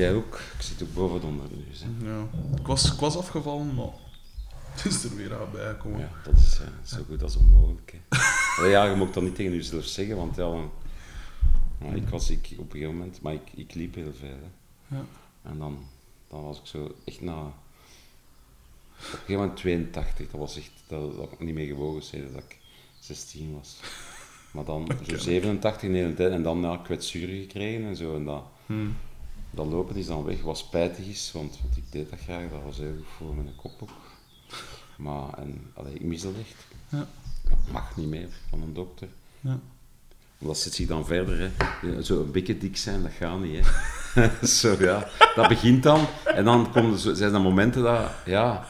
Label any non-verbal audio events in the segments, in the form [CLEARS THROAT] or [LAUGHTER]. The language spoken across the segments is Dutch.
Jij ook? Ik zit ook boven de onder nu. Hè. Ja. Ik, was, ik was afgevallen, maar het is er weer aan bijgekomen. Ja, dat is eh, zo goed als onmogelijk. Allee, ja, je mag dat niet tegen jezelf zeggen, want ja, dan- ja, ik was ik, op een gegeven moment, maar ik, ik liep heel veel. Hè. Ja. En dan, dan was ik zo echt na. Op een gegeven moment 82, dat was echt. Dat, ik niet meer gewogen sinds dat ik 16 was. Maar dan [LAUGHS] zo 87, 89 en dan ja, kwetsuren gekregen en zo. En dat, Hmm. Dat lopen is dan weg, wat spijtig is, want, want ik deed dat graag, dat was heel goed voor mijn kop ook. Maar en, allee, ik mis dat echt. Ja. Dat mag niet meer van een dokter. Ja. Dat zit zich dan verder, hè. Zo een beetje dik zijn, dat gaat niet, hè. [LAUGHS] zo, ja. Dat begint dan. En dan komen er zo, zijn er momenten dat, ja...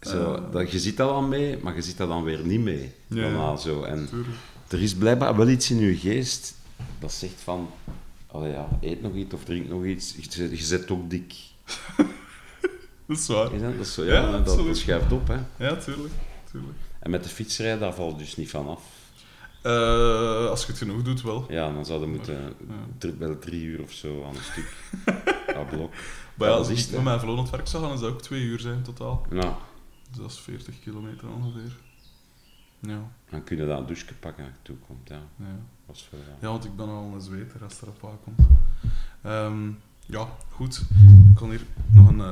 Zo, dat, je ziet dat dan mee, maar je ziet dat dan weer niet mee. Ja, Daarna, zo. En Tuurlijk. er is blijkbaar wel iets in je geest dat zegt van... Allee, ja, eet nog iets of drink nog iets. Je, je zet ook dik. [LAUGHS] Dat is waar. Is dat? Dat, is zo, ja, Ja, dat, schuift op, hè. Ja, tuurlijk. tuurlijk. En met de fietsrijden, daar valt dus niet van af. Eh, als je het genoeg doet, wel. Ja, dan zouden we moeten Ja. wel drie uur of zo aan een stuk. [LAUGHS] aan blok. Maar ja, Ja, als ik met mijn het werk zou gaan, dan zou ook twee uur zijn totaal. Nou, Dus dat is 40 kilometer ongeveer. Ja, dan kun je dat een douche pakken als je toekomt. Ja, ja. wel, ja. ja, want ik ben al een zweter als het erop aankomt. Ehm, ja, goed. Ik kan hier nog een eh,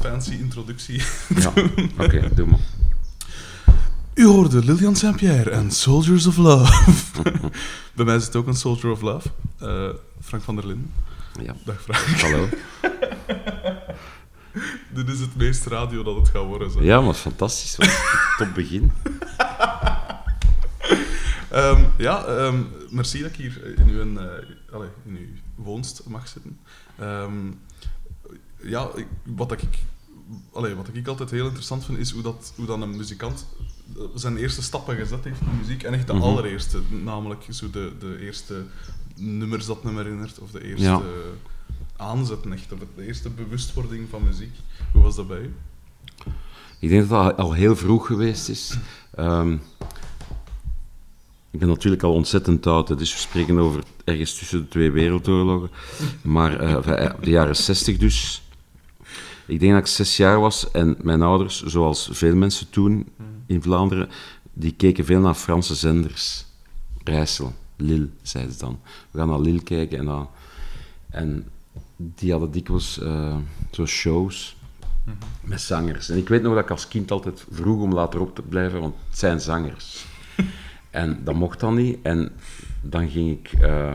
fancy introductie. Ja, [LAUGHS] oké, doe maar. U hoorde Lilian Saint-Pierre en Soldiers of Love. [LAUGHS] Bij mij zit ook een Soldier of Love. Eh, Frank van der Linden. Ja, Dag Frank. hallo. [LAUGHS] Dit is het meest radio dat het gaat worden. Zo. Ja, maar fantastisch. Top begin. [LAUGHS] Ehm, ja, ehm, merci dat ik hier in uw, eh allee, in uw woonst mag zitten. Ehm, ja, ik, wat, ik, allee, wat ik altijd heel interessant vind, is hoe, dat, hoe dan een muzikant zijn eerste stappen gezet heeft in muziek. En echt de Mhm. allereerste, namelijk zo de, de eerste nummers dat me herinnert, of de eerste Ja. aanzetten, echt, of de eerste bewustwording van muziek. Hoe was dat bij u? Ik denk dat dat al heel vroeg geweest is. Ik ben natuurlijk al ontzettend oud, dus we spreken over ergens tussen de twee wereldoorlogen. Maar eh, de jaren zestig dus. Ik denk dat ik zes jaar was en mijn ouders, zoals veel mensen toen in Vlaanderen, die keken veel naar Franse zenders. Rijssel, Lille, zeiden ze dan. We gaan naar Lille kijken en dan... En die hadden dikwijls eh, zo shows met zangers. En ik weet nog dat ik als kind altijd vroeg om later op te blijven, want het zijn zangers. En dat mocht dan niet. En dan ging ik eh,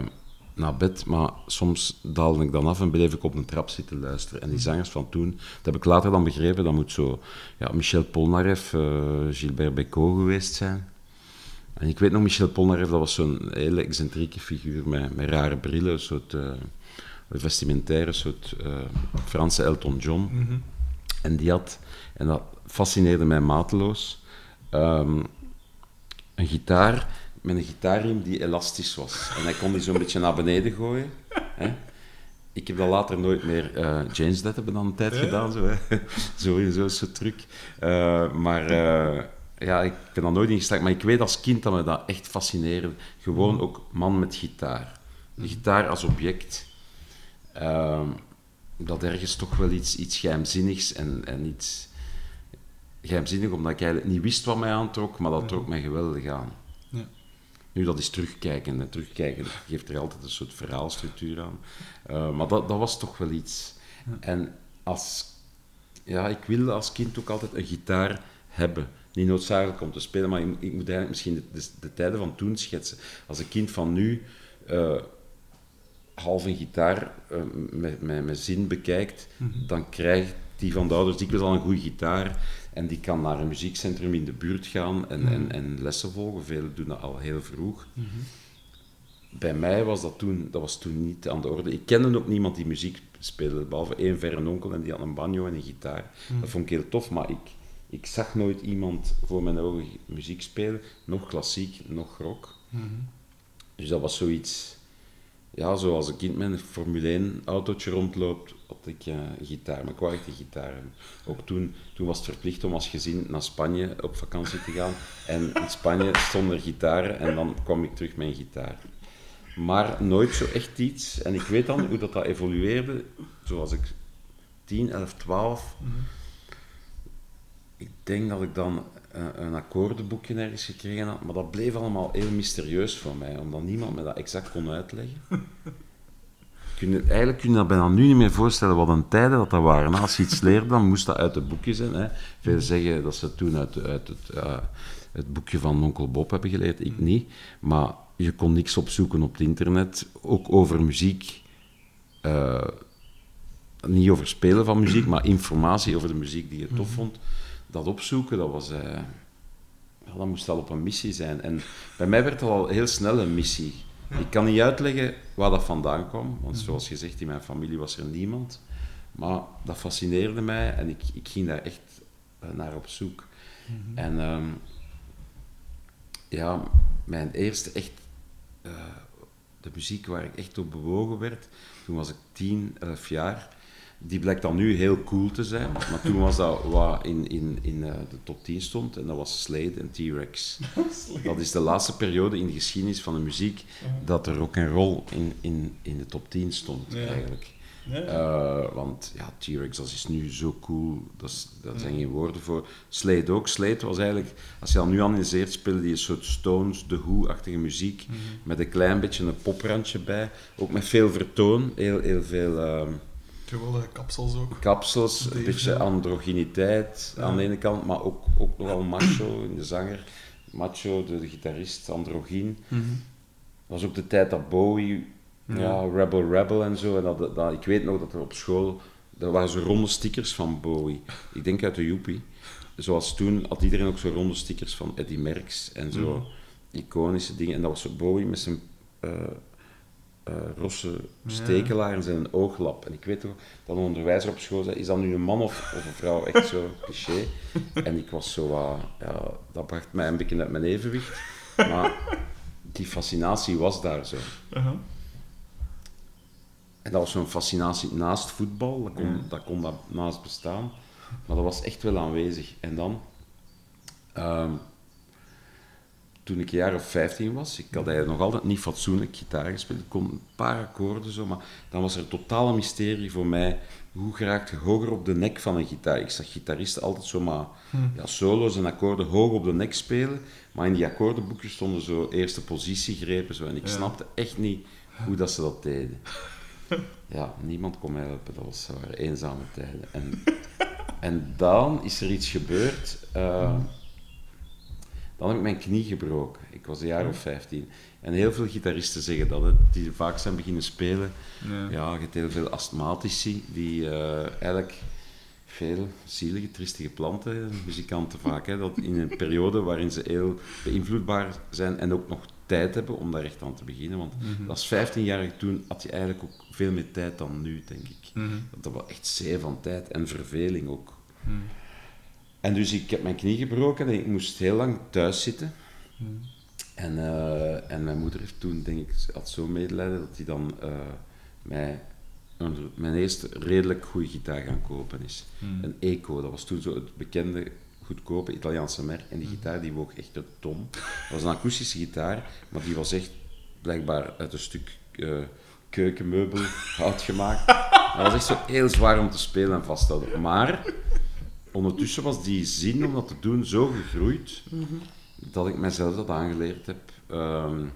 naar bed, maar soms daalde ik dan af en bleef ik op een trap zitten luisteren. En die zangers van toen, dat heb ik later dan begrepen, dat moet zo ja, Michel Polnareff, eh, Gilbert Bécaud geweest zijn. En ik weet nog, Michel Polnareff, dat was zo'n hele excentrieke figuur met, met rare brillen, een soort eh, vestimentaire, soort Franse Elton John. Mhm. En die had, en dat fascineerde mij mateloos, ehm, een gitaar met een gitaarriem die elastisch was. En hij kon die zo'n beetje naar beneden gooien. Hè. Ik heb dat later nooit meer... eh James dat hebben dan een tijd Ja. gedaan, zo, hè. [LAUGHS] zo, zo, zo'n truc. Eh, maar eh, ja, ik ben daar nooit in. Maar ik weet als kind dat me dat echt fascineerde. Gewoon ook man met gitaar. De gitaar als object. Ehm, dat ergens toch wel iets, iets geheimzinnigs en, en iets geheimzinnig, omdat ik eigenlijk niet wist wat mij aantrok, maar dat trok mij geweldig aan. Ja. Nu, dat is terugkijken. En terugkijken geeft er altijd een soort verhaalstructuur aan. Eh, maar dat, dat was toch wel iets. En als... Ja, ik wilde als kind ook altijd een gitaar hebben. Niet noodzakelijk om te spelen, maar ik, ik moet eigenlijk misschien de, de, de tijden van toen schetsen. Als een kind van nu eh, half een gitaar eh, met, met, met zin bekijkt, dan krijgt die van de ouders dikwijls al een goede gitaar en die kan naar een muziekcentrum in de buurt gaan en, en, en lessen volgen. Velen doen dat al heel vroeg. Bij mij was dat toen, dat was toen niet aan de orde. Ik kende ook niemand die muziek speelde, behalve één verre onkel en die had een banjo en een gitaar. Dat vond ik heel tof, maar ik, ik zag nooit iemand voor mijn ogen muziek spelen, nog klassiek, nog rock. Dus dat was zoiets... Ja, zoals een kind met een Formule 1 autootje rondloopt, had ik een gitaar. Maar ik wou echt een gitaar hebben. Ook toen, toen was het verplicht om als gezin naar Spanje op vakantie te gaan. En in Spanje stonden er gitaren en dan kwam ik terug met een gitaar. maar nooit zo echt iets. En ik weet dan hoe dat, dat evolueerde, zoals ik 10, 11, 12. Ik denk dat ik dan een, een akkoordenboekje ergens gekregen had, maar dat bleef allemaal heel mysterieus voor mij, omdat niemand me dat exact kon uitleggen. [LAUGHS] Kun je, eigenlijk kun je dat bijna nu niet meer voorstellen wat een tijden dat dat waren. Als je iets leerde, dan moest dat uit het boekje zijn. Hè. Veel zeggen dat ze toen uit, uit het, uh, het boekje van onkel Bob hebben geleerd, ik niet. Maar je kon niks opzoeken op het internet, ook over muziek. Uh, niet over spelen van muziek, maar informatie over de muziek die je tof vond. Dat opzoeken, dat was... Uh, ja, dat moest al op een missie zijn. En bij mij werd het al heel snel een missie. Ik kan niet uitleggen waar dat vandaan kwam, want zoals gezegd, in mijn familie was er niemand. Maar dat fascineerde mij en ik, ik ging daar echt uh, naar op zoek. Mm-hmm. En um, ja, mijn eerste echt, uh, de muziek waar ik echt op bewogen werd, toen was ik 10, 11 jaar. Die blijkt dan nu heel cool te zijn, maar toen was dat wat in, in, in uh, de top 10 stond en dat was Slade en T-Rex. [LAUGHS] dat is de laatste periode in de geschiedenis van de muziek dat er ook een rol in, in, in de top 10 stond, ja. eigenlijk. Ja. Uh, want ja, T-Rex, dat is nu zo cool, dat, is, dat zijn geen woorden voor. Slade ook. Slade was eigenlijk, als je dan nu analyseert, speelde die een soort Stones, The Who-achtige muziek, mm -hmm. met een klein beetje een poprandje bij. Ook met veel vertoon, heel, heel veel... Uh, Geweldige kapsels ook. Kapsels, een beetje androgyniteit ja. aan de ene kant, maar ook, ook nogal macho in de zanger. Macho, de, de gitarist, androgyn. Mm -hmm. Dat was ook de tijd dat Bowie, ja. ja, Rebel Rebel en zo. En dat, dat, ik weet nog dat er op school, er waren zo ronde stickers van Bowie. Ik denk uit de Joepie. Zoals toen had iedereen ook zo ronde stickers van Eddie Merckx en zo. Mm -hmm. Iconische dingen. En dat was zo Bowie met zijn... Uh, uh, rosse stekelaar en zijn ooglap. En ik weet toch dat een onderwijzer op school zei, is dat nu een man of, of een vrouw? Echt zo cliché. [LAUGHS] En ik was zo, uh, ja, dat bracht mij een beetje uit mijn evenwicht. Maar die fascinatie was daar zo. Uh -huh. En dat was zo'n fascinatie naast voetbal, dat kon, ja. dat kon dat naast bestaan. Maar dat was echt wel aanwezig. En dan... Um, toen ik een jaar of 15 was, ik had eigenlijk nog altijd niet fatsoenlijk gitaar gespeeld. Ik kon een paar akkoorden zo, maar dan was er totaal een mysterie voor mij. Hoe geraakt je hoger op de nek van een gitaar? Ik zag gitaristen altijd zomaar hm. ja, solo's en akkoorden hoog op de nek spelen, maar in die akkoordenboekjes stonden zo eerste positiegrepen zo, en ik ja. snapte echt niet hoe dat ze dat deden. [LAUGHS] Ja, niemand kon mij helpen, dat was waren eenzame tijden. En, en dan is er iets gebeurd. Uh, dan heb ik mijn knie gebroken. Ik was een jaar of 15. En heel veel gitaristen zeggen dat, hè, die vaak zijn beginnen spelen. Ja, ja je hebt heel veel astmatici die uh, eigenlijk veel zielige, triestige planten, muzikanten vaak, hè, dat in een periode waarin ze heel beïnvloedbaar zijn en ook nog tijd hebben om daar echt aan te beginnen. Want mm -hmm. als 15-jarige toen had je eigenlijk ook veel meer tijd dan nu, denk ik. Mm -hmm. Dat was echt zeer van tijd en verveling ook. Mm. En dus ik heb mijn knie gebroken en ik moest heel lang thuis zitten. Mm. En, uh, en mijn moeder heeft toen, denk ik, had zo medelijden dat hij dan uh, mij mijn eerste redelijk goede gitaar gaan kopen is. Mm. Een Eco, dat was toen zo het bekende goedkope Italiaanse merk. En die gitaar die woog echt een ton. Dat was een akoestische gitaar, maar die was echt blijkbaar uit een stuk uh, keukenmeubel [LAUGHS] hout gemaakt. Dat was echt zo heel zwaar om te spelen en vasthouden. Maar ondertussen was die zin om dat te doen zo gegroeid mm dat ik mezelf dat aangeleerd heb. Um,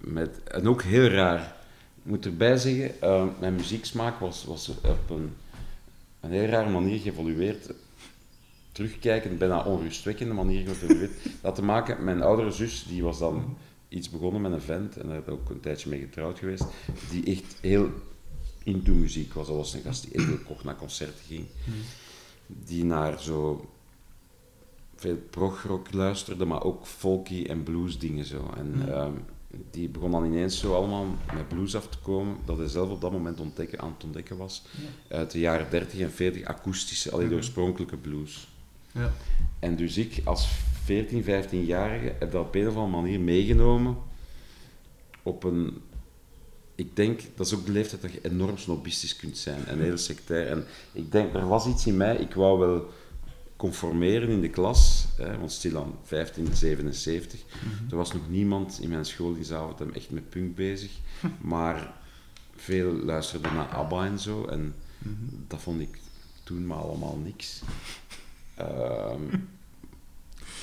met, en ook heel raar. Ik moet erbij zeggen, uh, mijn muzieksmaak was, was op een, een heel rare manier geëvolueerd. Terugkijkend, bijna onrustwekkende manier geëvolueerd. Dat te maken met mijn oudere zus, die was dan iets begonnen met een vent, en daar heb ik ook een tijdje mee getrouwd geweest, die echt heel into muziek was. Dat was een gast die heel kort naar concerten ging. Mm die naar zo veel progrock luisterde, maar ook folky en blues dingen zo. En mm. um, die begon dan ineens zo allemaal met blues af te komen, dat hij zelf op dat moment ontdekken, aan het ontdekken was. Ja. Uit de jaren 30 en 40 akoestische, alleen de oorspronkelijke blues. Ja. En dus ik als 14, 15-jarige heb dat op een of andere manier meegenomen op een ik denk, dat is ook de leeftijd dat je enorm snobistisch kunt zijn en heel sectair. En ik denk, er was iets in mij, ik wou wel conformeren in de klas, hè, want stilaan 1577. Er was nog niemand in mijn school die avond echt met punk bezig, [LAUGHS] maar veel luisterden naar ABBA en zo, en dat vond ik toen maar allemaal niks. Ehm,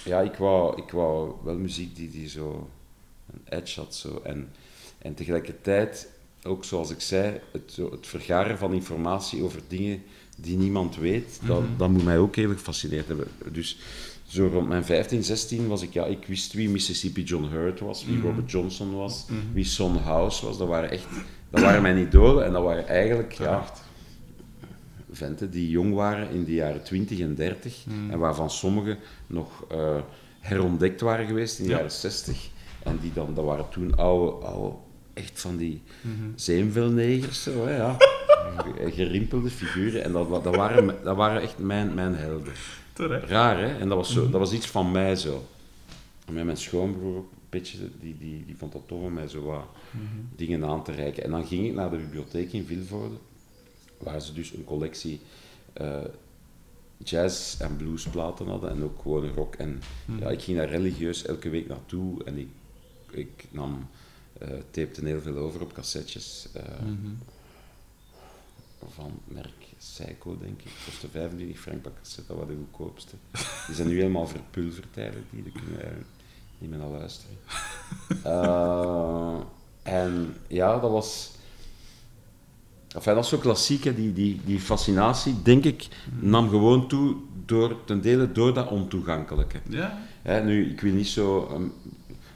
ja, ik wou, ik wou wel muziek die, die zo een edge had. Zo. En, en tegelijkertijd, ook zoals ik zei, het, het vergaren van informatie over dingen die niemand weet, dat, dat moet mij ook heel gefascineerd hebben. Dus zo rond mijn 15, 16 was ik, ja, ik wist wie Mississippi John Hurt was, wie Robert Johnson was, wie Son House was. Dat waren echt, dat waren mijn idolen en dat waren eigenlijk, ja, venten die jong waren in de jaren 20 en 30 en waarvan sommigen nog eh, herontdekt waren geweest in de Ja. jaren 60. En die dan, dat waren toen oude, oude echt van die zeemvelnegers, zo, hè, ja. [LAUGHS] Gerimpelde figuren. En dat, dat, waren, dat waren echt mijn, mijn helden. Terecht. Raar, hè? En dat was, zo, dat was iets van mij zo. Met mijn schoonbroer een beetje, die, die, die vond dat tof om mij zo wat dingen aan te reiken. En dan ging ik naar de bibliotheek in Vilvoorde, waar ze dus een collectie eh, jazz- en bluesplaten hadden en ook gewoon rock. En ja, ik ging daar religieus elke week naartoe en ik, ik nam, eh tapte heel veel over op cassettes. eh, van merk Seiko, denk ik. Kostte 25 frank per cassette, dat was de goedkoopste. Die zijn nu helemaal verpulverd eigenlijk, die, daar kunnen niet meer naar luisteren. Eh, en ja, dat was... Enfin, dat is zo klassiek, hè. Die, die, die fascinatie, denk ik, nam gewoon toe door, ten dele door dat ontoegankelijke. Ja. Hè, nu, ik wil niet zo... Um,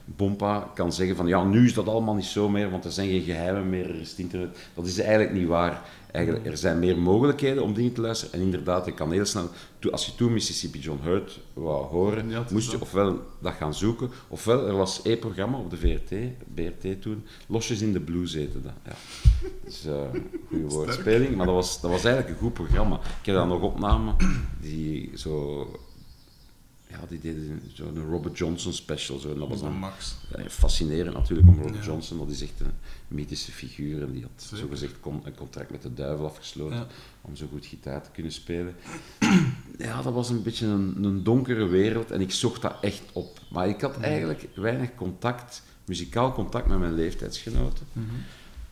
Bompa kan zeggen van ja, nu is dat allemaal niet zo meer, want er zijn geen geheimen meer, er is het internet. Dat is eigenlijk niet waar. Eigenlijk, er zijn meer mogelijkheden om dingen te luisteren. En inderdaad, je kan heel snel, als je toen Mississippi John Hurt wou horen, Ja, moest je ofwel dat gaan zoeken, ofwel er was één programma op de VRT, BRT toen, Losjes in de Blues heette dat. Ja. Dus uh, goede woordspeling, maar dat was, dat was eigenlijk een goed programma. Ik heb dan nog opnamen die zo... Ja, die deden zo'n Robert Johnson special. Zo, en dat was dan Max. eh, fascinerend natuurlijk om Robert Ja. Johnson, dat is echt een mythische figuur en die had Zeker. zogezegd con- een contract met de duivel afgesloten Ja. om zo goed gitaar te kunnen spelen. [CLEARS THROAT] Ja, dat was een beetje een, een donkere wereld en ik zocht dat echt op. Maar ik had eigenlijk weinig contact, muzikaal contact met mijn leeftijdsgenoten.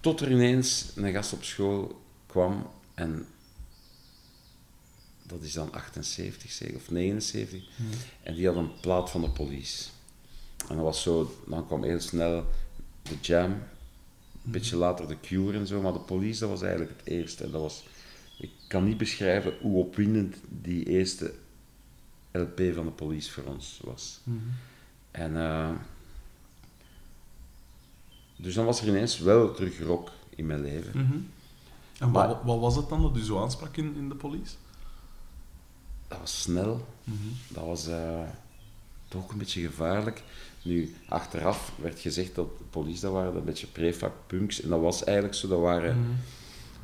Tot er ineens een gast op school kwam en dat is dan 78 zeg, of 79, en die had een plaat van de police. En dat was zo, dan kwam heel snel de Jam, een beetje later de Cure en zo, maar de police dat was eigenlijk het eerste. En dat was, ik kan niet beschrijven hoe opwindend die eerste LP van de police voor ons was. En eh, dus dan was er ineens wel terug rock in mijn leven. Mhm. En Maar- wat, wat was het dan dat u zo aansprak in, in de police? Dat was snel, dat was eh, toch een beetje gevaarlijk. Nu, achteraf werd gezegd dat de police dat waren een beetje prefab punks. En dat was eigenlijk zo, dat waren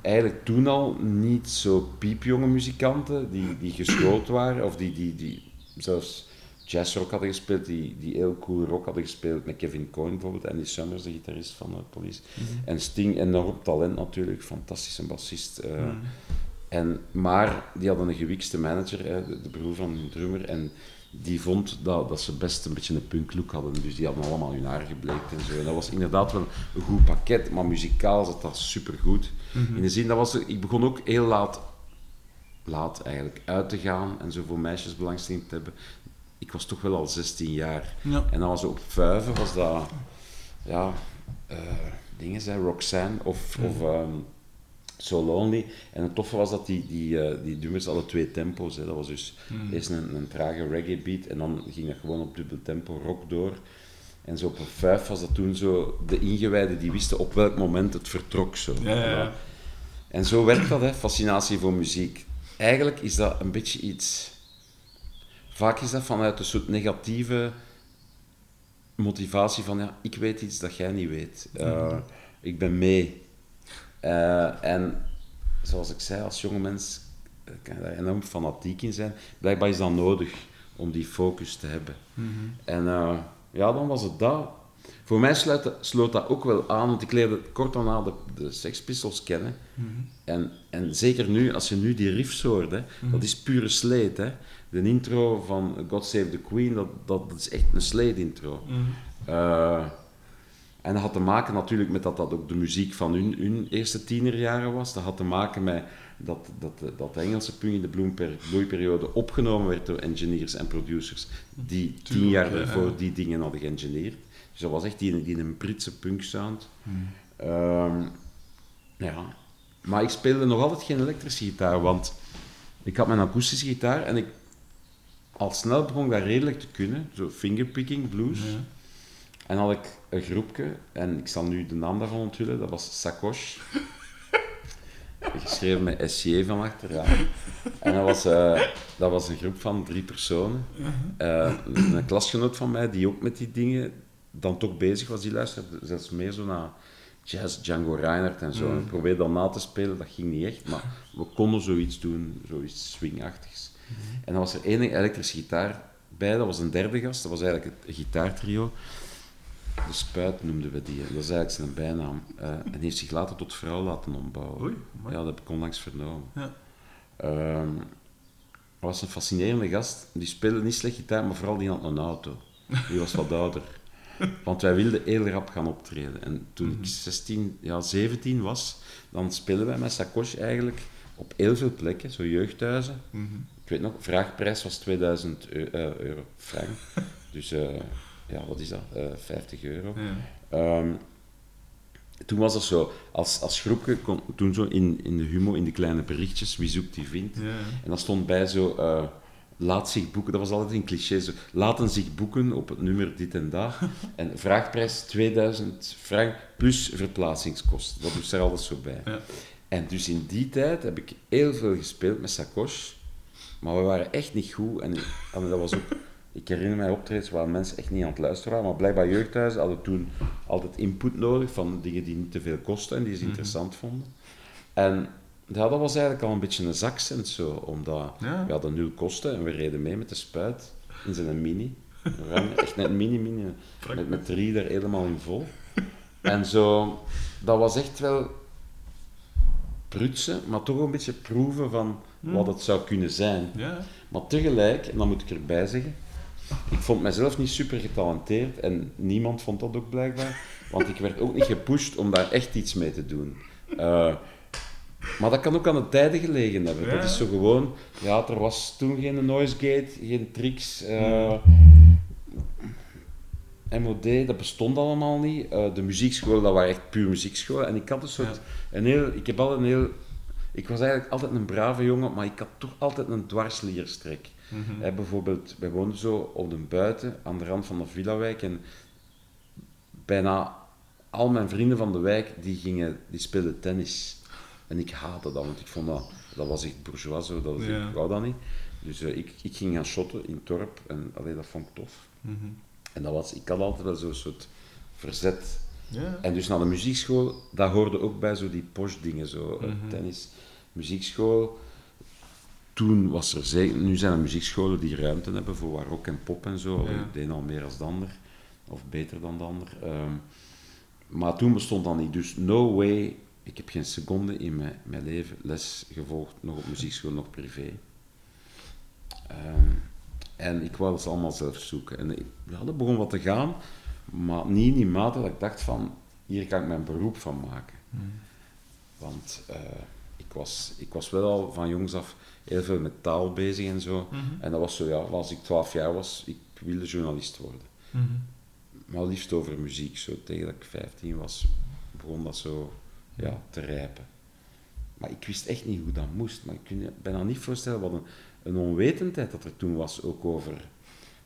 eigenlijk toen al niet zo piepjonge muzikanten die, die geschoold waren, of die, die, die zelfs jazzrock hadden gespeeld, die, die heel cool rock hadden gespeeld met Kevin Coyne bijvoorbeeld, Andy Summers, de gitarist van de Police. En Sting, enorm talent natuurlijk, fantastische bassist. eh. En, maar die hadden een gewikste manager, hè, de, de broer van hun drummer, en die vond dat, dat ze best een beetje een punklook hadden, dus die hadden allemaal hun haar gebleekt en zo. En dat was inderdaad wel een goed pakket, maar muzikaal zat dat supergoed. In de zin, dat was, ik begon ook heel laat, laat eigenlijk, uit te gaan en zo voor meisjes belangstelling te hebben. Ik was toch wel al 16 jaar. Ja. En dan was op Vuiven, was dat, ja, eh, dingen zijn, Roxanne of, of ehm, So Lonely. En het toffe was dat die, die, eh, die nummers hadden twee tempo's. Hè. Dat was dus eerst een, een trage reggae beat en dan ging dat gewoon op dubbel tempo rock door. En zo op een vijf was dat toen zo, de ingewijden die wisten op welk moment het vertrok. Zo. Ja, ja, ja. En zo werkt dat, hè, fascinatie voor muziek. Eigenlijk is dat een beetje iets... Vaak is dat vanuit een soort negatieve motivatie van, ja, ik weet iets dat jij niet weet. Uh, ik ben mee. Uh, en zoals ik zei, als jonge mens eh, kan je daar enorm fanatiek in zijn. Blijkbaar is dat nodig om die focus te hebben. Mhm. En uh, ja, dan was het dat. Voor mij sluit sloot dat ook wel aan, want ik leerde kort daarna de, de Sex Pistols kennen. Mhm. En, en zeker nu, als je nu die riffs hoort, hè, dat is pure sleet. Hè. de intro van God Save the Queen, dat, dat, dat is echt een Slade-intro. Eh, en dat had te maken natuurlijk met dat dat ook de muziek van hun, hun eerste tienerjaren was. Dat had te maken met dat, dat, dat de Engelse punk in de bloemper- bloeiperiode opgenomen werd door engineers en producers die tien Tuurlijk, jaar ja, ervoor ja. die dingen hadden geëngineerd. Dus dat was echt die, die een Britse punk sound. Hmm. Ehm, ja. Maar ik speelde nog altijd geen elektrische gitaar, want ik had mijn akoestische gitaar en ik al snel begon ik dat redelijk te kunnen. Zo fingerpicking, blues. Ja. En had ik een groepje, en ik zal nu de naam daarvan onthullen, dat was Sakosh. [LAUGHS] Geschreven met SJ van achteraan. En dat was, eh, dat was een groep van drie personen. Eh, een klasgenoot van mij, die ook met die dingen dan toch bezig was, die luisterde zelfs meer zo naar jazz, Django Reinhardt en zo. En ik probeerde dat na te spelen, dat ging niet echt, maar we konden zoiets doen, zoiets swingachtigs. En dan was er één elektrische gitaar bij, dat was een derde gast, dat was eigenlijk het gitaartrio. De Spuit noemden we die, dat is eigenlijk zijn bijnaam. Eh, en die heeft zich later tot vrouw laten ombouwen. Oei, ja, dat heb ik onlangs vernomen. Ja. Ehm, was een fascinerende gast. Die speelde niet slecht gitaar, maar vooral die had een auto. Die was wat ouder. [LAUGHS] Want wij wilden heel rap gaan optreden. En toen ik 16, ja, 17 was, dan speelden wij met Sakosh eigenlijk op heel veel plekken, zo jeugdhuizen. Mhm. Ik weet nog, vraagprijs was 2000 eu- eh, euro, frank. Dus eh, ja, wat is dat? Eh 50 euro. Ja. Ehm, toen was dat zo, als, als groepje, kon, toen zo in, in de humo, in de kleine berichtjes, wie zoekt die vindt. Ja. En dan stond bij zo, eh, laat zich boeken, dat was altijd een cliché, zo, laten zich boeken op het nummer dit en dat. [LAUGHS] En vraagprijs 2000 frank plus verplaatsingskosten, dat moest er altijd zo bij. Ja. En dus in die tijd heb ik heel veel gespeeld met Sakosh, maar we waren echt niet goed. En, en dat was ook, ik herinner mij optredens waar mensen echt niet aan het luisteren waren, maar blijkbaar jeugdhuizen hadden toen altijd input nodig van dingen die niet te veel kosten en die ze interessant vonden. En ja, dat was eigenlijk al een beetje een zakcent zo, omdat Ja. we hadden nul kosten en we reden mee met de spuit in zijn mini. Echt net mini-mini, met, met drie daar helemaal in vol. En zo, dat was echt wel prutsen, maar toch een beetje proeven van wat het zou kunnen zijn. Ja. Maar tegelijk, en dat moet ik erbij zeggen, ik vond mezelf niet super getalenteerd en niemand vond dat ook blijkbaar, want ik werd ook niet gepusht om daar echt iets mee te doen. Eh, maar dat kan ook aan de tijden gelegen hebben. Ja. Dat is zo gewoon, ja, er was toen geen noise gate, geen tricks. eh, MOD, dat bestond allemaal niet. Eh, de muziekscholen, dat waren echt puur muziekscholen. En ik had een soort, een heel, ik heb altijd een heel, ik was eigenlijk altijd een brave jongen, maar ik had toch altijd een dwarslierstrek. Hè, bijvoorbeeld, wij woonden zo op de buiten, aan de rand van de Villawijk. En bijna al mijn vrienden van de wijk, die, gingen, die speelden tennis. En ik haatte dat, want ik vond dat, dat was echt bourgeois, zo, dat was, Ja. ik wou dat niet. Dus eh, ik, ik ging gaan shotten in het dorp en allee, dat vond ik tof. Mhm. En dat was, ik had altijd wel zo'n soort verzet. Ja. En dus naar de muziekschool, dat hoorde ook bij zo die posh dingen, zo eh, Mhm. tennis, muziekschool. Toen was er zeker, nu zijn er muziekscholen die ruimte hebben voor rock en pop en zo. Ja. Ik deed al meer als de ander, of beter dan de ander. Ehm, maar toen bestond dat niet, dus no way. Ik heb geen seconde in mijn, mijn leven les gevolgd, nog op muziekschool, nog privé. Ehm, en ik wou dat allemaal zelf zoeken. En ik, ja, dat begon wat te gaan, maar niet in die mate dat ik dacht van, hier kan ik mijn beroep van maken. Want eh, was, ik was wel al van jongs af heel veel met taal bezig en zo. Mhm. En dat was zo, ja, als ik 12 jaar was, ik wilde journalist worden. Mhm. Maar liefst over muziek. Zo tegen dat ik 15 was, begon dat zo ja, te rijpen. Maar ik wist echt niet hoe dat moest. Maar ik kan je bijna niet voorstellen wat een, een onwetendheid dat er toen was, ook over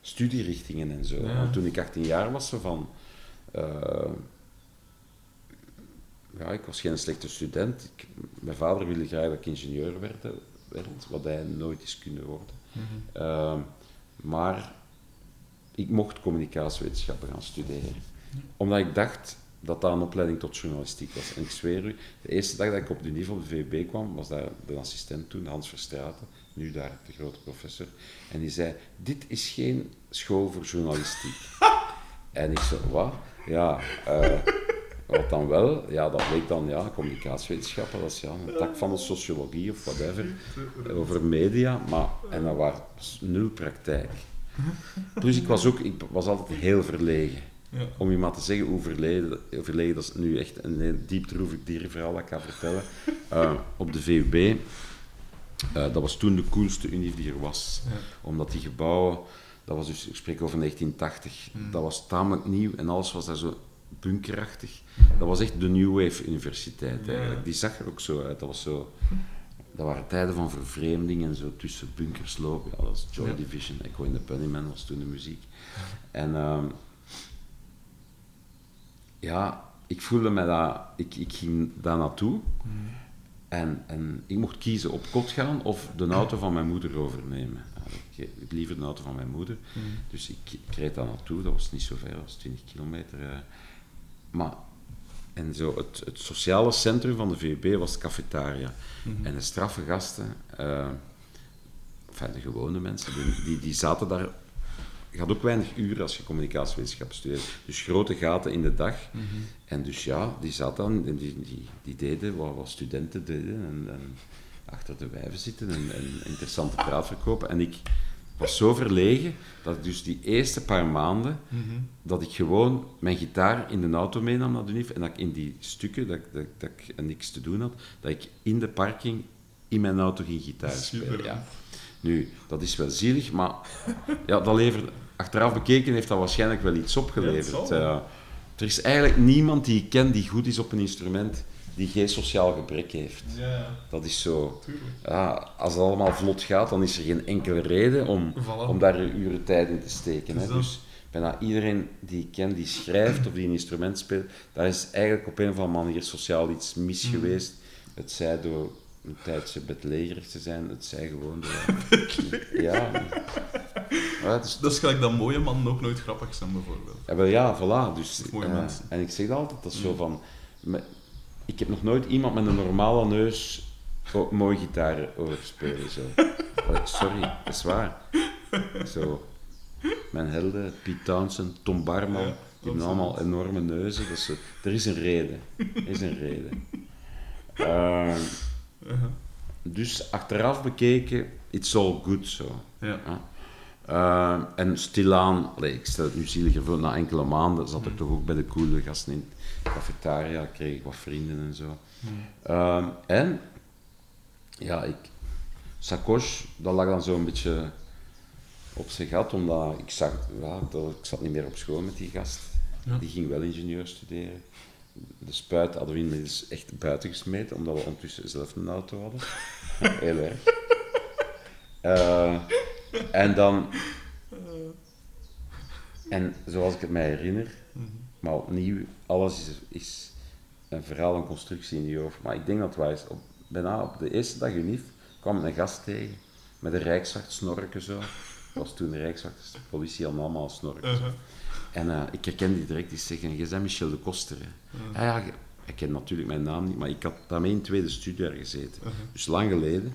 studierichtingen en zo. Ja. Want toen ik 18 jaar was, zo van... eh, ja, ik was geen slechte student. Ik, mijn vader wilde graag dat ik ingenieur werd, werd wat hij nooit is kunnen worden. Mhm. Ehm, maar ik mocht communicatiewetenschappen gaan studeren. Omdat ik dacht dat dat een opleiding tot journalistiek was. En ik zweer u, de eerste dag dat ik op de niveau van de VUB kwam, was daar de assistent toen, Hans Verstraeten, nu daar de grote professor. En die zei, dit is geen school voor journalistiek. [LAUGHS] en ik zo, wat? Ja, eh, wat dan wel, ja, dat bleek dan, ja, communicatiewetenschappen, dat is ja, een tak van de sociologie of whatever, over media, maar, en dat was nul praktijk. Plus ik was ook, ik was altijd heel verlegen. Ja. Om je maar te zeggen hoe verleden, dat is nu echt een heel diep droevig dierverhaal dat ik ga vertellen. Uh, op de VUB, uh, dat was toen de coolste unie die er was. Ja. Omdat die gebouwen, dat was dus, ik spreek over 1980, Mm. dat was tamelijk nieuw en alles was daar zo bunkerachtig. Dat was echt de New Wave Universiteit eigenlijk. Die zag er ook zo uit. Dat, was zo, dat waren tijden van vervreemding en zo tussen bunkers lopen. Ja, dat was Joy Ja. Division, Echo in the Bunnyman was toen de muziek. En ehm, ja, ik voelde me dat, ik, ik ging daar naartoe en, en ik mocht kiezen op kot gaan of de auto van mijn moeder overnemen. Ik, ik liever de auto van mijn moeder. Dus ik, ik reed daar naartoe, dat was niet zo ver, dat was 20 kilometer. eh. Maar, en zo, het, het sociale centrum van de VUB was de cafetaria. En de straffe gasten, enfin, de gewone mensen, die, die, zaten daar. Je had ook weinig uren als je communicatiewetenschap studeert. Dus grote gaten in de dag. En dus ja, die zaten dan, en die, die, die deden wat, wat studenten deden. En, en achter de wijven zitten en, en interessante praat verkopen. En ik was zo verlegen dat ik dus die eerste paar maanden, dat ik gewoon mijn gitaar in de auto meenam naar de en dat ik in die stukken, dat, ik- dat, dat ik niks te doen had, dat ik in de parking in mijn auto ging gitaar spelen. Super. Ja. Nu, dat is wel zielig, maar ja, dat levert, achteraf bekeken heeft dat waarschijnlijk wel iets opgeleverd. Ja. Eh, er is eigenlijk niemand die ik ken die goed is op een instrument die geen sociaal gebrek heeft. Ja, Dat is zo. tuurlijk. Ja, als het allemaal vlot gaat, dan is er geen enkele reden om, Voilà. om daar uren tijd in te steken. Hè. Dus bijna iedereen die ik ken, die schrijft of die een instrument speelt, daar is eigenlijk op een of andere manier sociaal iets mis Mm. geweest. Het zij door een tijdje bedlegerig te zijn, het zij gewoon door... [LAUGHS] ja. ja is Dat is gelijk dat mooie man ook nooit grappig zijn, bijvoorbeeld. ja, wel ja, voilà. Dus, mooie eh, mensen. en ik zeg dat altijd, dat is zo van... me- ik heb nog nooit iemand met een normale neus mooi gitaar horen spelen. Zo. Oh, sorry, dat is waar. Zo. Mijn helden, Piet Townsend, Tom Barman, Ja, die hebben allemaal enorme neuzen. Zo, er is een reden. Er is een reden. Ehm, Uh-huh. dus achteraf bekeken, it's all good zo. Ja. Eh, en stilaan, allee, ik stel het nu zieliger voor, na enkele maanden zat ik toch ook bij de coole gasten in de cafetaria, kreeg ik wat vrienden en zo. Ehm, en, ja, ik, Sakosh, dat lag dan zo een beetje op zijn gat, omdat ik zag, ja, dat, ik zat niet meer op school met die gast. Ja. Die ging wel ingenieur studeren. De spuit hadden we inmiddels echt buiten gesmeten, omdat we ondertussen zelf een auto hadden. [LAUGHS] Heel erg. Eh, en dan... En zoals ik het mij herinner, maar opnieuw, alles is, is een verhaal, een constructie in je hoofd. Maar ik denk dat is. Op, bijna op de eerste dag UNIF kwam een gast tegen met een rijkswacht snorken zo. Dat was toen de rijkswacht, de politie allemaal snorken. zo. Uh-huh. En eh, ik herkende die direct, die zeggen, je bent Michel de Koster. Hè? Ja, ik ken natuurlijk mijn naam niet, maar ik had daarmee in tweede studiejaar gezeten. Dus lang geleden.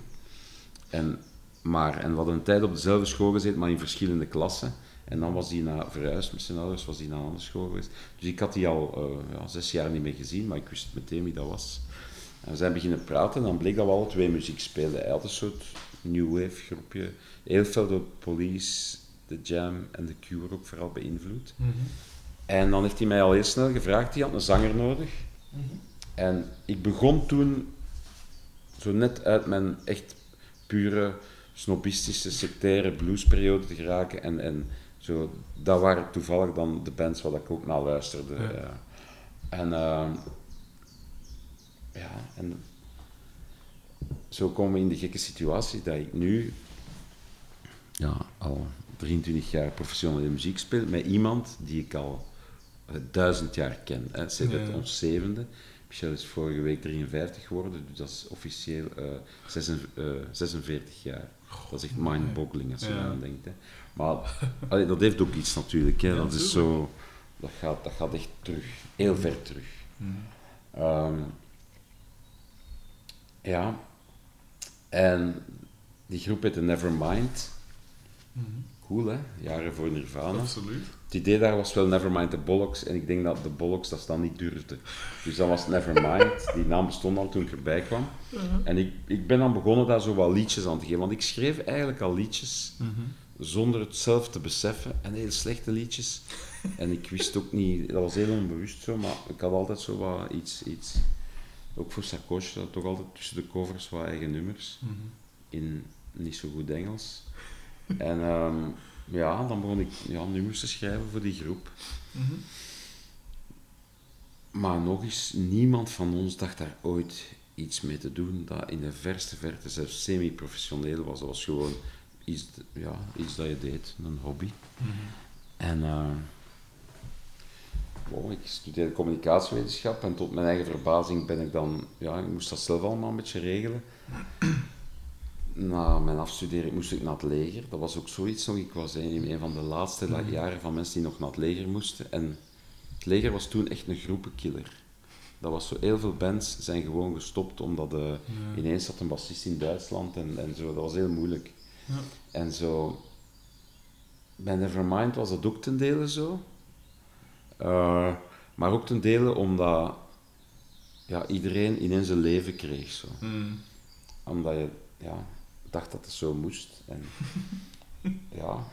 En, maar, en we hadden een tijd op dezelfde school gezeten, maar in verschillende klassen. En dan was hij naar verhuisd met zijn ouders, was hij naar een andere school geweest. Dus ik had die al eh, ja, zes jaar niet meer gezien, maar ik wist meteen wie dat was. En we zijn beginnen praten en dan bleek dat we alle twee muziek speelden. Hij had een soort new wave groepje. Heel veel door Police, The Jam en The Cure ook vooral beïnvloed. En dan heeft hij mij al heel snel gevraagd, hij had een zanger nodig. En ik begon toen zo net uit mijn echt pure snobistische, sectaire bluesperiode te geraken. En, en zo, dat waren toevallig dan de bands waar ik ook naar luisterde. Ja. ja. En, ehm, ja, en zo komen we in de gekke situatie dat ik nu ja, al 23 jaar professionele muziek speel met iemand die ik al eh, duizend jaar ken. Hè. Sinds Ja, ons zevende. Michel is vorige week 53 geworden, dus dat is officieel eh, zesen- eh, 46 jaar. Dat is echt mind-boggling als je Ja. aan denkt. Hè. Maar [LAUGHS] allee, dat heeft ook iets natuurlijk. Hè. Ja, dat is zo... Dat gaat, dat gaat echt terug. Heel ver terug. Ehm, ja. En die groep heette Nevermind. cool hè, jaren voor Nirvana. Absoluut. Het idee daar was wel Nevermind the Bollocks en ik denk dat de Bollocks dat dan niet durfde. Dus dat was Nevermind, die naam bestond al toen ik erbij kwam. En ik, ik ben dan begonnen daar zo wat liedjes aan te geven, want ik schreef eigenlijk al liedjes zonder het zelf te beseffen en heel slechte liedjes. En ik wist ook niet, dat was heel onbewust zo, maar ik had altijd zo wat iets, iets ook voor Sarkozy, toch altijd tussen de covers wat eigen nummers in niet zo goed Engels. En ehm, ja, dan begon ik ja, nummers te schrijven voor die groep. Maar nog eens, niemand van ons dacht daar ooit iets mee te doen dat in de verste verte zelfs semi-professioneel was. Dat was gewoon iets, ja, iets dat je deed, een hobby. En eh, wow, ik studeerde communicatiewetenschap en tot mijn eigen verbazing ben ik dan, ja, ik moest dat zelf allemaal een beetje regelen. Na mijn afstuderen moest ik naar het leger. Dat was ook zoiets nog. Ik was een, een van de laatste la- jaren van mensen die nog naar het leger moesten. En het leger was toen echt een groepenkiller. Dat was zo, heel veel bands zijn gewoon gestopt omdat eh, ineens zat een bassist in Duitsland en, en zo. Dat was heel moeilijk. Ja. En zo, bij Nevermind was dat ook ten dele zo. Eh, maar ook ten dele omdat ja, iedereen ineens een leven kreeg. Zo. Mm. Omdat je ja, dacht dat het zo moest. En, [LAUGHS] ja.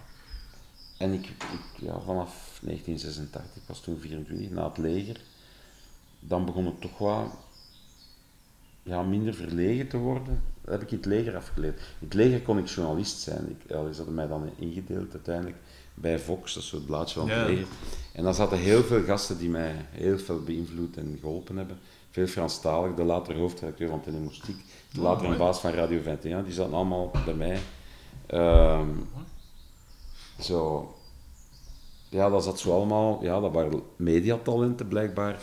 En ik, ik, ja, vanaf 1986, ik was toen 24, na het leger, dan begon ik toch wat ja, minder verlegen te worden. Dat heb ik in het leger afgeleerd. In het leger kon ik journalist zijn. Ik, ja, ze hadden mij dan ingedeeld uiteindelijk bij Vox, dat is het blaadje van het Ja. leger. En dan zaten heel veel gasten die mij heel veel beïnvloed en geholpen hebben. Veel Franstalig, de later hoofdredacteur van Telemoestiek, de Oh, later een mooi. baas van Radio 21, die zaten allemaal bij mij. Ehm, zo, ja, dat zat zo allemaal, ja, dat waren mediatalenten blijkbaar,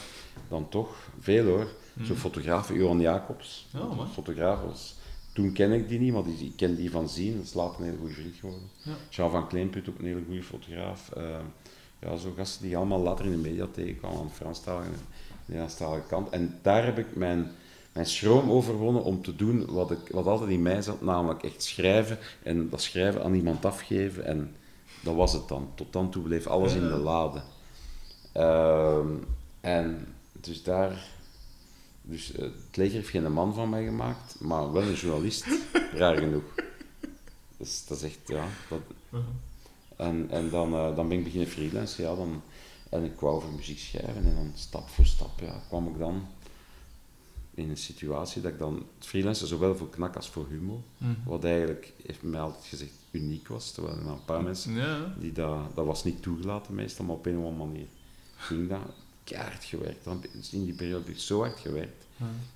dan toch, veel hoor. Zo'n fotograaf, Johan Jacobs, Ja, man. fotograaf was, toen ken ik die niet, maar die, ik ken die van zien, dat is later een hele goede vriend geworden. Ja. Jean van Kleinput, ook een hele goede fotograaf. Ehm, ja, zo gasten die allemaal later in de media tegenkwamen aan de Nederlandstalige kant. En daar heb ik mijn, mijn schroom overwonnen om te doen wat, ik, wat altijd in mij zat, namelijk echt schrijven en dat schrijven aan iemand afgeven. En dat was het dan. Tot dan toe bleef alles in de lade. Ehm, en dus daar... Dus eh, het leger heeft geen man van mij gemaakt, maar wel een journalist, [LAUGHS] raar genoeg. Dus dat is echt, ja... Dat, en, en dan, eh, dan ben ik beginnen freelancen, ja, dan, en ik wou over muziek schrijven en dan stap voor stap ja, kwam ik dan in een situatie dat ik dan het freelancen zowel voor Knak als voor Humo, wat eigenlijk, heeft mij altijd gezegd, uniek was, terwijl er een paar mensen Ja. die dat, dat was niet toegelaten meestal, maar op een of andere manier ging dat. Keihard gewerkt. Dan, in die periode heb ik zo hard gewerkt.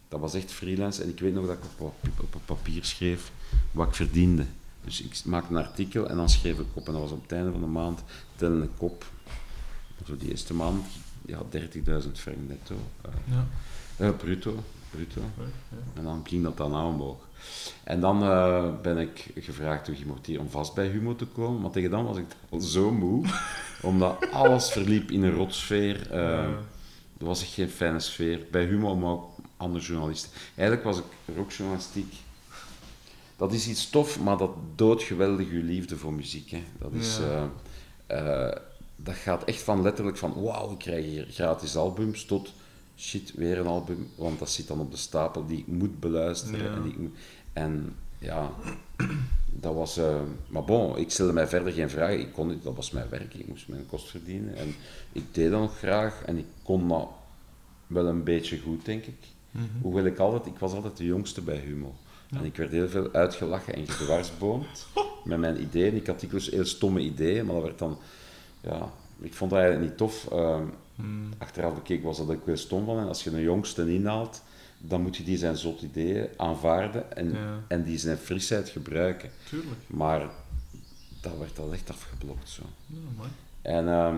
Dat was echt freelance. En ik weet nog dat ik op, op, op een papier schreef wat ik verdiende. Dus ik maakte een artikel en dan schreef ik op. En dat was op het einde van de maand, tellen ik op. Zo die eerste maand, ja, 30.000 frank netto. eh, Ja. eh, bruto, bruto. Ja. En dan ging dat dan aan omhoog. En dan eh, ben ik gevraagd door Gimortier om vast bij Humo te komen. Maar tegen dan was ik al zo moe, [LAUGHS] omdat alles verliep in een rotsfeer. Ja. Er was echt geen fijne sfeer. Bij Humo, maar ook andere journalisten. Eigenlijk was ik rockjournalistiek. Dat is iets tof, maar dat doodt geweldig je liefde voor muziek. Hè. Dat, is, dat gaat echt van letterlijk van wauw, ik krijg hier gratis albums tot shit, weer een album, want dat zit dan op de stapel die ik moet beluisteren. Ja. En, die en ja, dat was... eh, maar bon, ik stelde mij verder geen vragen. Ik kon niet, dat was mijn werk, ik moest mijn kost verdienen. En ik deed dat nog graag en ik kon dat wel een beetje goed, denk ik. Hoewel ik altijd... Ik was altijd de jongste bij Humo. En ik werd heel veel uitgelachen en gedwarsboomd [LAUGHS] met mijn ideeën. Ik had dikwijls heel stomme ideeën, maar dat werd dan... Ja, ik vond dat eigenlijk niet tof. Ehm, Achteraf bekeken was dat ook wel stom van. En als je een jongste inhaalt, dan moet je die zijn zot ideeën aanvaarden en, Ja. en die zijn frisheid gebruiken. Tuurlijk. Maar dat werd al echt afgeblokt zo. Ja, mooi. En, ehm,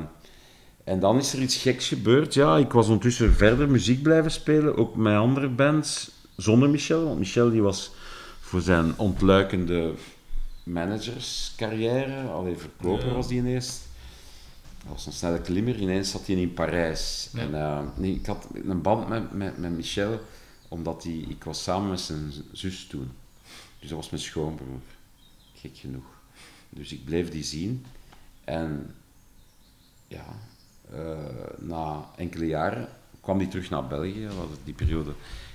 en dan is er iets geks gebeurd. Ja, ik was ondertussen verder muziek blijven spelen, ook met andere bands, zonder Michel. Want Michel die was voor zijn ontluikende managerscarrière, alleen verkoper Ja. was die ineens. Dat was een snelle klimmer, ineens zat hij in Parijs. Ja. En, eh, nee, ik had een band met, met, met Michel, omdat hij, ik was samen met zijn zus toen. Dus dat was mijn schoonbroer, gek genoeg. Dus ik bleef die zien. En ja, eh, na enkele jaren kwam die terug naar België, was die periode.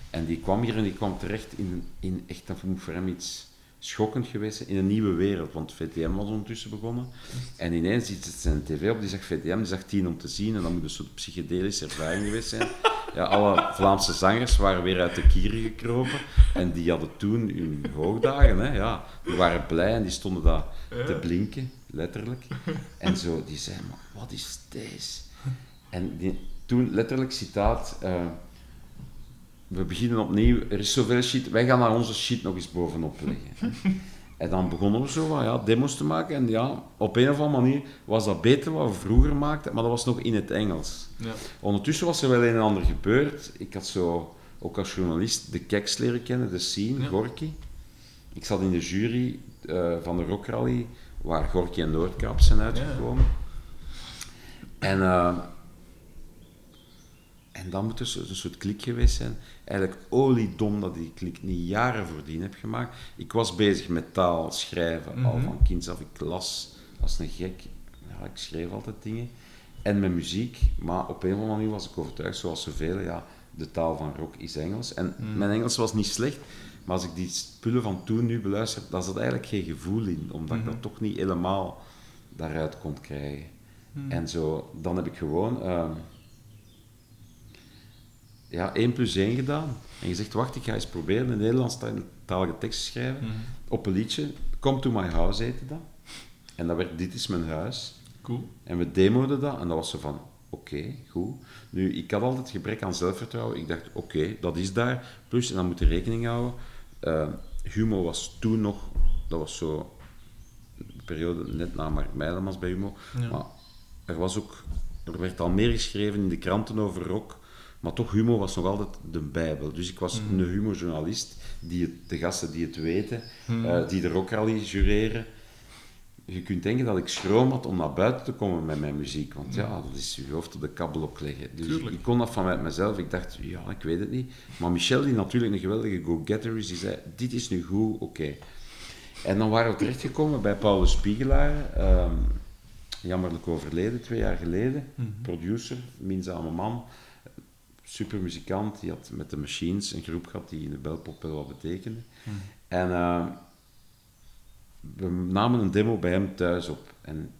En die kwam hier en die kwam terecht in, in echt, dat voor hem iets schokkend geweest, in een nieuwe wereld. Want VTM was ondertussen begonnen. En ineens ziet het zijn tv op, die zegt VTM, die zegt tien om te zien. En dan moet een soort psychedelische ervaring geweest zijn. Ja, alle Vlaamse zangers waren weer uit de kieren gekropen. En die hadden toen hun hoogdagen. Hè, ja. Die waren blij en die stonden daar te blinken, letterlijk. En zo, die zeiden, wat is deze? En die, toen, letterlijk, citaat... eh, we beginnen opnieuw, er is zoveel shit, wij gaan daar onze shit nog eens bovenop leggen. [LAUGHS] en dan begonnen we zo wat, ja, demos te maken. En ja, op een of andere manier was dat beter wat we vroeger maakten, maar dat was nog in het Engels. Ja. Ondertussen was er wel een en ander gebeurd. Ik had zo, ook als journalist, de Keks leren kennen, de scene, Ja. Gorky. Ik zat in de jury eh, van de Rock Rally, waar Gorky en Noordkaap zijn uitgekomen. En, eh, en dan moet er een soort klik geweest zijn. Eigenlijk oliedom dat klik niet jaren voordien heb gemaakt. Ik was bezig met taal, schrijven, al Mhm. van kinds af. Ik las als een gek. Ja, ik schreef altijd dingen. En met muziek, maar op een of andere manier was ik overtuigd, zoals zoveel, ja, de taal van rock is Engels. En Mhm. mijn Engels was niet slecht, maar als ik die spullen van toen nu beluister, daar zat eigenlijk geen gevoel in, omdat ik Mhm. dat toch niet helemaal daaruit kon krijgen. En zo, dan heb ik gewoon ehm, ja, 1 plus 1 gedaan. En gezegd, wacht, ik ga eens proberen een Nederlandstalige tekst te schrijven Mhm. op een liedje. Come to my house heette dat. En dat werd Dit is mijn huis. Cool. En we demoden dat en dat was zo van, oké, goed. Nu, ik had altijd gebrek aan zelfvertrouwen. Ik dacht, oké, dat is daar. Plus, en dan moet je rekening houden. eh, Humo was toen nog, dat was zo, een periode net na Mark Meilemans bij Humo. Ja. Maar er was ook, er werd al meer geschreven in de kranten over rock. Maar toch, Humo was nog altijd de bijbel. Dus ik was Mhm. een Humo-journalist, die het, de gasten die het weten, Mhm. eh, die de rockrally jureren. Je kunt denken dat ik schroom had om naar buiten te komen met mijn muziek. Want ja, dat is je hoofd op de kabbel opleggen. Dus Tuurlijk. ik kon dat vanuit mezelf. Ik dacht, ja, ik weet het niet. Maar Michel, die natuurlijk een geweldige go-getter is, die zei, dit is nu goed, oké. En dan waren we terechtgekomen bij Paulus Spiegelaar. ehm, jammerlijk overleden, twee jaar geleden. Mhm. Producer, minzame man. Super muzikant. Die had met de Machines een groep gehad die in de belpop wel wat betekende. Mhm. En eh, we namen een demo bij hem thuis op. En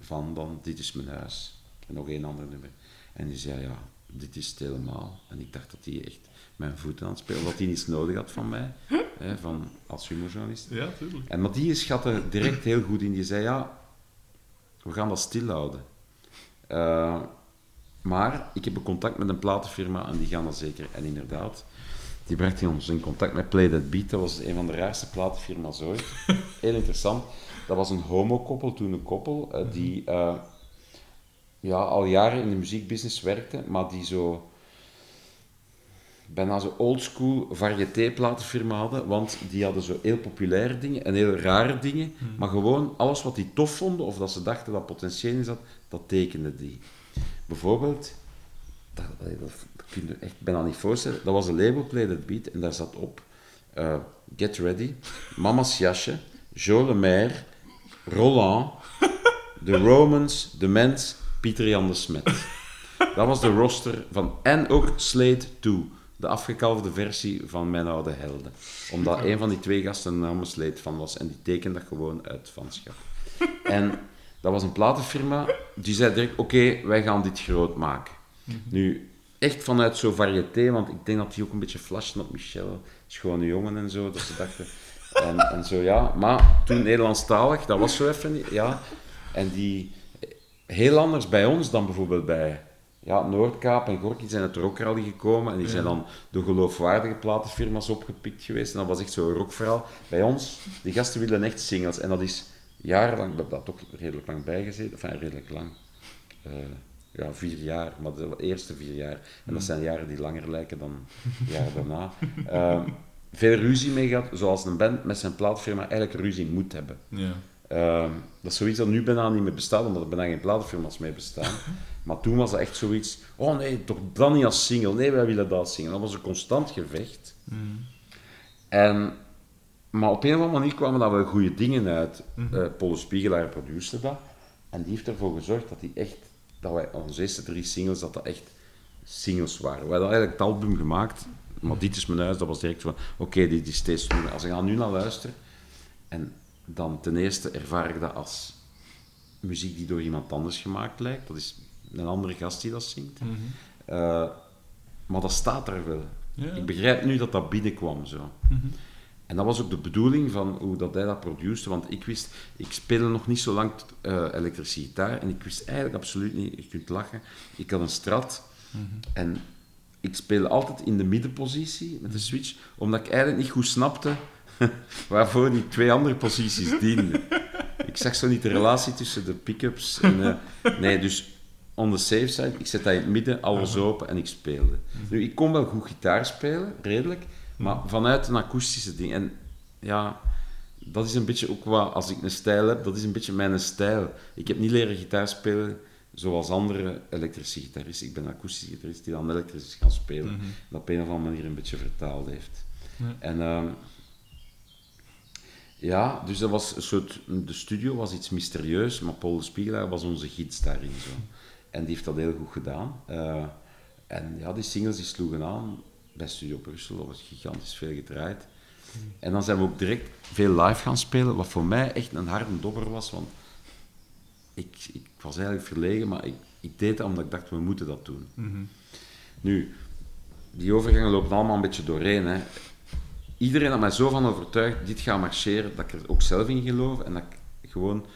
van dan, dit is mijn huis. En nog één ander nummer. En die zei, ja, dit is het helemaal. En ik dacht dat hij echt mijn voeten aan het spelen, dat hij niets nodig had van mij, hè, van, als humorjournalist. Ja, tuurlijk. En maar die schatte direct heel goed in. Die zei, ja, we gaan dat stilhouden. Eh, maar ik heb een contact met een platenfirma en die gaan dat zeker. En inderdaad, die bracht ons in contact met Play That Beat. Dat was een van de raarste platenfirma's ooit. [LAUGHS] Heel interessant. Dat was een homo-koppel, toen een koppel, eh, die eh, ja, al jaren in de muziekbusiness werkte, maar die zo bijna zo oldschool variété-platenfirma hadden, want die hadden zo heel populaire dingen en heel rare dingen, maar gewoon alles wat die tof vonden of dat ze dachten dat potentieel in zat, dat tekenden die. Bijvoorbeeld, dat, dat, dat je echt niet voorstellen, dat was een label Play That Beat en daar zat op eh, Get Ready, Mama's Jasje, Joe Lemaire, Roland, The Romans, The Mens, Pieter Jan de Smet. Dat was de roster van... En ook Slate 2, de afgekalfde versie van Mijn Oude Helden. Omdat een van die twee gasten naam Slate van was. En die tekende gewoon uit vanschap. En dat was een platenfirma, die zei direct, oké, wij gaan dit groot maken. Nu, echt vanuit zo'n variété, want ik denk dat die ook een beetje flashen op Michel. Schone jongen en zo, dat ze dachten... [LAUGHS] En, en zo, ja. Maar toen Nederlandstalig, dat was zo even niet, ja. En die... Heel anders bij ons dan bijvoorbeeld bij ja, Noordkaap en Gorky zijn uit de rockrally gekomen en die zijn dan door geloofwaardige platenfirma's opgepikt geweest. En dat was echt zo'n rockverhaal. Bij ons, die gasten willen echt singles. En dat is jarenlang, ik heb dat ook redelijk lang bijgezeten, enfin redelijk lang. Eh, ja, vier jaar, maar de eerste vier jaar. En dat zijn jaren die langer lijken dan de jaren daarna. Eh, veel ruzie mee gehad, zoals een band met zijn plaatfirma eigenlijk ruzie moet hebben. Ja. Ehm, dat is zoiets dat nu bijna niet meer bestaat, omdat er bijna geen platenfirma's meer bestaan. Maar toen was dat echt zoiets, oh nee, toch dan niet als single. Nee, wij willen dat als single. Dat was een constant gevecht. Mm. En, maar op een of andere manier kwamen daar wel goede dingen uit. Mhm. Eh, Paul Spiegelaar produceerde dat. En die heeft ervoor gezorgd dat die echt, dat wij onze eerste drie singles, dat dat echt singles waren. We hadden eigenlijk het album gemaakt, maar dit is mijn huis, dat was direct van, oké, dit is steeds doen. Als ik daar nu naar luister, en dan ten eerste ervaar ik dat als muziek die door iemand anders gemaakt lijkt. Dat is een andere gast die dat zingt. Mhm. Eh, maar dat staat er wel. Ja. Ik begrijp nu dat dat binnenkwam zo. Mhm. En dat was ook de bedoeling van hoe dat hij dat produceerde, want ik wist, ik speelde nog niet zo lang eh elektrische gitaar en ik wist eigenlijk absoluut niet, je kunt lachen, ik had een strat en ik speelde altijd in de middenpositie met de switch, omdat ik eigenlijk niet goed snapte [LAUGHS] waarvoor die twee andere posities dienden. Ik zag zo niet de relatie tussen de pick-ups en... eh, nee, dus on the safe side, ik zet dat in het midden, alles open en ik speelde. Nu, ik kon wel goed gitaar spelen, redelijk, maar vanuit een akoestische ding. En ja, dat is een beetje ook wat, als ik een stijl heb, dat is een beetje mijn stijl. Ik heb niet leren gitaar spelen zoals andere elektrische gitaristen. Ik ben een akoestische gitarist die dan elektrisch is gaan spelen. Mhm. Dat op een of andere manier een beetje vertaald heeft. Ja. En ehm, ja, dus dat was een soort, de studio was iets mysterieus, maar Paul de Spiegelaar was onze gids daarin. Zo. En die heeft dat heel goed gedaan. Eh, en ja, die singles die sloegen aan bij Studio Brussel, was gigantisch veel gedraaid. En dan zijn we ook direct veel live gaan spelen, wat voor mij echt een harde dobber was, want ik, ik was eigenlijk verlegen, maar ik, ik deed dat omdat ik dacht, we moeten dat doen. Mhm. Nu, die overgangen lopen allemaal een beetje doorheen. Hè. Iedereen had mij zo van overtuigd, dit gaat marcheren, dat ik er ook zelf in geloof en dat ik gewoon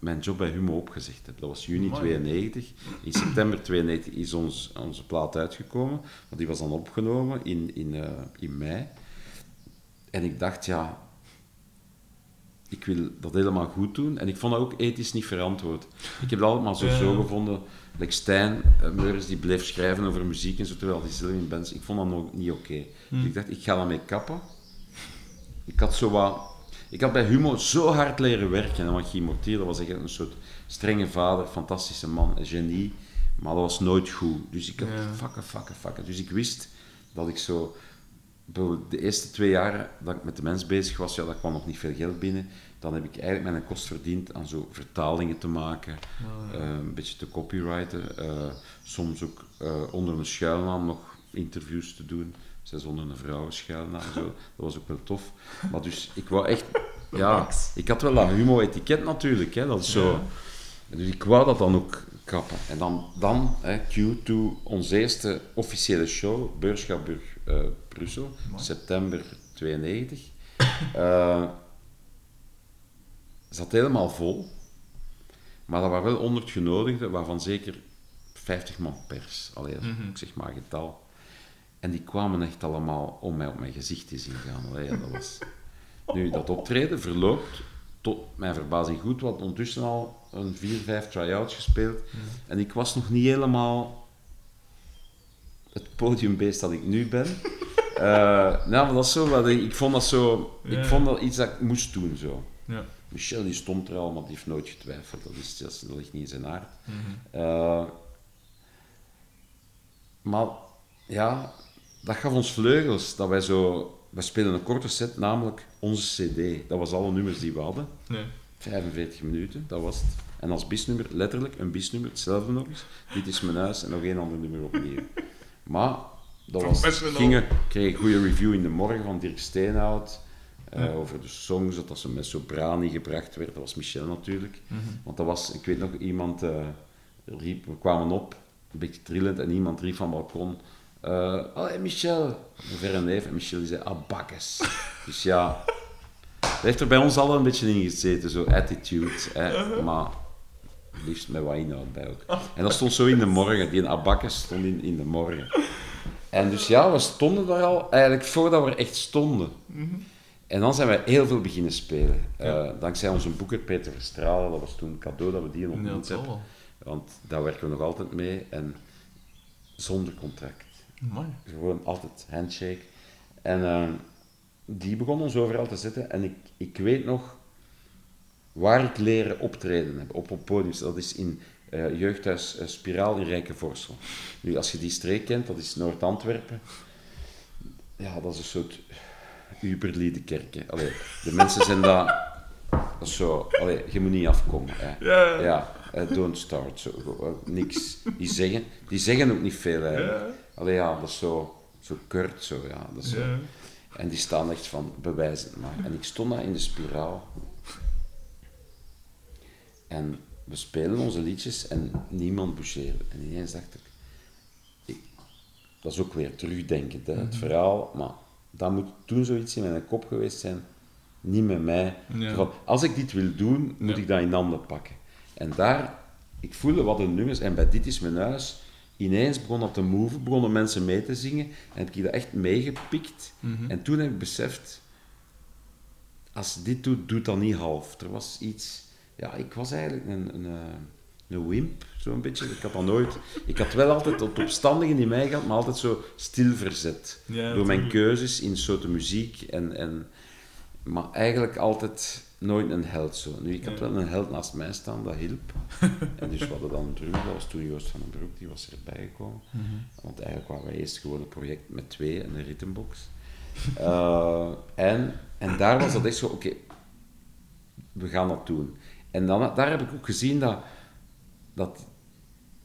mijn job bij Humo opgezegd heb. Dat was juni Amai. 92. In september 92 is ons, onze plaat uitgekomen, want die was dan opgenomen in, in, eh, in mei. En ik dacht, ja, ik wil dat helemaal goed doen. En ik vond dat ook ethisch niet verantwoord. Ik heb dat altijd maar zo, zo gevonden. Like Stijn Meurs, die bleef schrijven over muziek en zo, terwijl die zelf in bands... Ik vond dat nog niet oké. Dus ik dacht, ik ga daarmee kappen. Ik had zo wat... Ik had bij Humo zo hard leren werken. En wat Guy Mortier, dat was echt een soort strenge vader, fantastische man, een genie. Maar dat was nooit goed. Dus ik had Ja. fakken, fakken. Dus ik wist dat ik zo... De eerste twee jaren dat ik met de mens bezig was, ja, daar kwam nog niet veel geld binnen. Dan heb ik eigenlijk mijn kost verdiend aan zo vertalingen te maken, eh, een beetje te copyrighten. eh, soms ook eh, onder een schuilnaam nog interviews te doen. Zes onder een vrouwenschuilnaam en zo. Dat was ook wel tof. Maar dus, ik wou echt... [LAUGHS] Ja, ik had wel dat humo-etiket natuurlijk, hè, dat is zo... Dus ik wou dat dan ook kappen. En dan, dan hè, cue to onze eerste officiële show, Beurschapburg eh Brussel, september 92. Eh zat helemaal vol. Maar dat waren wel 100 genodigden, waarvan zeker 50 man pers. Allee, dat is- Mhm. ik zeg maar getal. En die kwamen echt allemaal om mij op mijn gezicht te zien gaan. Allee, dat was... Nu, dat optreden verloopt tot mijn verbazing goed, want ondertussen al een vier, vijf try-outs gespeeld. En ik was nog niet helemaal het podiumbeest dat ik nu ben. Eh, nou, maar dat is zo, wat ik, ik vond dat zo, Ja. ik vond dat iets dat ik moest doen zo. Ja. Michel die stond er al, maar die heeft nooit getwijfeld. Dat, is, dat, is- dat ligt niet in zijn aard. Mhm. Eh, maar ja, dat gaf ons vleugels. Dat wij zo... We spelen een korte set, namelijk onze cd. Dat was alle nummers die we hadden. Nee. 45 minuten, dat was het. En als bisnummer, letterlijk een bisnummer, hetzelfde nog eens. Dit is mijn huis en nog één ander nummer opnieuw. Maar dat was, gingen, kreeg een goede review in de morgen van Dirk Steenhout. eh, Over de songs, dat ze met soprani gebracht werd. Dat was Michel natuurlijk. Want dat was, ik weet nog, iemand eh, riep, we kwamen op, een beetje trillend, en iemand riep van het balkon. Eh Allee, Michel, een verre neef. En Michel die zei, abakkes. [LAUGHS] Dus ja, dat heeft er bij ons allen een beetje in gezeten, zo attitude. Hè, maar liefst met wat inhoud bij ook. En dat stond zo in de morgen, die abakkes stond in, in de morgen. En dus ja, we stonden daar al, eigenlijk voordat we er echt stonden. En dan zijn wij heel veel beginnen spelen. Eh, dankzij onze boeker Peter Verstralen, dat was toen een cadeau dat we die Ja, ontmoet zal hebben. Want daar werken we nog altijd mee en zonder contract. Mooi. Gewoon altijd handshake. En eh, die begon ons overal te zetten. En ik, ik weet nog waar ik leren optreden heb, op een podium. Dat is in eh, jeugdhuis eh, Spiraal in Rijkenvorsel. Nu, als je die streek kent, dat is Noord-Antwerpen. Ja, dat is een soort Uberliede kerken. Allee, de mensen zijn dat is zo... Allee, je moet niet afkomen. Hè. Ja. Ja, don't start. Zo, niks. Die zeggen, die zeggen ook niet veel. Hè. Ja. Allee, ja, dat is zo, zo kurt. Zo, ja, dat is zo. Ja. En die staan echt van, bewijs het maar. En ik stond daar in de spiraal. En we spelen onze liedjes en niemand boucheerde. En ineens dacht ik, ik dat is ook weer terugdenken, hè, het verhaal. Maar dat moet toen zoiets in mijn kop geweest zijn, niet met mij. Ja. Van, als ik dit wil doen, moet Ja. ik dat in handen pakken. En daar, ik voelde wat de nummers, en bij Dit is mijn huis, ineens begon dat te move, begonnen mensen mee te zingen, en heb ik dat echt meegepikt. Mhm. En toen heb ik beseft, als je dit doet, doet dat niet half. Er was iets, ja, ik was eigenlijk een, een, eh, een wimp, zo'n beetje. Ik had dat nooit, ik had wel altijd het opstandige in mij gehad, maar altijd zo stil verzet. Ja, door mijn keuzes in soorten muziek en, en maar eigenlijk altijd nooit een held zo. Nu, ik had wel een held naast mij staan, dat hielp. [LAUGHS] en dus we hadden dan een dat was toen Joost van den Broek, die was erbij gekomen. Mhm. Want eigenlijk waren wij eerst gewoon een project met twee en een ritmebox. Eh, en, en daar was dat echt zo, oké, we gaan dat doen. En dan, daar heb ik ook gezien dat, dat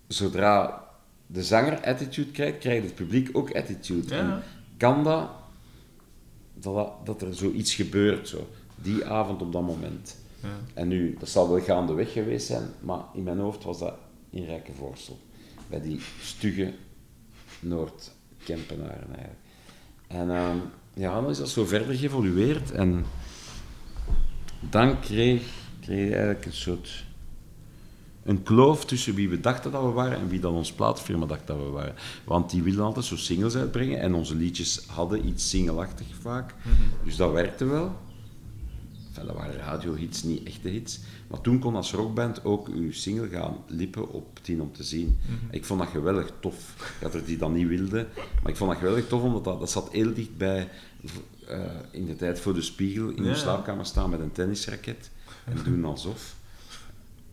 zodra de zanger attitude krijgt, krijgt het publiek ook attitude. Ja. En kan dat, dat, dat, dat er zoiets gebeurt, zo, die avond op dat moment. Ja. En nu, dat zal wel gaandeweg geweest zijn, maar in mijn hoofd was dat in Rijkenvoorsel. Bij die stugge Noord-Kempenaren eigenlijk. En ehm, ja, dan is dat zo verder geëvolueerd. En dan kreeg, kreeg je eigenlijk een soort... Een kloof tussen wie we dachten dat we waren en wie dan ons plaatfirma dacht dat we waren. Want die wilden altijd zo singles uitbrengen en onze liedjes hadden iets singelachtig vaak. Dus dat werkte wel. Enfin, dat waren radiohits, niet echte hits. Maar toen kon als rockband ook uw single gaan lippen op tien om te zien. Ik vond dat geweldig tof. Ik had er die dan niet wilde, maar ik vond dat geweldig tof, omdat dat, dat zat heel dicht bij eh, in de tijd voor de spiegel in Ja. de slaapkamer staan met een tennisraket en doen alsof.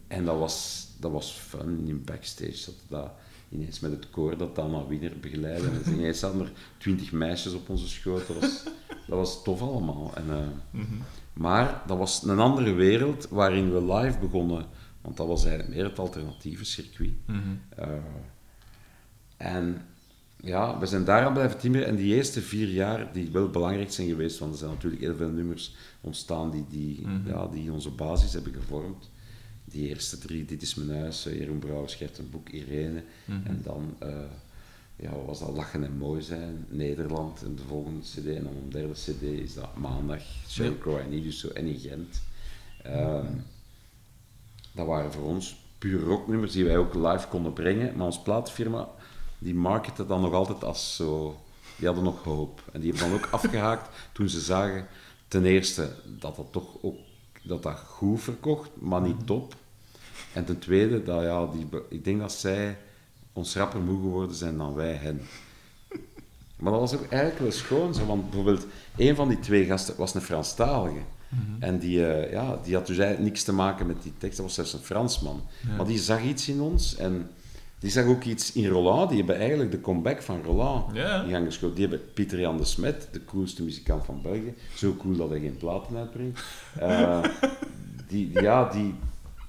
En dat was, dat was fun in backstage. Dat, dat ineens met het koor dat Anna Wiener begeleidde. En ineens zaten er twintig meisjes op onze schoot. Dat was, dat was tof allemaal. En, eh, Mhm. Maar dat was een andere wereld waarin we live begonnen. Want dat was eigenlijk meer het alternatieve circuit. Mhm. Eh, en ja, we zijn daaraan blijven timmeren. En die eerste vier jaar, die wel belangrijk zijn geweest, want er zijn natuurlijk heel veel nummers ontstaan die, die, Mhm. ja, die onze basis hebben gevormd. Die eerste drie, Dit is mijn huis, eh, Jeroen Brouwers, Gert een Boek, Irene. Mhm. En dan, eh, ja, was dat, Lachen en Mooi zijn, Nederland, en de volgende cd. En dan een derde cd is dat Maandag, Sheryl Crow, I Need You So, en in Gent. Ehm, dat waren voor ons puur rocknummers die wij ook live konden brengen. Maar ons plaatfirma, die markette dan nog altijd als zo... Die hadden nog hoop. En die hebben dan ook [LAUGHS] afgehaakt toen ze zagen, ten eerste, dat dat toch ook dat dat goed verkocht, maar niet top. En ten tweede, dat, ja, die, ik denk dat zij ons rapper moe geworden zijn dan wij hen. Maar dat was ook eigenlijk wel schoon, zo, want bijvoorbeeld een van die twee gasten was een Franstalige. En die, eh, ja, die had dus eigenlijk niks te maken met die tekst, dat was zelfs een Fransman. Ja. Maar die zag iets in ons en die zag ook iets in Roland. Die hebben eigenlijk de comeback van Roland Ja. in gang geschoten. Die hebben Pieter Jan de Smet, de coolste muzikant van België. Zo cool dat hij geen platen uitbrengt. Eh, die, [LAUGHS] die- ja, die,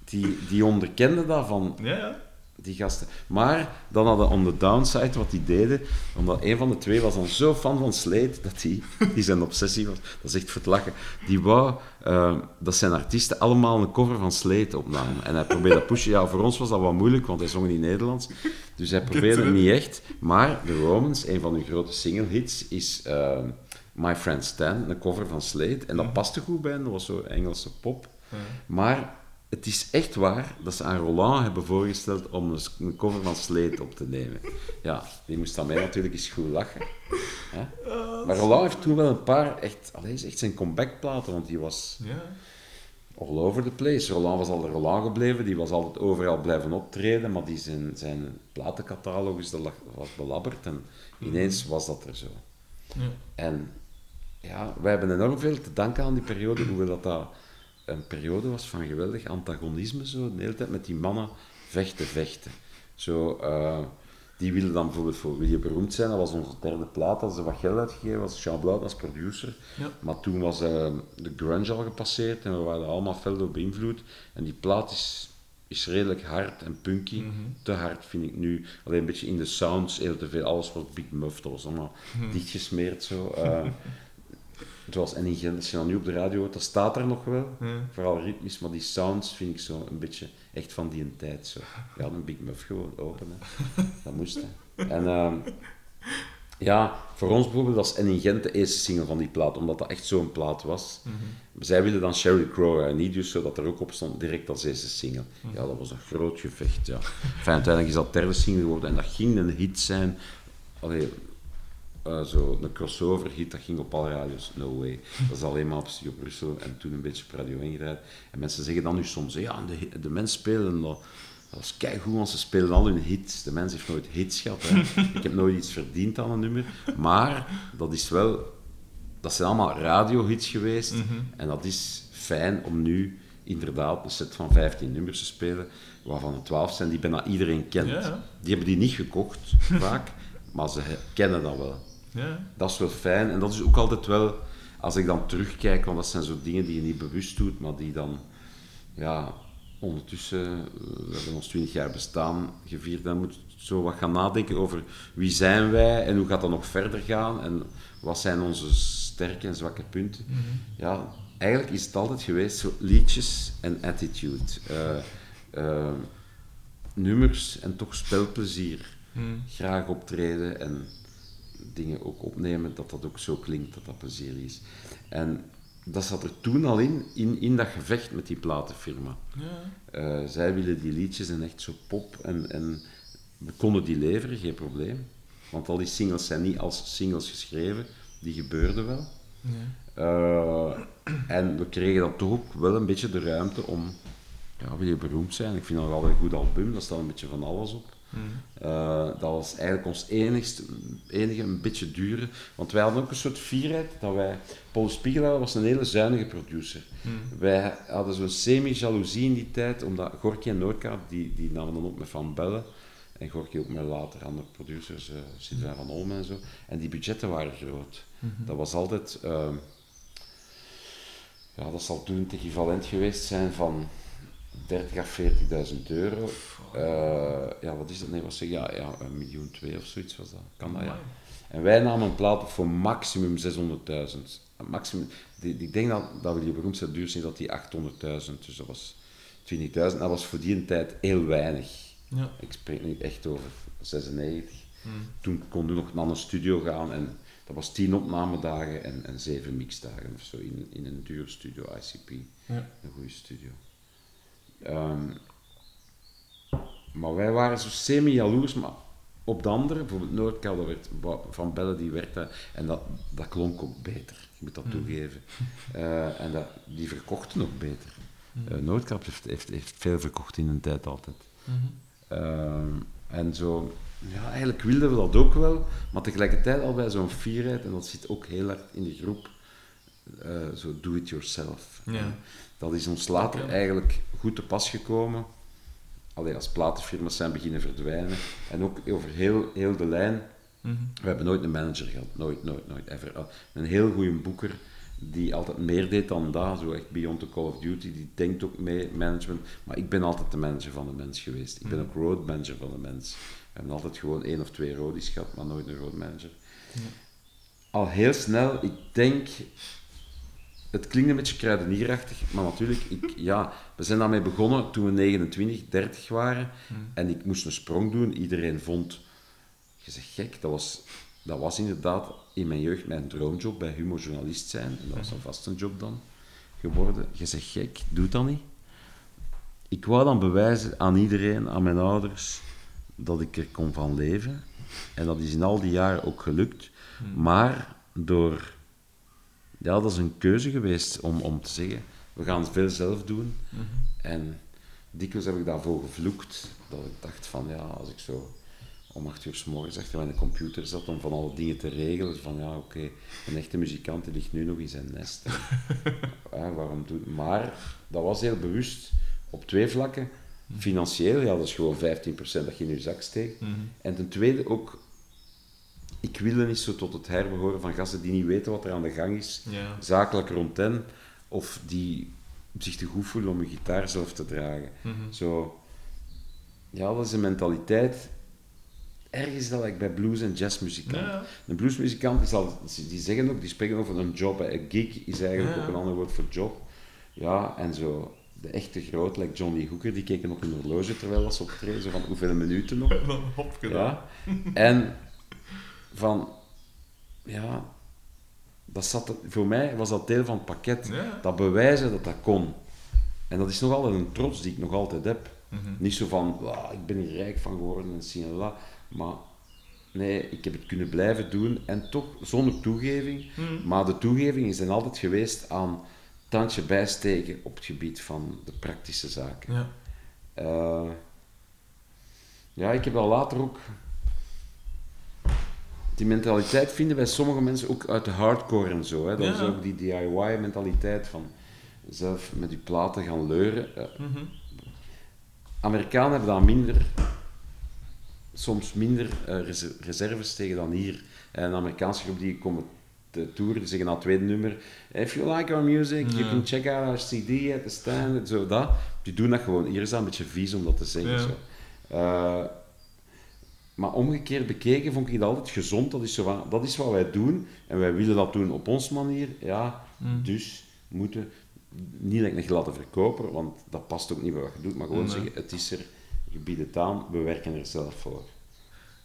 die, die onderkenden dat van ja. Die gasten. Maar dan hadden on the downside wat die deden, omdat een van de twee was dan zo fan van Slade, dat die, die zijn obsessie was, dat is echt voor het lachen, die wou eh, dat zijn artiesten allemaal een cover van Slade opnamen. En hij probeerde dat pushen. Ja, voor ons was dat wat moeilijk, want hij zong in Nederlands. Dus hij probeerde het niet echt. Maar The Romans, een van hun grote single hits, is eh, My Friend Stan, een cover van Slade. En dat paste goed bij hen, dat was zo Engelse pop. Maar het is echt waar dat ze aan Roland hebben voorgesteld om een, cover van Slate op te nemen. Ja, die moest aan mij natuurlijk eens goed lachen. Hè? Maar Roland heeft toen wel een paar echt, allee, is echt zijn comebackplaten, want die was Ja. all over the place. Roland was al de Roland gebleven, die was altijd overal blijven optreden, maar die zijn, zijn platencatalogus dat lag- was belabberd en ineens was dat er zo. Ja. En ja, wij hebben enorm veel te danken aan die periode, hoewel dat, dat een periode was van geweldig antagonisme, zo, de hele tijd met die mannen vechten, vechten. Zo, eh, die wilden dan bijvoorbeeld voor Wil je beroemd zijn, dat was onze derde plaat, dat ze wat geld uitgegeven, was Jean Blauw als producer. Ja. Maar toen was eh, de grunge al gepasseerd en we waren allemaal fel door beïnvloed. En die plaat is, is redelijk hard en punky. Mhm. Te hard vind ik nu. Alleen een beetje in de sounds, heel te veel. Alles was Big Muff, dat was allemaal Mhm. dichtgesmeerd zo. Eh, [LAUGHS] zoals en in Gent, als je dan nu op de radio hoort, dat staat er nog wel. Ja. Vooral ritmisch, maar die sounds vind ik zo een beetje echt van die een tijd zo. Ja, een Big Muff gewoon open, hè. dat moest. Hè. En ehm, ja, voor ons bijvoorbeeld was En in Gent de eerste single van die plaat, omdat dat echt zo'n plaat was. Zij wilden dan Sheryl Crow en niet dus zodat er ook op stond direct als eerste single. Ja, dat was een groot gevecht, ja. Enfin, uiteindelijk is dat derde single geworden en dat ging een hit zijn. Allee, eh, zo een crossover hit, dat ging op alle radio's. No way. Dat is alleen maar op Studio Brussel en toen een beetje op Radio 1 gedraaid. En mensen zeggen dan nu soms, ja, de, de mensen spelen dat. Dat is keigoed, want ze spelen al hun hits. De mens heeft nooit hits gehad. Hè. [LAUGHS] Ik heb nooit iets verdiend aan een nummer. Maar dat is wel... Dat zijn allemaal radiohits geweest. En dat is fijn om nu inderdaad een set van 15 nummers te spelen, waarvan er 12 zijn die bijna iedereen kent. Ja, ja. Die hebben die niet gekocht, [LAUGHS] vaak, maar ze kennen dat wel. Ja. Dat is wel fijn. En dat is ook altijd wel, als ik dan terugkijk, want dat zijn zo dingen die je niet bewust doet, maar die dan, ja, ondertussen, eh, we hebben ons 20 jaar bestaan gevierd, dan moet je zo wat gaan nadenken over wie zijn wij en hoe gaat dat nog verder gaan en wat zijn onze sterke en zwakke punten. Ja, eigenlijk is het altijd geweest zo liedjes en attitude. Eh, nummers en toch spelplezier. Hmm. Graag optreden en dingen ook opnemen, dat dat ook zo klinkt, dat dat plezier is. En dat zat er toen al in, in, in dat gevecht met die platenfirma. Ja. Eh, zij willen die liedjes en echt zo pop en, en we konden die leveren, geen probleem. Want al die singles zijn niet als singles geschreven, die gebeurden wel. Ja. Eh, en we kregen dan toch ook wel een beetje de ruimte om, ja, wil je beroemd zijn? Ik vind dat wel een goed album, daar staat een beetje van alles op. Eh, dat was eigenlijk ons enigste, enige een beetje dure, want wij hadden ook een soort fierheid dat wij, Paul Spiegelaar was een hele zuinige producer. Wij hadden zo'n semi-jaloezie in die tijd, omdat Gorky en Noordkaart, die, die namen dan op met Van Bellen, en Gorky ook met later andere producers, uh, van Olmen en zo, en die budgetten waren groot. Dat was altijd, ehm, ja, dat zal toen het equivalent geweest zijn van 30 à 40.000 euro. Eh, ja, wat is dat? Nee, wat zeg je? Ja, ja, een miljoen twee of zoiets was dat. Kan dat, ja. En wij namen een plaat op voor maximum 600.000. Maximum, die, ik denk dat, dat we die beroemdste duur zijn, dat die 800.000, dus dat was 20.000. Dat was voor die tijd heel weinig. Ja. Ik spreek nu echt over 96. Hmm. Toen konden we nog naar een studio gaan en dat was 10 opnamedagen en, en 7 mixdagen of zo in, in een dure studio, ICP. Ja. Een goede studio. Ehm, maar wij waren zo semi-jaloers, maar op de andere, bijvoorbeeld Noordkaal, dat werd, Van Bellen die werkte, en dat, dat klonk ook beter, ik moet dat toegeven. [LAUGHS] Eh, en dat, die verkochten ook beter. Uh, Noordkaap heeft, heeft, heeft veel verkocht in een tijd altijd. Ehm, en zo, ja, eigenlijk wilden we dat ook wel, maar tegelijkertijd al bij zo'n fierheid, en dat zit ook heel hard in de groep, eh, zo do it yourself. Ja. Dat is ons later eigenlijk goed te pas gekomen. Alleen als platenfirma's zijn beginnen verdwijnen. En ook over heel, heel de lijn. Mhm. We hebben nooit een manager gehad. Nooit, nooit, nooit, ever. Een heel goede boeker die altijd meer deed dan dat. Zo echt beyond the call of duty. Die denkt ook mee, management. Maar ik ben altijd de manager van de mens geweest. Ik ben ook road manager van de mens. We hebben altijd gewoon één of twee roadies gehad, maar nooit een road manager. Al heel snel, ik denk het klinkt een beetje kruidenierachtig, maar natuurlijk, ik, ja, we zijn daarmee begonnen toen we 29, 30 waren. En ik moest een sprong doen. Iedereen vond, je zegt gek, dat was, dat was inderdaad in mijn jeugd mijn droomjob, bij Humo journalist zijn. En dat was een vaste job dan geworden. Je zegt gek, doe dat niet. Ik wou dan bewijzen aan iedereen, aan mijn ouders, dat ik er kon van leven. En dat is in al die jaren ook gelukt. Maar door ja, dat is een keuze geweest om, om te zeggen, we gaan veel zelf doen. En dikwijls heb ik daarvoor gevloekt, dat ik dacht van, ja, als ik zo om acht uur s morgens achter mijn computer zat om van alle dingen te regelen, van ja, oké, een echte muzikant die ligt nu nog in zijn nest. [LAUGHS] ja, waarom doet... Maar dat was heel bewust op twee vlakken. Financieel, ja, dat is gewoon 15% dat je in je zak steekt. Mhm. En ten tweede ook, ik wil er niet zo tot het herbehoren van gasten die niet weten wat er aan de gang is, Ja. zakelijk rond hen, of die zich te goed voelen om een gitaar zelf te dragen. Mhm. Zo, ja, dat is een mentaliteit. Ergens dat ik bij blues- en jazzmuzikanten. Ja. Een bluesmuzikant is al, die zeggen ook, die spreken over een job. Een gig is eigenlijk Ja, ook een ander woord voor job. Ja, en zo, de echte groot, like Johnny Hooker, die keken op een horloge terwijl ze optreden, zo van hoeveel minuten nog. [LAUGHS] Ja. En van, ja, dat zat, voor mij was dat deel van het pakket. Ja. Dat bewijzen dat dat kon. En dat is nog altijd een trots die ik nog altijd heb. Mhm. Niet zo van, "Wauw, ik ben hier rijk van geworden en zie en la. Maar nee, ik heb het kunnen blijven doen en toch zonder toegeving. Mhm. Maar de toegeving is dan altijd geweest aan tandje bijsteken op het gebied van de praktische zaken. Ja. Eh, ja, ik heb wel later ook. Die mentaliteit vinden bij sommige mensen ook uit de hardcore en zo. Hè. Dat Ja. is ook die DIY-mentaliteit van zelf met die platen gaan leuren. Eh, Mhm. Amerikanen hebben daar minder, soms minder eh, res- reserves tegen dan hier. Eh, Een Amerikaanse groep die komen te toeren, die zeggen na het tweede nummer: If you like our music, you can check out our CD at the stand. Zo dat. Die doen dat gewoon. Hier is dat een beetje vies om dat te zeggen. Ja. Zo. Eh, maar omgekeerd bekeken vond ik het altijd gezond. Dat is, zo van, dat is wat wij doen en wij willen dat doen op onze manier. Ja, Mm. dus moeten niet like een gladde verkoper, want dat past ook niet bij wat je doet, maar gewoon Nee. zeggen: het is er, je biedt het aan, we werken er zelf voor.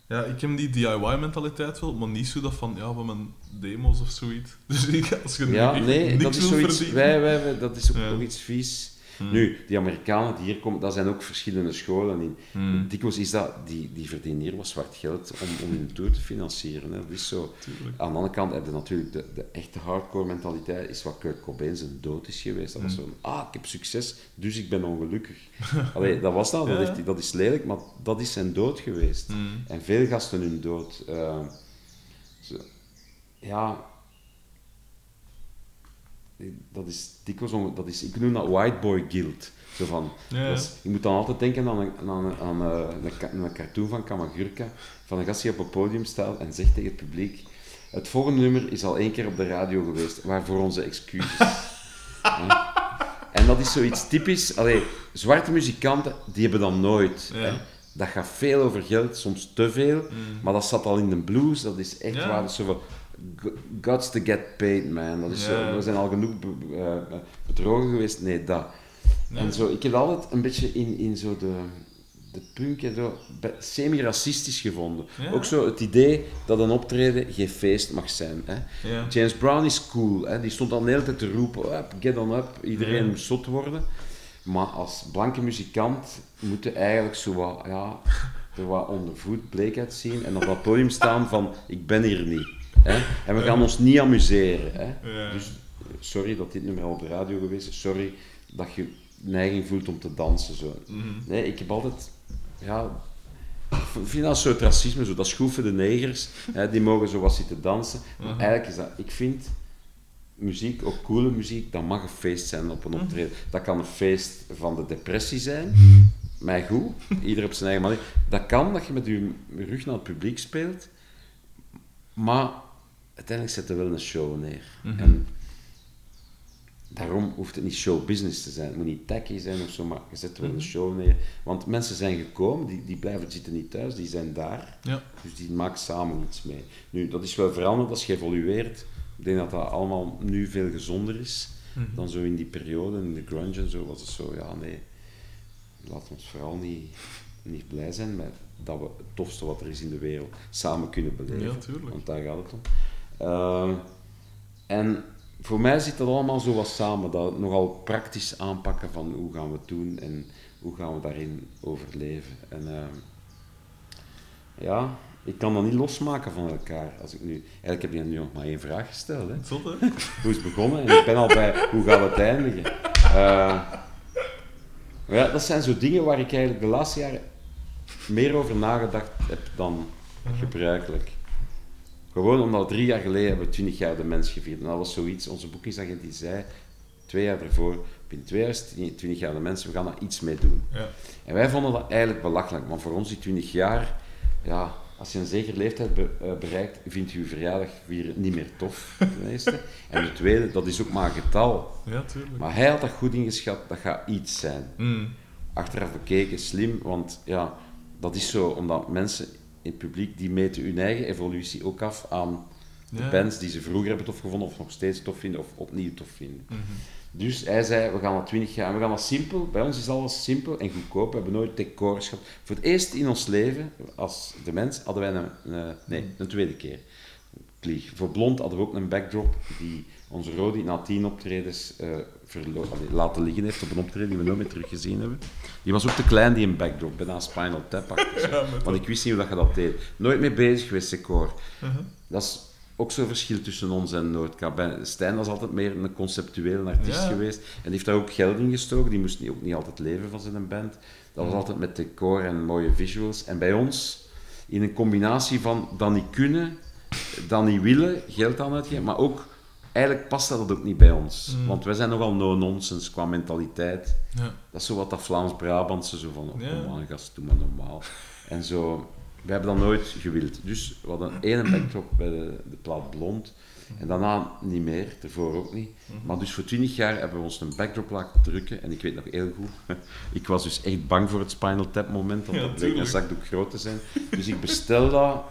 Ja, ik heb die DIY-mentaliteit wel, maar niet zo dat van, ja, van mijn demo's of zoiets. [LAUGHS] Dus ik, als je Ja, niks nee, dat is zoiets. verdienen... Wij, wij, wij- dat is ook Ja. nog iets vies. Hmm. Nu, die Amerikanen die hier komen, dat zijn ook verschillende scholen in. Hmm. Dikwijls is dat, die, die verdienen hier wat zwart geld om, om hun tour te financieren. Hè. Dat is zo. Tuurlijk. Aan de andere kant heb je natuurlijk de, de echte hardcore mentaliteit, is wat Kurt Cobain zijn dood is geweest. Dat was Mm. zo, ah, ik heb succes, dus ik ben ongelukkig. [LAUGHS] Allee, dat was dat, dat, heeft- dat is lelijk, maar dat is zijn dood geweest. Hmm. En veel gasten hun dood. eh, zo- ja, dat is dikwijls, dat is, ik noem dat white boy guilt. Zo van, Ja, je moet dan altijd denken aan, een, aan, een- aan eh, een, ka- een cartoon van Kamagurka, van een gast die op een podium staat en zegt tegen het publiek, het volgende nummer is al één keer op de radio geweest, waarvoor onze excuses. [LAUGHS] Ja. En dat is zoiets typisch. Allee, zwarte muzikanten, die hebben dat nooit. Ja. Hè. Dat gaat veel over geld, soms te veel. Mm. Maar dat zat al in de blues, dat is echt waar. Dat is zo van, "G- Gots to get paid, man. Dat is zo, we zijn al genoeg be- eh, bedrogen geweest. Nee, dat. En zo, ik heb altijd een beetje in, in zo de, de punk en zo be- semi-racistisch gevonden. Ja. Ook zo het idee dat een optreden geen feest mag zijn. Hè. Ja. James Brown is cool. Hè. Die stond dan de hele tijd te roepen, up, get on up. Iedereen Ja. moet zot worden. Maar als blanke muzikant moet je eigenlijk zo wat, ja, er wat onder voet bleek uitzien en op dat podium staan van, ik ben hier niet. Hè. En we gaan ons niet amuseren. Hè. Ja. Dus sorry dat dit nummer al op de radio geweest is. Sorry dat je neiging voelt om te dansen. Zo. Mhm. Nee, ik heb altijd... Ja, ik vind dat een soort racisme, zo, dat is goed voor de negers. Hè, die mogen zo wat zitten dansen. Maar Mhm. eigenlijk is dat... Ik vind muziek, ook coole muziek, dat mag een feest zijn op een Mhm. optreden. Dat kan een feest van de depressie zijn. Mij goed, ieder op zijn eigen manier. Dat kan, dat je met je rug naar het publiek speelt. Maar uiteindelijk zet er wel een show neer. Mhm. En daarom hoeft het niet showbusiness te zijn. Het moet niet tacky zijn of zo, maar je zet er wel een Mhm. show neer. Want mensen zijn gekomen, die, die blijven zitten niet thuis, die zijn daar. Ja. Dus die maken samen iets mee. Nu, dat is wel veranderd, dat is geëvolueerd. Ik denk dat dat allemaal nu veel gezonder is Mhm. dan zo in die periode, in de grunge en zo, was het zo, ja nee, laten we ons vooral niet, niet blij zijn met dat we het tofste wat er is in de wereld samen kunnen beleven. Ja, tuurlijk. Want daar gaat het om. Eh, en voor mij zit dat allemaal zo wat samen, dat nogal praktisch aanpakken van hoe gaan we het doen en hoe gaan we daarin overleven. En eh, ja, ik kan dat niet losmaken van elkaar. Als ik nu, eigenlijk heb je nu nog maar één vraag gesteld. Hè? Zot, hè? [LAUGHS] Hoe is het begonnen? En ik ben al bij hoe gaat het eindigen? Maar ja, dat zijn zo dingen waar ik eigenlijk de laatste jaren meer over nagedacht heb dan gebruikelijk. Gewoon omdat drie jaar geleden hebben we 20 jaar de mens gevierd. En dat was zoiets, onze boekingsagent die zei, twee jaar ervoor, binnen 2020 jaar de mensen, we gaan daar iets mee doen. Ja. En wij vonden dat eigenlijk belachelijk, want voor ons die 20 jaar, ja, als je een zekere leeftijd be- eh, bereikt, vindt je je verjaardag niet meer tof, ten [LAUGHS] eerste. En ten tweede, dat is ook maar een getal. ja, tuurlijk. Maar hij had dat goed ingeschat, dat gaat iets zijn. Mm. Achteraf bekeken, slim, want ja, dat is zo, omdat mensen in het publiek, die meten hun eigen evolutie ook af aan de Ja. bands die ze vroeger hebben tof gevonden, of nog steeds tof vinden, of opnieuw tof vinden. Mhm. Dus hij zei, we gaan dat 20 jaar, we gaan dat simpel, bij ons is alles simpel en goedkoop, we hebben nooit decors gehad. Voor het eerst in ons leven, als de mens, hadden wij een, een- nee, een tweede keer. Klieg. Voor Blond hadden we ook een backdrop die onze Rodi na tien optredens allee, laten liggen heeft op een optreden die we nooit meer teruggezien hebben. Die was ook te klein, die een backdrop, bijna Spinal Tap. [LAUGHS] Ja, Want ik wist niet hoe dat je dat deed. Nooit mee bezig geweest, decor. Mhm. Dat is ook zo'n verschil tussen ons en Noordkaap. Bij Stijn was altijd meer een conceptuele artiest Ja. geweest. En die heeft daar ook geld in gestoken. Die moest ook niet altijd leven van zijn band. Dat was altijd met decor en mooie visuals. En bij ons, in een combinatie van dat niet kunnen, dat niet willen, geld aan uitgeven, maar ook... Eigenlijk past dat ook niet bij ons. Mm. Want wij zijn nogal no-nonsense qua mentaliteit. Ja. Dat is zo wat dat Vlaams-Brabantse, zo van, oh, Ja. kom aan gast, doe maar normaal. En zo, we hebben dat nooit gewild. Dus we hadden één backdrop bij de, de plaat Blond, en daarna niet meer, ervoor ook niet. Mhm. Maar dus voor twintig jaar hebben we ons een backdrop laten drukken, en ik weet nog heel goed, [LAUGHS] ik was dus echt bang voor het Spinal Tap moment, Ja, dat bleek een zakdoek groot te zijn. Dus ik bestel dat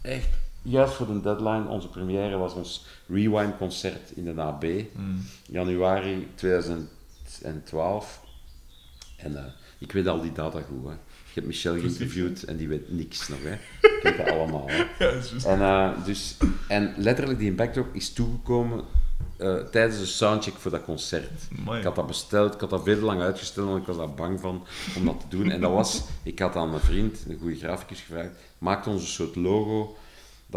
echt juist voor de deadline. Onze première was ons Rewind concert in de AB Mm. januari 2012. En eh, ik weet al die data goed. Hè. Ik heb Michel geïnterviewd en die weet niks nog. Hè. Ik weet dat allemaal. Hè. [LAUGHS] Ja, dat is juist. En, eh, dus, en letterlijk, die backdrop is toegekomen eh, tijdens de soundcheck voor dat concert. Amai. Ik had dat besteld, ik had dat veel te lang uitgesteld, want ik was daar bang van om dat te doen. En dat was, ik had aan een vriend, een goede graficus, gevraagd, maak ons een soort logo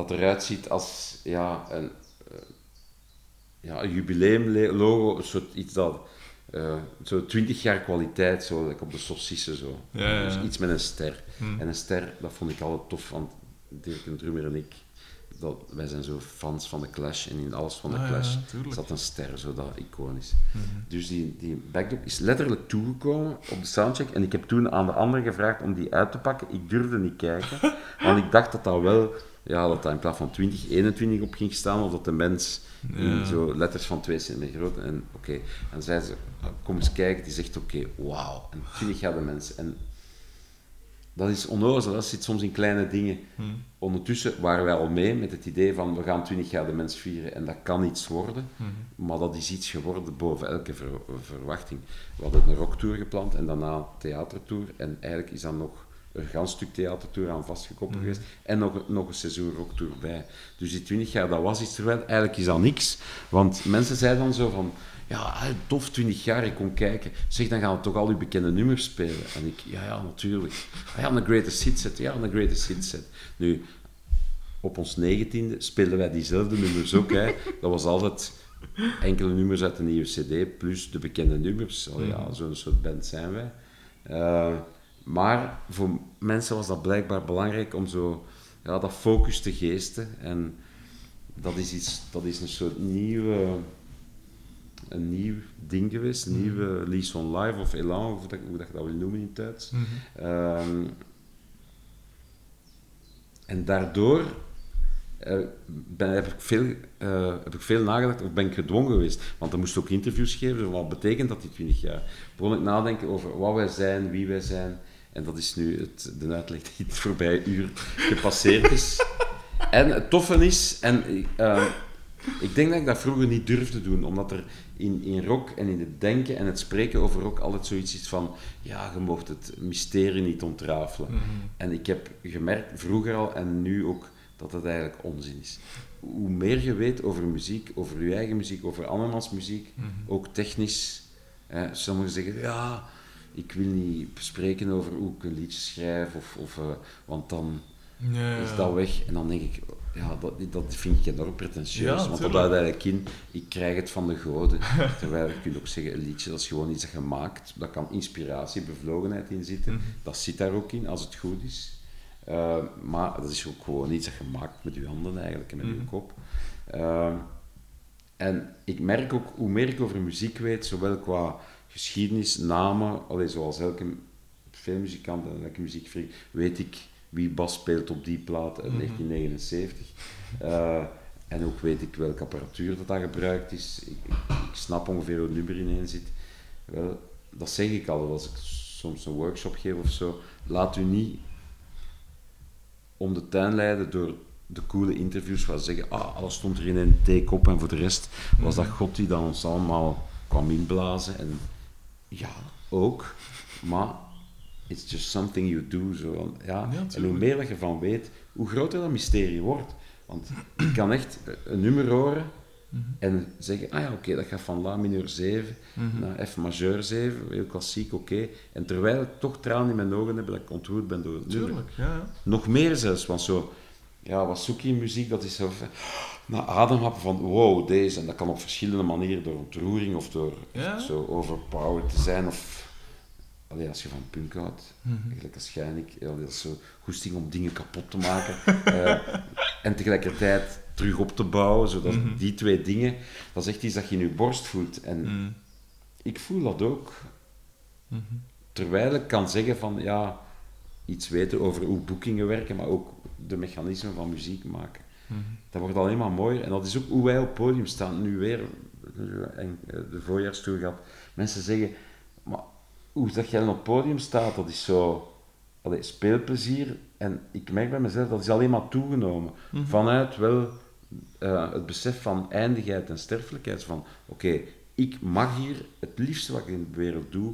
dat eruit ziet als ja, een, eh, ja, een jubileumlogo, een soort iets dat, eh, zo 20 jaar kwaliteit, zo like op de saucissen zo. Ja, ja, ja. Dus iets met een ster. Mm. En een ster, dat vond ik altijd tof, want Dirk en Drummer en ik, dat, wij zijn zo fans van de Clash en in alles van de Ah, Clash zat een ster, zo dat iconisch. Mhm. Dus die, die backdrop is letterlijk toegekomen op de soundcheck. En ik heb toen aan de anderen gevraagd om die uit te pakken. Ik durfde niet kijken, [LAUGHS] want ik dacht dat dat wel, ja, dat dat in plaats van 20, 21 op ging staan, of dat de mens in zo letters van 2 centimeter groot. En oké, en zei ze, "Ah, kom eens kijken. Die zegt, oké, wauw. En 20 jaar de mens. En dat is onnozel, dat zit soms in kleine dingen. Mm. Ondertussen waren wij al mee met het idee van we gaan 20 jaar de mens vieren en dat kan iets worden. Mhm. Maar dat is iets geworden boven elke ver- verwachting. We hadden een rocktour gepland en daarna een theatertour. En eigenlijk is dan nog een gans stuk theatertour aan vastgekoppeld Mhm. geweest. En nog, nog een seizoen rocktour bij. Dus die 20 jaar, dat was iets terwijl eigenlijk is dat niks. Want mensen zeiden dan zo van, ja, hè, tof 20 jaar, ik kom kijken. Zeg, dan gaan we toch al uw bekende nummers spelen. En ik, ja, ja, natuurlijk. Ah, ja, een greatest hit set. Ja, een greatest hit set. Nu, op ons negentiende speelden wij diezelfde nummers ook. Hè. Dat was altijd enkele nummers uit de nieuwe cd, plus de bekende nummers. Al ja, zo'n soort band zijn wij. Eh, maar voor mensen was dat blijkbaar belangrijk om zo, ja, dat focus te geesten. En dat is, iets, dat is een soort nieuwe, een nieuw ding geweest. Een nieuwe Lease on Live of Elan, of dat, hoe dat je dat wil noemen in het Duits. Mhm. Ehm, en daardoor eh, ben, heb, ik veel, eh, heb ik veel nagedacht, of ben ik gedwongen geweest. Want dan moest ik ook interviews geven, dus wat betekent dat die 20 jaar? Begon ik nadenken over wat wij zijn, wie wij zijn. En dat is nu het, de uitleg die het voorbije uur gepasseerd is. [LAUGHS] En het toffe is, en eh, ik denk dat ik dat vroeger niet durfde doen, omdat er in, in rock en in het denken en het spreken over rock altijd zoiets is van, ja, je mocht het mysterie niet ontrafelen. Mhm. En ik heb gemerkt, vroeger al en nu ook, dat het eigenlijk onzin is. Hoe meer je weet over muziek, over je eigen muziek, over andermans muziek, Mhm. ook technisch. Sommigen zeggen, ja, ik wil niet spreken over hoe ik een liedje schrijf, of, of, eh, want dan is dat weg. En dan denk ik, ja, dat, dat vind ik enorm pretentieus. Ja, want dat houdt eigenlijk in, ik krijg het van de goden. [LAUGHS] Terwijl je kunt ook zeggen, een liedje dat is gewoon iets dat je maakt. Daar kan inspiratie, bevlogenheid in zitten. Mhm. Dat zit daar ook in, als het goed is. Uh, maar dat is ook gewoon iets dat je maakt met je handen eigenlijk en met je Mhm. kop. Uh, En ik merk ook, hoe meer ik over muziek weet, zowel qua geschiedenis, namen, allee, zoals elke veel muzikanten en elke muziekvriend, weet ik wie bas speelt op die plaat uit 1979. Uh, en ook weet ik welke apparatuur dat daar gebruikt is. Ik, ik, ik snap ongeveer hoe het nummer ineen zit. Wel, dat zeg ik al als ik soms een workshop geef of zo. Laat u niet om de tuin leiden door de coole interviews waar ze zeggen, ah, alles stond er in een take op en voor de rest was dat God die dan ons allemaal kwam inblazen. En ja, ook, maar it's just something you do. Zo. Ja, en hoe meer dat je van weet, hoe groter dat mysterie wordt. Want je kan echt een nummer horen mhm. en zeggen, ah ja, oké, dat gaat van La mineur 7 mhm. naar F majeur 7, heel klassiek, oké. En terwijl ik toch tranen in mijn ogen heb dat ik ontroerd ben door het Tuurlijk, nummer. Ja, ja. Nog meer zelfs, want zo, ja, wat zoek je in muziek? Dat is zo naar ademhappen van wow, deze. En dat kan op verschillende manieren, door ontroering of door zo overpowered te zijn. Of Allee, als je van punk houdt, mm -hmm. als ik, ja, dat is zo goesting om dingen kapot te maken. uh, [LAUGHS] en tegelijkertijd terug op te bouwen, zodat mm -hmm. die twee dingen, dat is echt iets dat je in je borst voelt. En mm. ik voel dat ook. -hmm. Terwijl ik kan zeggen van, ja, iets weten over hoe boekingen werken, maar ook de mechanismen van muziek maken. Dat wordt alleen maar mooier. En dat is ook hoe wij op het podium staan. Nu weer, de voorjaarstoer gehad. Mensen zeggen, maar hoe dat jij op het podium staat, dat is zo allee, speelplezier. En ik merk bij mezelf, dat is alleen maar toegenomen. Mm -hmm. Vanuit wel uh, het besef van eindigheid en sterfelijkheid. Van oké, okay, ik mag hier het liefste wat ik in de wereld doe,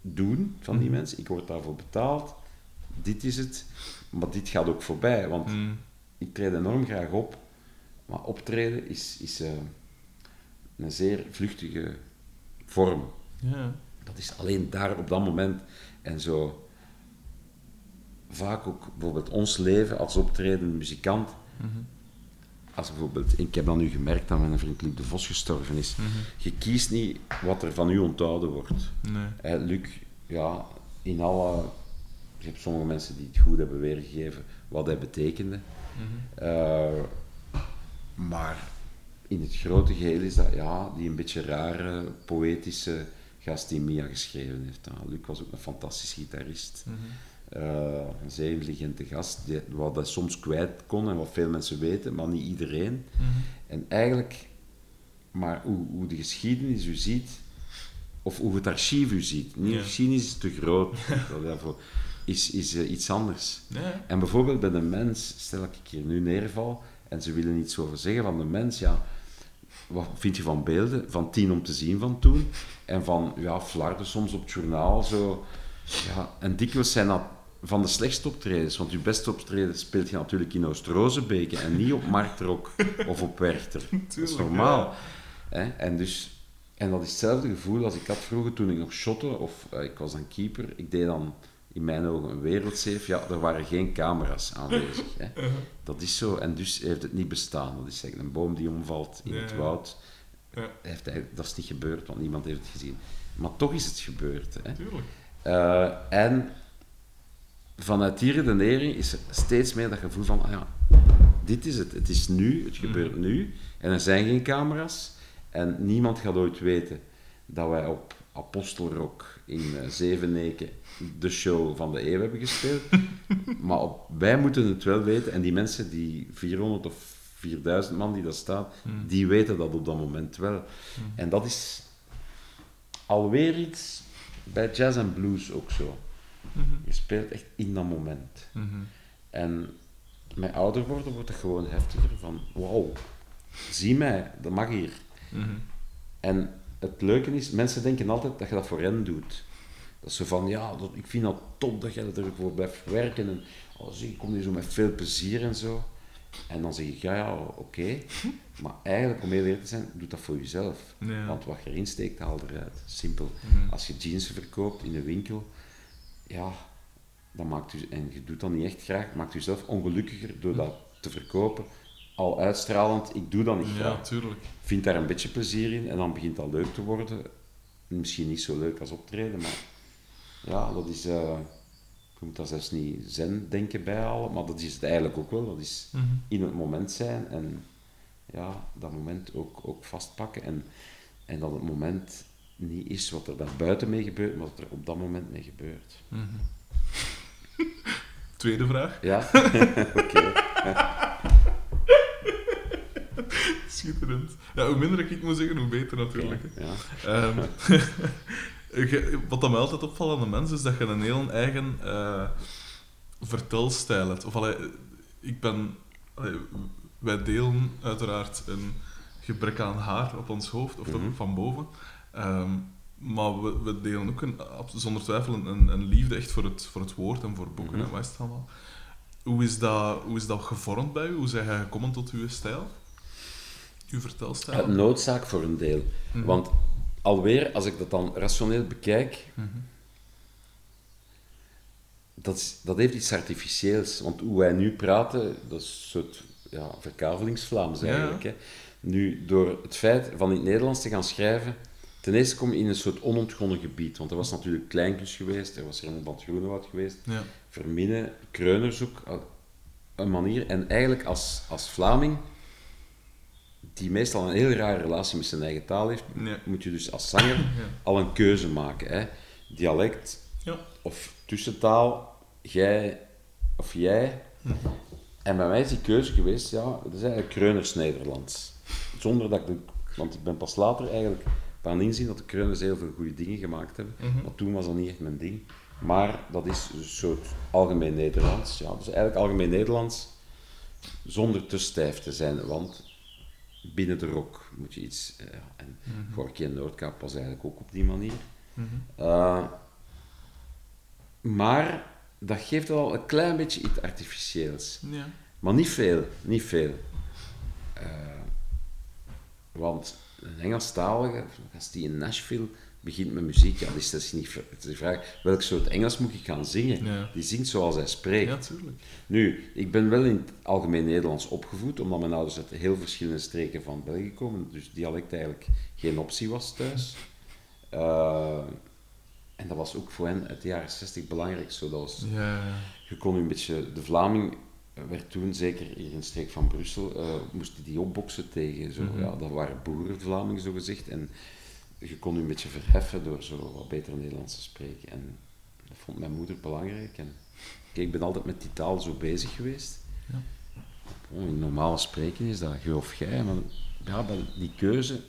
doen van die mm -hmm. mensen. Ik word daarvoor betaald. Dit is het. Maar dit gaat ook voorbij. Want mm. ik treed enorm graag op. Maar optreden is, is uh, een zeer vluchtige vorm. Ja dat is alleen daar op dat moment. En zo vaak ook bijvoorbeeld ons leven als optredende muzikant. Mm -hmm. Als bijvoorbeeld, ik heb dan nu gemerkt dat mijn vriend Luc de Vos gestorven is. Mm -hmm. Je kiest niet wat er van u onthouden wordt. Nee. Eh, Luc, ja, in alle. Je hebt sommige mensen die het goed hebben weergegeven wat hij betekende. Mm -hmm. uh, maar in het grote geheel is dat ja, die een beetje rare, poëtische gast die Mia geschreven heeft. Ja, Luc was ook een fantastisch gitarist. Mm -hmm. uh, een zeer intelligente gast, die, wat dat soms kwijt kon en wat veel mensen weten, maar niet iedereen. Mm -hmm. En eigenlijk, maar hoe, hoe, de geschiedenis u ziet, of hoe het archief u ziet, niet, ja. de geschiedenis is te groot, [LAUGHS] daarvoor, is, is uh, iets anders. Ja. En bijvoorbeeld bij de mens, stel ik hier nu neerval, en ze willen iets over zeggen van de mens, ja, wat vind je van beelden? Van tien om te zien van toen. En van, ja, flarden soms op het journaal. Zo. Ja, en dikwijls zijn dat van de slechtste optredens. Want je beste optreden speelt je natuurlijk in Oost-Rozebeke en niet op Marktrok of op Werchter. dat is normaal. Ja. En, dus, en dat is hetzelfde gevoel als ik had vroeger toen ik nog shotte, of uh, ik was dan keeper. Ik deed dan in mijn ogen een wereldzeef. Ja, er waren geen camera's aanwezig. Hè. [LAUGHS] Uh -huh. Dat is zo, en dus heeft het niet bestaan. Dat is een boom die omvalt in Ja, het woud. Ja. Heeft eigenlijk- dat is niet gebeurd, want niemand heeft het gezien. Maar toch is het gebeurd. Hè. Tuurlijk. Eh, en vanuit die redenering is er steeds meer dat gevoel van, ah ja, dit is het. Het is nu, het gebeurt nu. En er zijn geen camera's. En niemand gaat ooit weten dat wij op Apostelrock in uh, Zeveneken de show van de eeuw hebben gespeeld. [LAUGHS] maar op, wij moeten het wel weten. En die mensen, die 400 of 4000 man die daar staat, Hmm. die weten dat op dat moment wel. En dat is alweer iets bij jazz en blues ook zo. Mhm. Je speelt echt in dat moment. En met ouder worden wordt het gewoon heftiger van, wauw, zie mij, dat mag hier. En het leuke is, mensen denken altijd dat je dat voor hen doet. Dat ze van, ja, dat, ik vind dat top dat jij ervoor blijft werken. En oh, zie, ik kom hier zo met veel plezier en zo. En dan zeg ik, ja, ja, oké. [LAUGHS] Maar eigenlijk, om heel eerlijk te zijn, doe dat voor jezelf. Ja. Want wat je erin steekt, haal eruit. Simpel. Mhm. Als je jeans verkoopt in een winkel, ja, dan maakt u, en je doet dat niet echt graag, maakt u jezelf ongelukkiger door dat te verkopen. Al uitstralend, ik doe dat niet Ja, graag. tuurlijk. Vind daar een beetje plezier in en dan begint dat leuk te worden. Misschien niet zo leuk als optreden, maar ja, dat is. je moet daar zelfs niet zen denken bijhalen, maar dat is het eigenlijk ook wel. Dat is Mhm. in het moment zijn en ja, dat moment ook, ook vastpakken. En, en dat het moment niet is wat er daar buiten mee gebeurt, maar wat er op dat moment mee gebeurt. [LAUGHS] Tweede vraag. Ja? [LAUGHS] Oké. Schitterend. Ja, hoe minder ik moet zeggen, hoe beter natuurlijk. Ja. Ehm, [LAUGHS] je- wat dat mij altijd opvalt aan de mens is dat je een heel eigen eh, vertelstijl hebt. Of allee, ik ben... allee, wij delen uiteraard een gebrek aan haar op ons hoofd, of Mhm. van boven. Ehm, maar we, we delen ook een, zonder twijfel een, een, liefde echt voor het, voor het woord en voor boeken Mhm. en wat is het allemaal. Hoe is, dat, hoe is dat gevormd bij u? Hoe zijn jij gekomen tot uw stijl? Uw vertelstijl? Het noodzaak voor een deel. Mhm. Want alweer, als ik dat dan rationeel bekijk, dat, is, dat heeft iets artificieels. Want hoe wij nu praten, dat is een soort ja, verkavelingsvlaams Ja. eigenlijk. Hè. Nu, door het feit van in het Nederlands te gaan schrijven, ten eerste kom je in een soort onontgonnen gebied. Want er was natuurlijk Kleinkus geweest, er was Raymond van Groenewoud geweest, Ja. Verminnen, Kreunerzoek, een manier. En eigenlijk als, als Vlaming, die meestal een heel rare relatie met zijn eigen taal heeft, Ja. moet je dus als zanger Ja. al een keuze maken. Hè. Dialect Ja. of tussentaal, jij of jij. En bij mij is die keuze geweest, ja, dat is eigenlijk Kreuners Nederlands. Zonder dat ik, de, want ik ben pas later eigenlijk gaan inzien dat de Kreuners heel veel goede dingen gemaakt hebben. Mhm. Maar toen was dat niet echt mijn ding. Maar dat is een soort algemeen Nederlands. Ja, dus eigenlijk algemeen Nederlands zonder te stijf te zijn, want binnen de rock moet je iets. eh, en Mhm. Gorky en Noordkaap was eigenlijk ook op die manier. Mhm. Eh, maar dat geeft wel een klein beetje iets artificieels. Ja. Maar niet veel, niet veel. Eh, want een Engelstalige, als die in Nashville begint met muziek, ja, dus dat is niet de vraag welk soort Engels moet ik gaan zingen. Ja. Die zingt zoals hij spreekt. ja. Nu, ik ben wel in het algemeen Nederlands opgevoed, omdat mijn ouders uit heel verschillende streken van België komen, dus dialect eigenlijk geen optie was thuis. Eh, en dat was ook voor hen uit de jaren 60 belangrijk. Zo, dat was, Ja, je kon een beetje, de Vlaming werd toen, zeker hier in de streek van Brussel, eh moest die, die opboksen tegen, zo, Mhm. ja, dat waren boerenvlamingen zo gezegd. En je kon je een beetje verheffen door zo wat beter Nederlands te spreken. En dat vond mijn moeder belangrijk. En kijk, ik ben altijd met die taal zo bezig geweest. Ja. Oh, in normale spreken is dat je of jij, maar ja, die keuze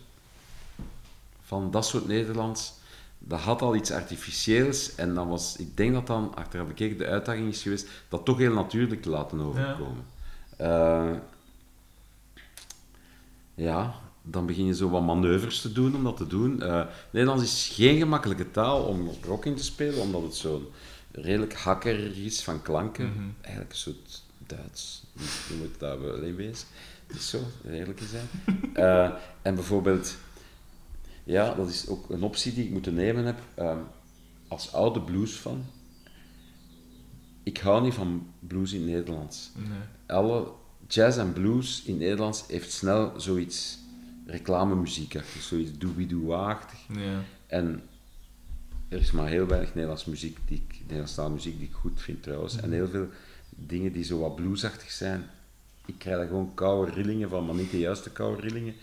van dat soort Nederlands, dat had al iets artificieels. En dan was, ik denk dat dan, achteraf bekeken, de uitdaging is geweest dat toch heel natuurlijk te laten overkomen. Ja, ja dan begin je zo wat manoeuvres te doen om dat te doen. Eh, Nederlands is geen gemakkelijke taal om rock in te spelen, omdat het zo'n redelijk hakkerig is van klanken. Mhm. Eigenlijk een soort Duits. Je moet daar wel in wezen. Het is zo, eerlijk gezegd. [LAUGHS] Eh, en bijvoorbeeld, ja, dat is ook een optie die ik moeten nemen heb. ehm, als oude bluesfan, ik hou niet van blues in Nederlands. Nee. Alle jazz en blues in Nederlands heeft snel zoiets reclamemuziekachtig, zoiets doobie-doo-achtig. Ja. En er is maar heel weinig Nederlandse muziek die ik, Nederlandstalige muziek die ik goed vind trouwens. En heel veel dingen die zo wat bluesachtig zijn. Ik krijg daar gewoon koude rillingen van, maar niet de juiste koude rillingen.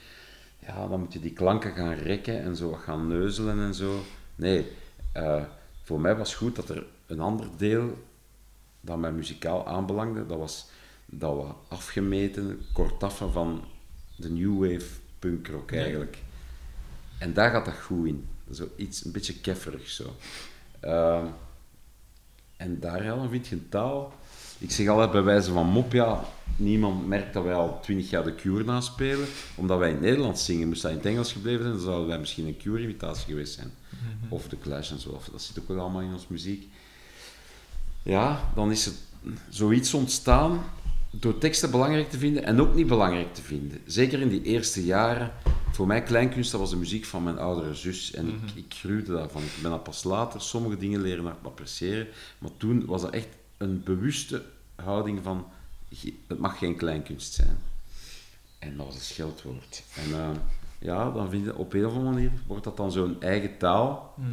Ja, dan moet je die klanken gaan rekken en zo wat gaan neuzelen en zo. Nee, eh, voor mij was goed dat er een ander deel dat mij muzikaal aanbelangde, dat was dat wat afgemeten, kortaffen van de new wave punkrock eigenlijk. En daar gaat dat goed in. Zo iets een beetje kefferig zo. Ehm, en daar ja, dan vind je een taal. Ik zeg altijd bij wijze van mop, ja, niemand merkt dat wij al twintig jaar de Cure naspelen. Omdat wij in het Nederlands zingen, moest dat in het Engels gebleven zijn, dan zouden wij misschien een Cure-imitatie geweest zijn. Of de Clash en zo, dat zit ook wel allemaal in onze muziek. Ja, dan is er zoiets ontstaan door teksten belangrijk te vinden en ook niet belangrijk te vinden. Zeker in die eerste jaren. Voor mij, kleinkunst, dat was de muziek van mijn oudere zus. En ik, ik gruwde daarvan. Ik ben dat pas later sommige dingen leren appreciëren. Maar toen was dat echt een bewuste houding van... Het mag geen kleinkunst zijn. En dat was een scheldwoord. En eh, ja, dan vind je op een of andere manier... Wordt dat dan zo'n eigen taal Mhm.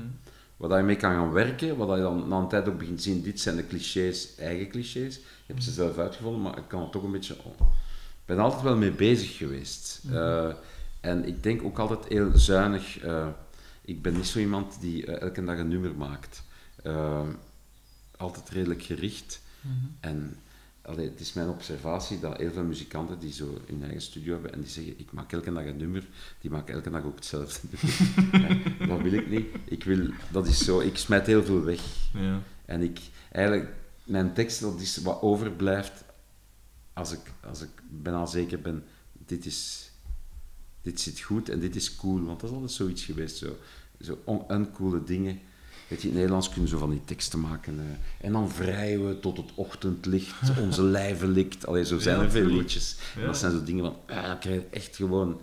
waar dat je mee kan gaan werken, waar dat je dan na een tijd ook begint te zien, dit zijn de clichés, eigen clichés. Je hebt ze zelf uitgevonden, maar ik kan het toch een beetje oh, ben altijd wel mee bezig geweest. Eh, en ik denk ook altijd heel zuinig. eh, ik ben niet zo iemand die eh, elke dag een nummer maakt. Altijd redelijk gericht. En allee, het is mijn observatie dat heel veel muzikanten die zo hun eigen studio hebben en die zeggen, ik maak elke dag een nummer, die maken elke dag ook hetzelfde [LAUGHS] dat wil ik niet. Ik wil, dat is zo, ik smijt heel veel weg. Ja. En ik, eigenlijk, mijn tekst, dat is wat overblijft als ik, als ik bijna zeker ben, dit is, dit zit goed en dit is cool. Want dat is altijd zoiets geweest, zo, zo uncoole dingen. Weet je, in het Nederlands kunnen zo van die teksten maken. eh, en dan vrijen we tot het ochtendlicht, [LAUGHS] onze lijven likt. Allee, zo zijn Ja, er veel liedjes. En dat zijn zo dingen van, ah, dan krijg je echt gewoon...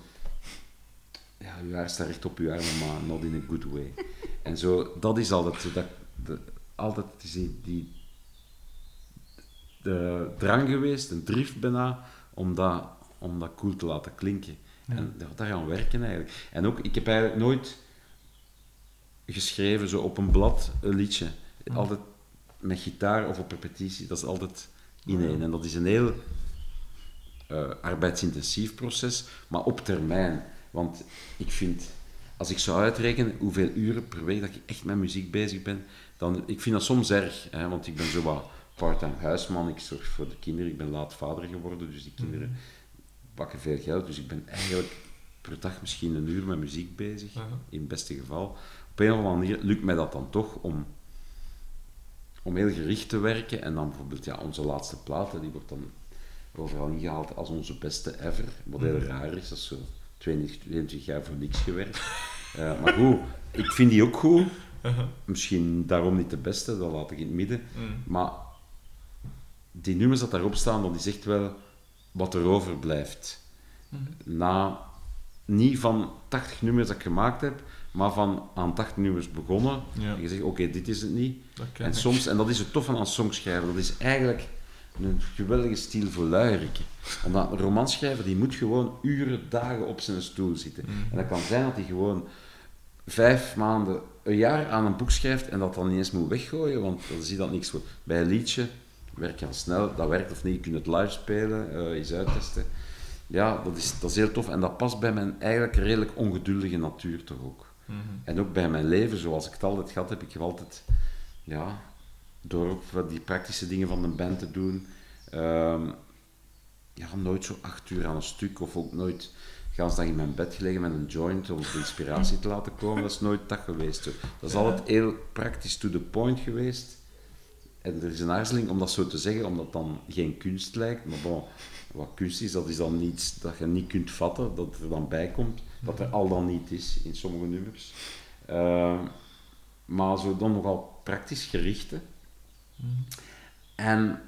Ja, je haar staat recht op je armen, maar not in a good way. [LAUGHS] En zo, dat is altijd zo, dat, de, altijd die, die de drang geweest, een drift bijna, om dat, om dat cool te laten klinken. En ja, daar gaan werken eigenlijk. En ook, ik heb eigenlijk nooit geschreven zo op een blad een liedje. Altijd met gitaar of op repetitie, dat is altijd ineen. En dat is een heel eh, arbeidsintensief proces, maar op termijn. Want ik vind, als ik zou uitrekenen hoeveel uren per week dat ik echt met muziek bezig ben, dan, ik vind dat soms erg, hè, want ik ben zo wat part-time huisman, ik zorg voor de kinderen, ik ben laat vader geworden, dus die kinderen pakken veel geld, dus ik ben eigenlijk per dag misschien een uur met muziek bezig, Aha. in het beste geval. Op een of andere manier lukt mij dat dan toch om, om heel gericht te werken en dan bijvoorbeeld ja, onze laatste platen, die wordt dan overal ingehaald als onze beste ever, wat heel raar is, dat is zo 22, 22 jaar voor niks gewerkt. Eh, maar goed, ik vind die ook goed. Misschien daarom niet de beste, dat laat ik in het midden. Mm. Maar die nummers dat daarop staan, dat is echt wel wat er overblijft. Na, niet van 80 nummers dat ik gemaakt heb, maar van aan 80 nummers begonnen. Ja. En je zegt, oké, dit is het niet. En ik. soms, en dat is het toffe aan songschrijven, dat is eigenlijk een geweldige stil voor luieriken. Omdat een romanschrijver, die moet gewoon uren, dagen op zijn stoel zitten. En dat kan zijn dat hij gewoon vijf maanden, een jaar aan een boek schrijft en dat dan niet eens moet weggooien, want dan zie je dat niks voor. Bij een liedje werk al snel, dat werkt of niet, je kunt het live spelen, eh eens uittesten. Ja, dat is, dat is heel tof en dat past bij mijn eigenlijk redelijk ongeduldige natuur toch ook. Mhm. En ook bij mijn leven, zoals ik het altijd gehad heb, ik heb altijd, ja, door ook die praktische dingen van de band te doen, ehm, ja, nooit zo acht uur aan een stuk of ook nooit gans dag in mijn bed gelegen met een joint om de inspiratie te laten komen. Dat is nooit dat geweest. hoor. Dat is altijd heel praktisch to the point geweest. Er is een aarzeling om dat zo te zeggen, omdat het dan geen kunst lijkt. Maar bon, wat kunst is, dat is dan niets dat je niet kunt vatten, dat er dan bij komt. Dat er al dan niet is in sommige nummers. Eh, maar zo dan nogal praktisch gerichte. En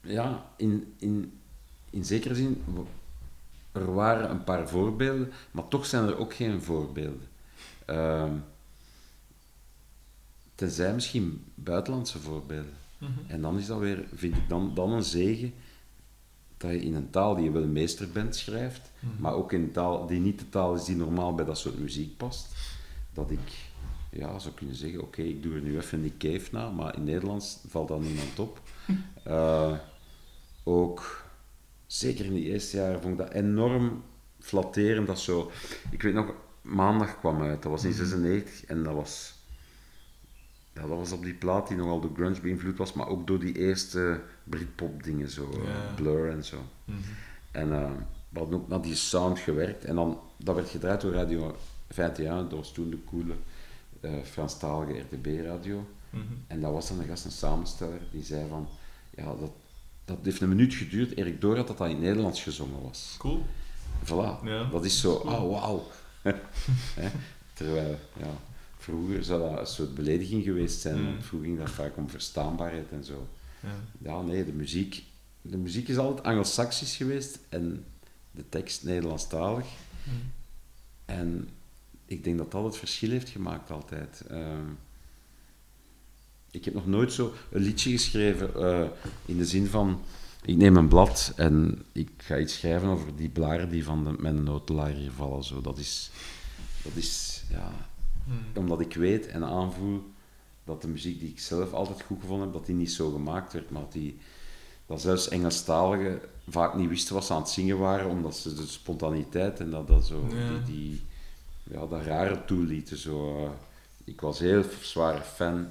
ja, in, in, in zekere zin, er waren een paar voorbeelden, maar toch zijn er ook geen voorbeelden. Ehm, tenzij misschien buitenlandse voorbeelden. En dan is dat weer, vind ik dan, dan een zegen dat je in een taal die je wel meester bent schrijft, maar ook in een taal die niet de taal is die normaal bij dat soort muziek past. Dat ik ja, zou kunnen zeggen, oké, ik doe er nu even Nick Cave na, maar in Nederlands valt dat niemand op. [LAUGHS] Eh, ook, zeker in die eerste jaren, vond ik dat enorm flatterend. Dat zo, ik weet nog, maandag kwam uit, dat was in 96 en dat was, dat was op die plaat die nogal door grunge beïnvloed was, maar ook door die eerste Britpop dingen, zo, eh, Ja. Blur en zo. En eh, we hadden ook naar die sound gewerkt. En dan, dat werd gedraaid door Radio 21, dat was toen de coole eh Franstalige RTB-radio. Mhm. En dat was dan een gast, een samensteller, die zei van, ja, dat, dat heeft een minuut geduurd, eer ik door had dat dat in Nederlands gezongen was. Cool. Voilà, Ja, dat is zo, oh wauw. [LAUGHS] Terwijl, ja, vroeger zou dat een soort belediging geweest zijn, Mm. vroeger ging dat vaak om verstaanbaarheid en zo. Ja. Ja, nee, de muziek, de muziek is altijd Anglo-Saxisch geweest en de tekst Nederlandstalig. En ik denk dat dat het verschil heeft gemaakt altijd. Ehm, ik heb nog nooit zo een liedje geschreven eh, in de zin van ik neem een blad en ik ga iets schrijven over die blaren die van de, mijn notelaar hier vallen. Zo. Dat is, dat is ja, omdat ik weet en aanvoel dat de muziek die ik zelf altijd goed gevonden heb, dat die niet zo gemaakt werd, maar die, dat zelfs Engelstalige vaak niet wisten wat ze aan het zingen waren, omdat ze de spontaniteit en dat, dat zo, Ja. die, die, ja, dat rare toelieten. Zo, eh. ik was heel zware fan,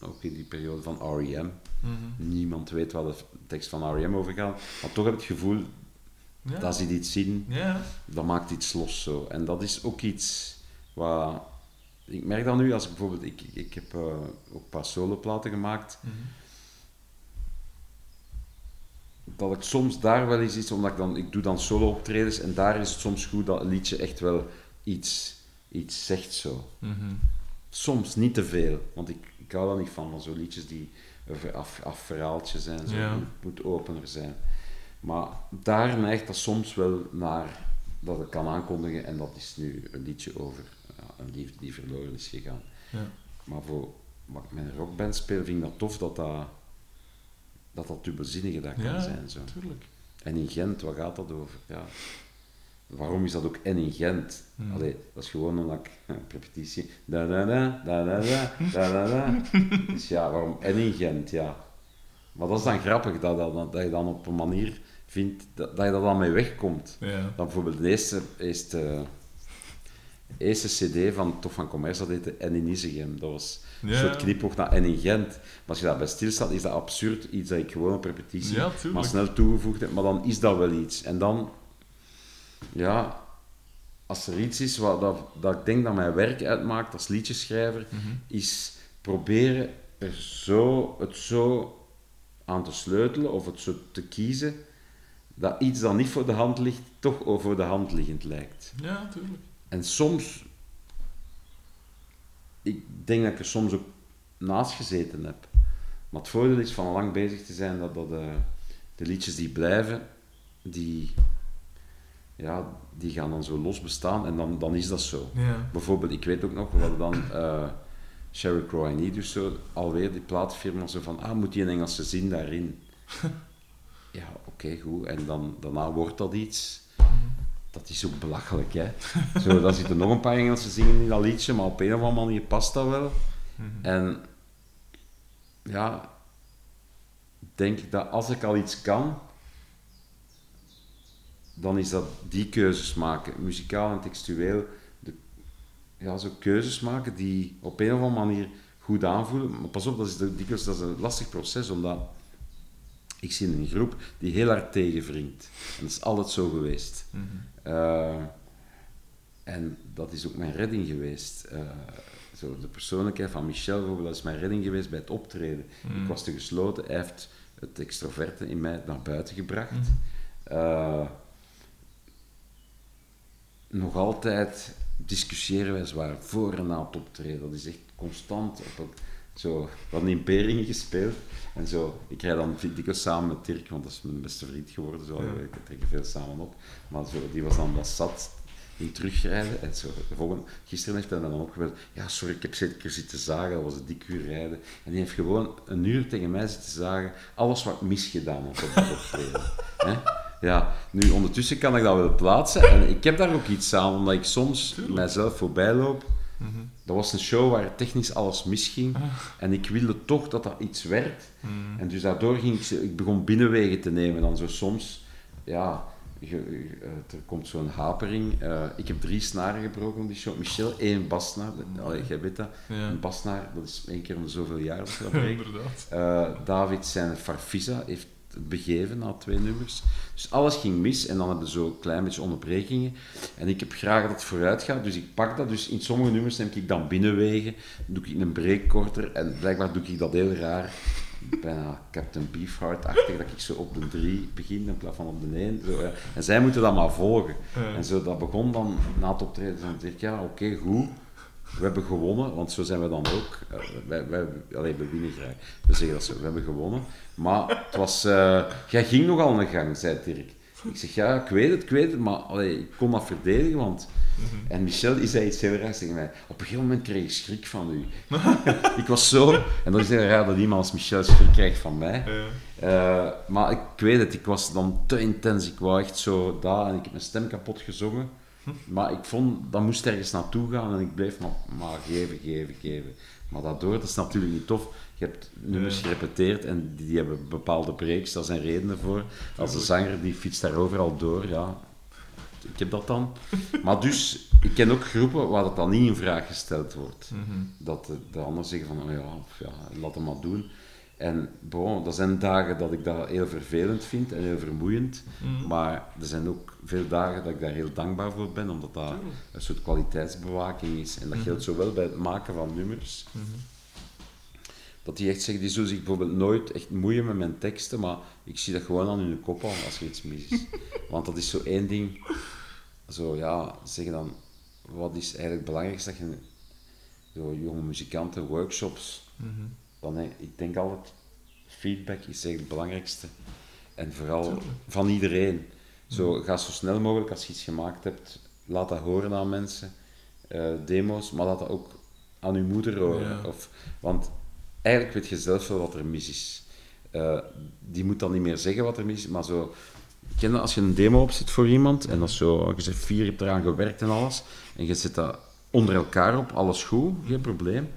ook in die periode van R.E.M. Mhm. Niemand weet waar de tekst van R.E.M. over gaat, maar toch heb ik het gevoel Ja. dat ze iets zien Ja. dat maakt iets los zo. En dat is ook iets wat... Ik merk dat nu, als ik bijvoorbeeld... Ik, ik heb eh, ook een paar soloplaten gemaakt, Mhm. dat ik soms daar wel eens iets... Omdat ik dan... Ik doe dan solo-optredens en daar is het soms goed dat een liedje echt wel iets, iets zegt zo. Mhm. Soms niet te veel, want ik, ik hou daar niet van, van zo'n liedjes die een af, afverhaaltje zijn. Zo. Ja. Het moet, opener zijn. Maar daar neigt dat soms wel naar dat ik kan aankondigen en dat is nu een liedje over een liefde die verloren is gegaan. Ja. Maar voor wat ik rockband speel, vind ik dat tof dat dat, dat, dat dubbelzinnige dat kan zijn. Zo. Tuurlijk. En in Gent, wat gaat dat over? Ja. Waarom is dat ook en in Gent? Hmm. Allee, dat is gewoon omdat ik, repetitie, da da da, da da da, da. [LAUGHS] Dus ja, waarom en in Gent, ja. Maar dat is dan grappig, dat, dat, dat je dan op een manier vindt, dat, dat je dat dan mee wegkomt. Ja. Dan bijvoorbeeld de eerste, eerste eerste CD van Tof van Commerce, dat heette En in Isegem. Dat was een Ja. soort knipoog naar En in Gent. Maar als je daarbij stilstaat, is dat absurd. Iets dat ik gewoon op repetitie Ja, maar snel toegevoegd heb. Maar dan is dat wel iets. En dan, ja, als er iets is wat, dat, dat ik denk dat mijn werk uitmaakt als liedjeschrijver, Mhm. is proberen er zo, het zo aan te sleutelen of het zo te kiezen dat iets dat niet voor de hand ligt, toch voor de hand liggend lijkt. Ja, tuurlijk. En soms, ik denk dat ik er soms ook naast gezeten heb. Maar het voordeel is van lang bezig te zijn dat, dat eh, de liedjes die blijven, die, ja, die gaan dan zo los bestaan en dan, dan is dat zo. Ja. Bijvoorbeeld, ik weet ook nog, we hadden dan eh Sheryl Crow en dus zo, alweer die plaatfirma zo van, ah, moet die een Engelse zin daarin? [LAUGHS] ja, oké, goed. En dan, daarna wordt dat iets. Dat is ook belachelijk, hè. [LAUGHS] Zo, dan zitten nog een paar Engelse zingen in dat liedje, maar op een of andere manier past dat wel. Mhm. En ja, ik denk dat als ik al iets kan, dan is dat die keuzes maken, muzikaal en textueel. De, ja, zo keuzes maken die op een of andere manier goed aanvoelen. Maar pas op, dat is, de- dat is een lastig proces, omdat ik zie een groep die heel hard tegenwringt. En dat is altijd zo geweest. Mhm. Eh, en dat is ook mijn redding geweest. Eh, zo de persoonlijkheid van Michel bijvoorbeeld, dat is mijn redding geweest bij het optreden. Mm. Ik was te gesloten, hij heeft het extroverte in mij naar buiten gebracht. Mhm. Eh, nog altijd discussiëren wij zwaar voor en na het optreden. Dat is echt constant. Op een, zo, we hadden in Peringen gespeeld en zo. Ik rijd dan dikwijls samen met Dirk, want dat is mijn beste vriend geworden. Zo. We trekken veel samen op. Maar zo, die was dan wat zat in terugrijden. En zo, de volgende, gisteren heeft hij dan opgebeld. Ja, sorry, ik heb zeker zitten zagen. Dat was een dik uur rijden. En die heeft gewoon een uur tegen mij zitten zagen. Alles wat ik misgedaan had op dat optreden. [LAUGHS] Ja, nu ondertussen kan ik dat wel plaatsen. En ik heb daar ook iets aan, omdat ik soms Tuurlijk. mijzelf voorbij loop. Mhm. Dat was een show waar technisch alles misging. En ik wilde toch dat dat iets werd. Mhm. En dus daardoor ging ik, ik begon binnenwegen te nemen. Dan zo soms, ja, eh, er komt zo'n hapering. Eh, ik heb drie snaren gebroken op die show. Michel, één bassnaar. Allee, jij weet dat. Ja. Een bassnaar, dat is één keer om zoveel jaar dat. [LAUGHS] Inderdaad. Eh, David zijn Farfisa heeft begeven na twee nummers. Dus alles ging mis en dan hebben zo een klein beetje onderbrekingen. En ik heb graag dat het vooruit gaat, dus ik pak dat. Dus in sommige nummers neem ik dan binnenwegen, doe ik een break korter en blijkbaar doe ik dat heel raar. Bijna Captain Beefheart-achtig, dat ik zo op de drie begin in plaats van op de één. Zo, ja. En zij moeten dat maar volgen. En zo, dat begon dan na het optreden. Dan zeg ik, ja, oké, goed. We hebben gewonnen, want zo zijn we dan ook. Eh, wij, we winnen graag. We zeggen dat zo, we hebben gewonnen. Maar het was... eh, jij ging nogal een gang, zei Dirk. Ik zeg, ja, ik weet het, ik weet het, maar allee, ik kon dat verdedigen, want... Mhm. En Michel die zei iets heel raars tegen mij. Op een gegeven moment kreeg ik schrik van u. [LAUGHS] ik was zo... En dat is heel raar dat iemand als Michel schrik krijgt van mij. Ja. Eh, maar ik weet het, ik was dan te intens. Ik wou echt zo daar en ik heb mijn stem kapot gezongen. Maar ik vond, dat moest ergens naartoe gaan en ik bleef maar, maar geven, geven, geven. Maar dat door, dat is natuurlijk niet tof. Je hebt nummers gerepeteerd en die, die hebben bepaalde breaks, daar zijn redenen voor. Als een zanger die fietst daar overal door, ja, ik heb dat dan. [LAUGHS] Maar dus, ik ken ook groepen waar dat dan niet in vraag gesteld wordt. Mhm. Dat de, de anderen zeggen van, oh ja, ja, laat hem maar doen. En bon, dat zijn dagen dat ik dat heel vervelend vind en heel vermoeiend. Mhm. Maar er zijn ook veel dagen dat ik daar heel dankbaar voor ben, omdat dat een soort kwaliteitsbewaking is. En dat geldt zowel bij het maken van nummers, Mhm. dat die echt zeggen, die zullen zich bijvoorbeeld nooit echt moeien met mijn teksten, maar ik zie dat gewoon aan hun kop al als er iets mis is. [LAUGHS] Want dat is zo één ding, zo ja, zeggen dan, wat is eigenlijk het belangrijkste dat je, zo jonge muzikanten, workshops, Mhm. Dan, ik denk altijd, feedback is eigenlijk het belangrijkste. En vooral van iedereen. Zo, ga zo snel mogelijk, als je iets gemaakt hebt, laat dat horen aan mensen. Eh, demo's, maar laat dat ook aan je moeder horen. Ja. Of, want eigenlijk weet je zelf wel wat er mis is. Eh, die moet dan niet meer zeggen wat er mis is, maar zo... Ken je als je een demo opzet voor iemand, en dat is zo, je zegt vier, je hebt eraan gewerkt en alles, en je zet dat onder elkaar op, alles goed, geen probleem.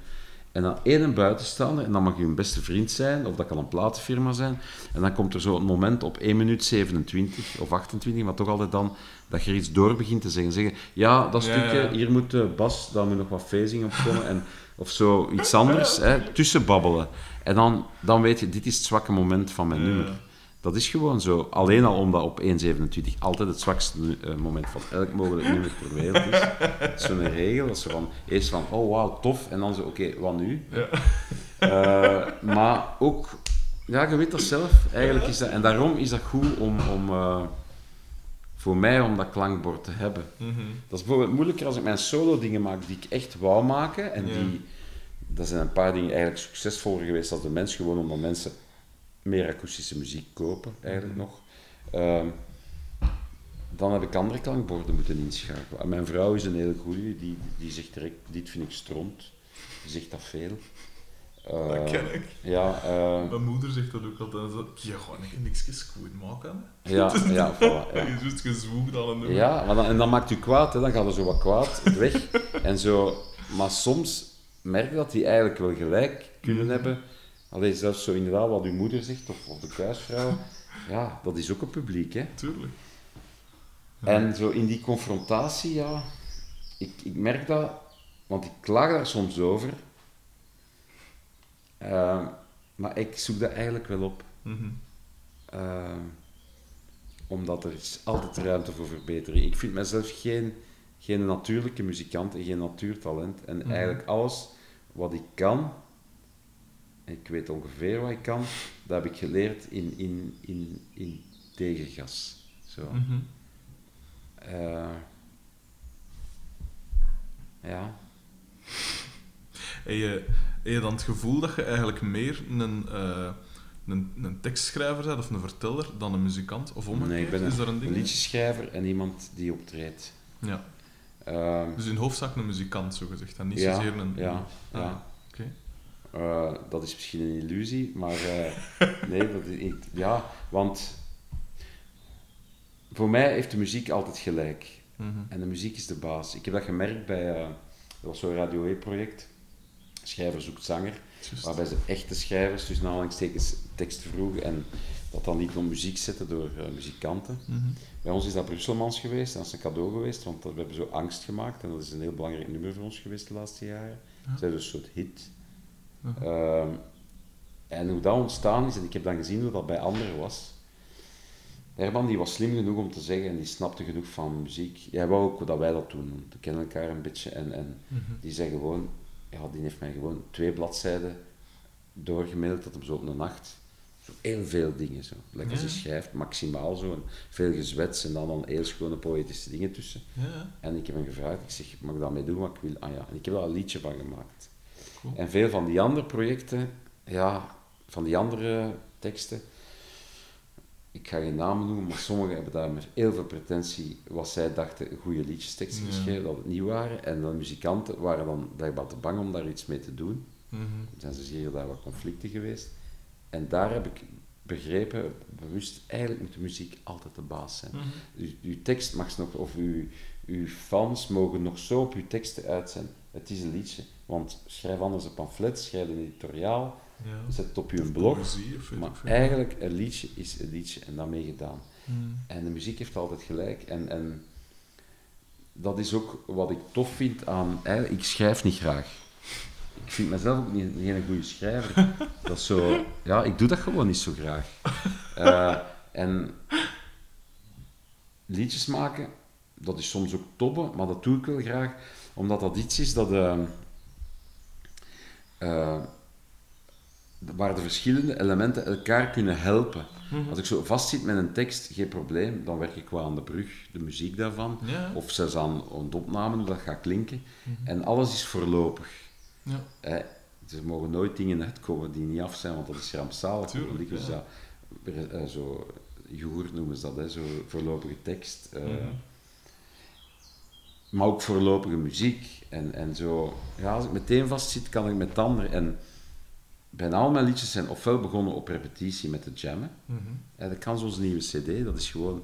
En dan één een buitenstaander, en dan mag je een beste vriend zijn, of dat kan een platenfirma zijn. En dan komt er zo een moment op 1 minuut 27 of 28, maar toch altijd dan dat je er iets door begint te zeggen. Zeggen, ja, dat stukje, ja. hier moet de bas, daar moet nog wat phasing op komen. En, of zo, iets anders, hè, tussen babbelen. En dan, dan weet je, dit is het zwakke moment van mijn Ja. nummer. Dat is gewoon zo. Alleen al omdat op 1.27 altijd het zwakste eh, moment van elk mogelijk nummer ter wereld is. Zo'n regel. Dat ze van, eerst van, oh wauw, tof. En dan zo, oké, wat nu? Ja. Eh, maar ook, ja, je weet dat zelf. Eigenlijk is dat, en daarom is dat goed om, om eh, voor mij, om dat klankbord te hebben. Mhm. Dat is bijvoorbeeld moeilijker als ik mijn solo dingen maak die ik echt wou maken. En Ja. die, dat zijn een paar dingen eigenlijk succesvoller geweest als de mens, gewoon omdat mensen meer akoestische muziek kopen, eigenlijk nog. Ehm, dan heb ik andere klankborden moeten inschakelen. En mijn vrouw is een hele goeie, die, die zegt direct, dit vind ik stront. Die zegt dat veel. Eh, Dat ken ik. Ja, eh, Mijn moeder zegt dat ook altijd. Zo, je gewoon niks goed maken. ja, ja, [LAUGHS] voilà, ja. Je is juist gezwoegd aan een nummer. Ja, maar dan, en dan maakt u kwaad, hè. dan gaat er zo wat kwaad weg. en zo, maar soms merk je dat die eigenlijk wel gelijk kunnen hebben. Alleen zelfs zo inderdaad wat uw moeder zegt, of, of de kruisvrouw, [LAUGHS] ja, dat is ook een publiek. Hè. Tuurlijk. En zo in die confrontatie, ja, ik, ik merk dat, want ik klaag daar soms over, Eh, maar ik zoek dat eigenlijk wel op. Mhm. Eh, omdat er is altijd ruimte voor verbetering. Ik vind mezelf geen, geen natuurlijke muzikant en geen natuurtalent. En Mhm. eigenlijk alles wat ik kan, ik weet ongeveer wat ik kan, dat heb ik geleerd in, in, in, in tegengas. Zo. Mhm. Eh, ja. Heb je, heb je dan het gevoel dat je eigenlijk meer een, eh, een, een tekstschrijver bent of een verteller dan een muzikant? Of omgekeerd? Nee, ik ben is een, daar een een ding? liedjeschrijver en iemand die optreedt. Ja. Eh, Dus in hoofdzaak een muzikant, zo gezegd. En niet Ja, zozeer een... ja, Ah, ja. Eh, dat is misschien een illusie, maar eh, [LAUGHS] nee, dat is niet. Ja, want voor mij heeft de muziek altijd gelijk. Mhm. En de muziek is de baas. Ik heb dat gemerkt bij, eh, dat was zo'n Radio E-project, Schrijver zoekt zanger, waarbij ze echte schrijvers tussen aanhalingstekens teksten vroegen en dat dan niet op muziek zetten door eh, muzikanten. Mhm. Bij ons is dat Brusselmans geweest, dat is een cadeau geweest, want we hebben zo angst gemaakt en dat is een heel belangrijk nummer voor ons geweest de laatste jaren. Ja. Dat is een soort hit. Ehm, en hoe dat ontstaan is, en ik heb dan gezien hoe dat bij anderen was. Herman die was slim genoeg om te zeggen en die snapte genoeg van muziek. Jij wou ook dat wij dat doen, we kennen elkaar een beetje. En, en Mhm. die zei gewoon, ja, die heeft mij gewoon twee bladzijden doorgemaild tot op zo'n de nacht. Zo heel veel dingen zo. Lekker Ja. ze schrijft, maximaal zo. En veel gezwets en dan dan heel schone poëtische dingen tussen. Ja, ja. En ik heb hem gevraagd, ik zeg, mag ik daarmee doen wat ik wil? Ah ja, en ik heb daar een liedje van gemaakt. Cool. En veel van die andere projecten, ja, van die andere teksten, ik ga geen namen noemen, maar sommigen hebben daar met heel veel pretentie, wat zij dachten, goede liedjesteksten Ja. geschreven, dat het niet waren. En de muzikanten waren dan blijkbaar te bang om daar iets mee te doen. Mhm. Er zijn dus hier daar wat conflicten geweest. En daar heb ik begrepen, bewust, eigenlijk moet de muziek altijd de baas zijn. Mhm. Uw, uw tekst mag nog, of uw, uw fans mogen nog zo op uw teksten uit zijn. Het is een liedje. Want schrijf anders een pamflet, schrijf een editoriaal, Ja. zet het op uw blog. Poëzie of weet Maar eigenlijk, een liedje is een liedje en daarmee gedaan. Hmm. En de muziek heeft altijd gelijk. En, en dat is ook wat ik tof vind aan... Ik schrijf niet graag. Ik vind mezelf ook niet, geen goede schrijver. [LAUGHS] Dat is zo... Ja, ik doe dat gewoon niet zo graag. [LAUGHS] Eh, en liedjes maken, dat is soms ook tobben, maar dat doe ik wel graag, omdat dat iets is dat... eh, eh, waar de verschillende elementen elkaar kunnen helpen. Mhm. Als ik zo vastzit met een tekst, geen probleem, dan werk ik wel aan de brug, de muziek daarvan, Ja. of zelfs aan, de opname, hoe dat gaat klinken. Mhm. En alles is voorlopig. Ja. Hè. Er mogen nooit dingen uitkomen die niet af zijn, want dat is rampzalig. Tuurlijk, ja. dat, eh, zo, joer noemen ze dat, hè, zo voorlopige tekst. eh, Mhm. Maar ook voorlopige muziek. En, en zo, ja, als ik meteen vastzit, kan ik met het ander. En bijna al mijn liedjes zijn ofwel begonnen op repetitie met de jammen. Mhm. Dat kan een nieuwe CD, dat is gewoon.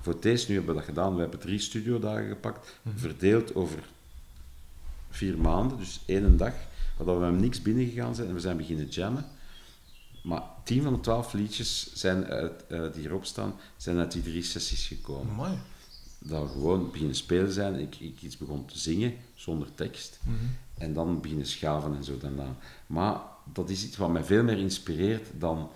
Voor eerst, nu hebben we dat gedaan, we hebben drie studiodagen gepakt, Mhm. verdeeld over vier maanden, dus één dag, waar we met niks binnengegaan zijn en we zijn beginnen jammen. Maar tien van de twaalf liedjes zijn uit, eh, die hierop staan, zijn uit die drie sessies gekomen. Amai. Dat gewoon beginnen spelen zijn, ik, ik iets begon te zingen, zonder tekst, Mhm. en dan beginnen schaven en zo daarna. Maar dat is iets wat mij veel meer inspireert dan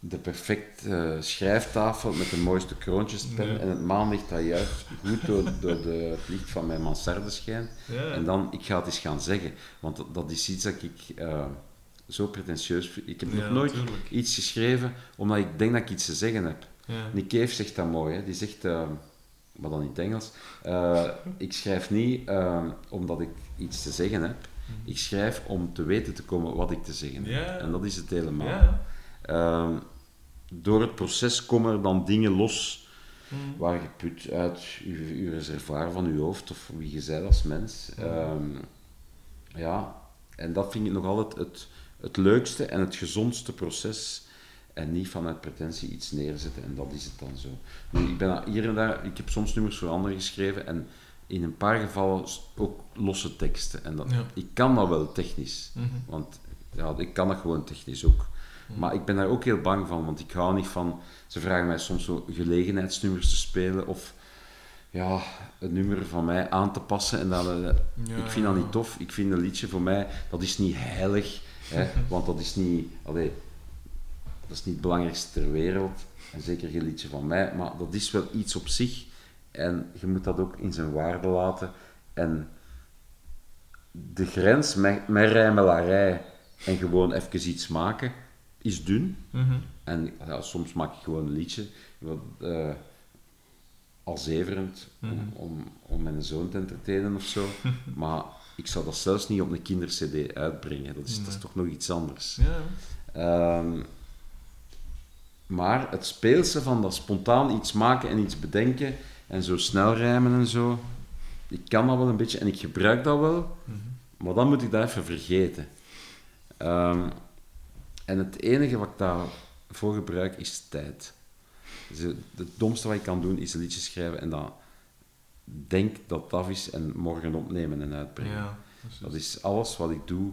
de perfecte schrijftafel met de mooiste kroontjespen Nee. en het maanlicht dat juist goed door, door de, het licht van mijn mansarde schijnt. Ja. En dan, ik ga het eens gaan zeggen, want dat, dat is iets dat ik eh, zo pretentieus vind. Ik heb Ja, nog nooit iets geschreven omdat ik denk dat ik iets te zeggen heb. Ja. Nick Cave zegt dat mooi, hè? die zegt, eh, maar dan in het Engels, eh, ik schrijf niet eh, omdat ik iets te zeggen heb, ik schrijf om te weten te komen wat ik te zeggen heb. Ja. En dat is het helemaal. Ja. Ehm, door het proces komen er dan dingen los Mhm. waar je put uit je, je reservoir van je hoofd of wie je bent als mens. Ehm, ja, en dat vind ik nog altijd het, het leukste en het gezondste proces. En niet vanuit pretentie iets neerzetten en dat is het dan zo. Nu, ik ben hier en daar, ik heb soms nummers voor anderen geschreven en in een paar gevallen ook losse teksten. En dat, Ja. ik kan dat wel technisch, Mhm. want ja, ik kan dat gewoon technisch ook. Maar ik ben daar ook heel bang van, want ik hou niet van... Ze vragen mij soms zo gelegenheidsnummers te spelen of ja, een nummer van mij aan te passen. En dan, eh, Ja, ik vind dat niet tof. Ik vind een liedje voor mij, dat is niet heilig. Hè, [LAUGHS] want dat is niet... Allee, dat is niet het belangrijkste ter wereld. En zeker geen liedje van mij. Maar dat is wel iets op zich. En je moet dat ook in zijn waarde laten. En de grens met, met rijmelarij en gewoon even iets maken, is dun. Mhm. En ja, soms maak ik gewoon een liedje, wat, eh, al zeverend, om, Mhm. om, om mijn zoon te entertainen of zo. [LAUGHS] maar ik zou dat zelfs niet op een kindercd uitbrengen. Dat is, dat is toch nog iets anders. Ja. Ehm, maar het speelse van dat spontaan iets maken en iets bedenken en zo snel rijmen en zo, ik kan dat wel een beetje en ik gebruik dat wel, Mhm. maar dan moet ik dat even vergeten. Ehm, en het enige wat ik daarvoor gebruik is tijd. Dus het, domste wat ik kan doen is een liedje schrijven en dan denk dat af is en morgen opnemen en uitbrengen. Ja. Dat is alles wat ik doe.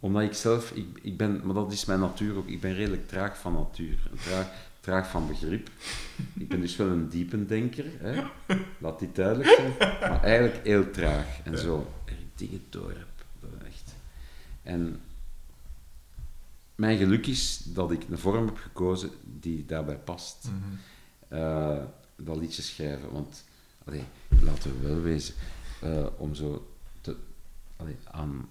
Omdat ik zelf, ik, ik ben, maar dat is mijn natuur ook, ik ben redelijk traag van natuur. Traag, traag van begrip. Ik ben dus wel een diependenker, hè? laat dit duidelijk zijn. Maar eigenlijk heel traag en zo. Er dingen door heb. Dat echt. En mijn geluk is dat ik een vorm heb gekozen die daarbij past. Mhm. Eh, dat liedje schrijven. Want, allee, laten we wel wezen, eh, om zo te, allee, aan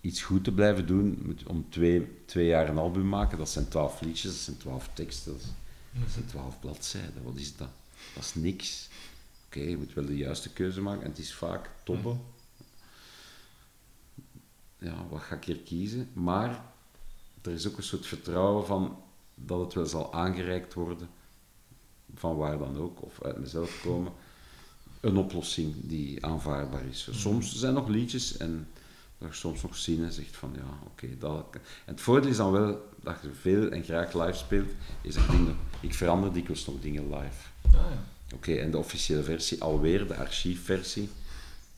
iets goed te blijven doen, moet, om twee, twee jaar een album maken, dat zijn twaalf liedjes, dat zijn twaalf teksten, dat, zijn twaalf bladzijden. Wat is dat? Dat is niks. Oké, je moet wel de juiste keuze maken en het is vaak toppen. Ja, wat ga ik hier kiezen? Maar er is ook een soort vertrouwen van dat het wel zal aangereikt worden van waar dan ook, of uit mezelf komen, een oplossing die aanvaardbaar is. Soms zijn er nog liedjes en er soms nog zinnen zegt van ja, oké, dat... En het voordeel is dan wel dat je veel en graag live speelt, is dat ik, dat verander dikwijls nog dingen live. Ah, ja. Oké, en de officiële versie, alweer de archiefversie,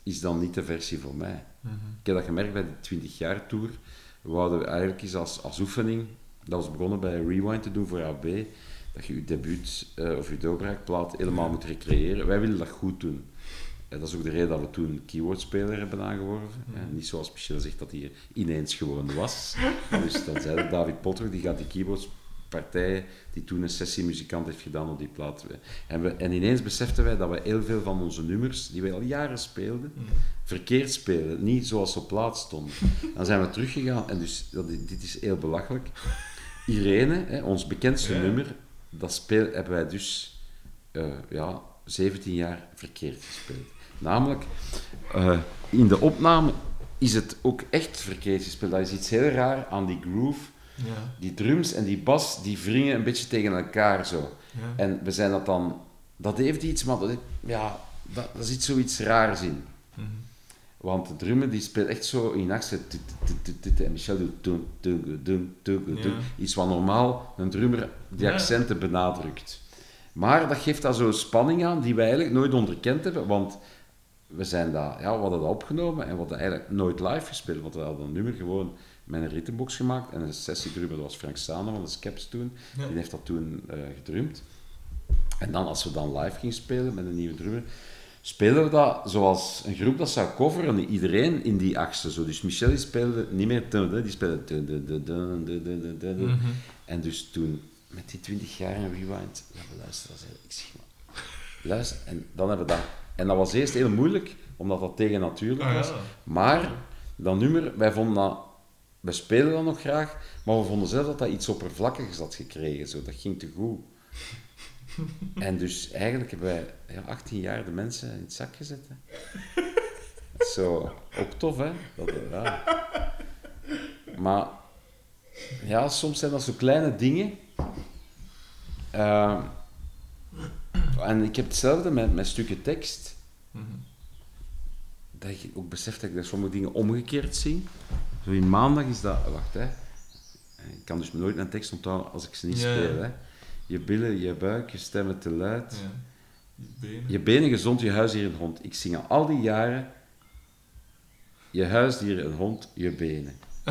is dan niet de versie voor mij. Mhm. Ik heb dat gemerkt bij de 20 jaar tour. We eigenlijk eens als, als oefening, dat was begonnen bij Rewind te doen voor AB, dat je je debuut eh, of je doorbraakplaat helemaal moet recreëren. Wij willen dat goed doen. Eh, dat is ook de reden dat we toen een keywordspeler hebben aangeworven. Eh, niet zoals Michel zegt dat hij ineens gewoon was. dus dan zei David Potter, die gaat die keyboardspartijen, die toen een sessiemuzikant heeft gedaan op die plaat. En, we, en ineens beseften wij dat we heel veel van onze nummers, die wij al jaren speelden, verkeerd spelen. Niet zoals ze op plaat stonden. Dan zijn we teruggegaan, en dus dat, dit is heel belachelijk. Irene, hè, ons bekendste nummer, dat speel, hebben wij dus eh, ja, 17 jaar verkeerd gespeeld. Namelijk, eh, in de opname is het ook echt verkeerd gespeeld. Dat is iets heel raar aan die groove. Ja. Die drums en die bas, die wringen een beetje tegen elkaar zo. Ja. En we zijn dat dan... Dat heeft iets, maar dat, ja, dat, dat zit zoiets raars in. Mhm. Want de drummer die speelt echt zo in tut, En Michel doet. Iets wat normaal een drummer die accenten benadrukt. Maar dat geeft daar zo'n spanning aan die wij eigenlijk nooit onderkend hebben. Want we, zijn dat, ja, we hadden dat opgenomen en we hadden eigenlijk nooit live gespeeld. Want we hadden een nummer gewoon met een ritmebox gemaakt. En een sessiedrummer, dat was Frank Sane van de Skeps toen. Ja. Die heeft dat toen eh gedrumd. En dan, als we dan live gingen spelen met een nieuwe drummer, speelden we dat zoals een groep dat zou coveren, iedereen in die achtste. Zo. Dus Michel speelde niet meer die speelde. Mhm. En dus toen, met die 20 jaar in Rewind, ja, we luisteren, dat ik zeg maar, luister. En dan hebben we dat. En dat was eerst heel moeilijk, omdat dat tegen natuurlijk Ah, was. ja. Maar dat nummer, wij vonden dat, wij spelen dat nog graag, maar we vonden zelf dat dat iets oppervlakkigs had gekregen. Zo. Dat ging te goed. [LAUGHS] En dus eigenlijk hebben wij ja, 18 jaar de mensen in het zak gezet. Hè. Zo, ook tof, hè? Dat, eh, ja. Maar ja, soms zijn dat zo kleine dingen. Ehm, en ik heb hetzelfde met, met stukken tekst. Mhm. Dat ik ook besef dat ik daar sommige dingen omgekeerd zie. Zo in maandag is dat... Wacht, hè. Ik kan dus nooit een tekst onthouden als ik ze niet Ja, ja. speel. Hè. Je billen, je buik, je stemmen te luid. Ja. Je benen. Je benen gezond, je huisdier een hond. Ik zing al die jaren... Je huisdier een hond, je benen. [LAUGHS]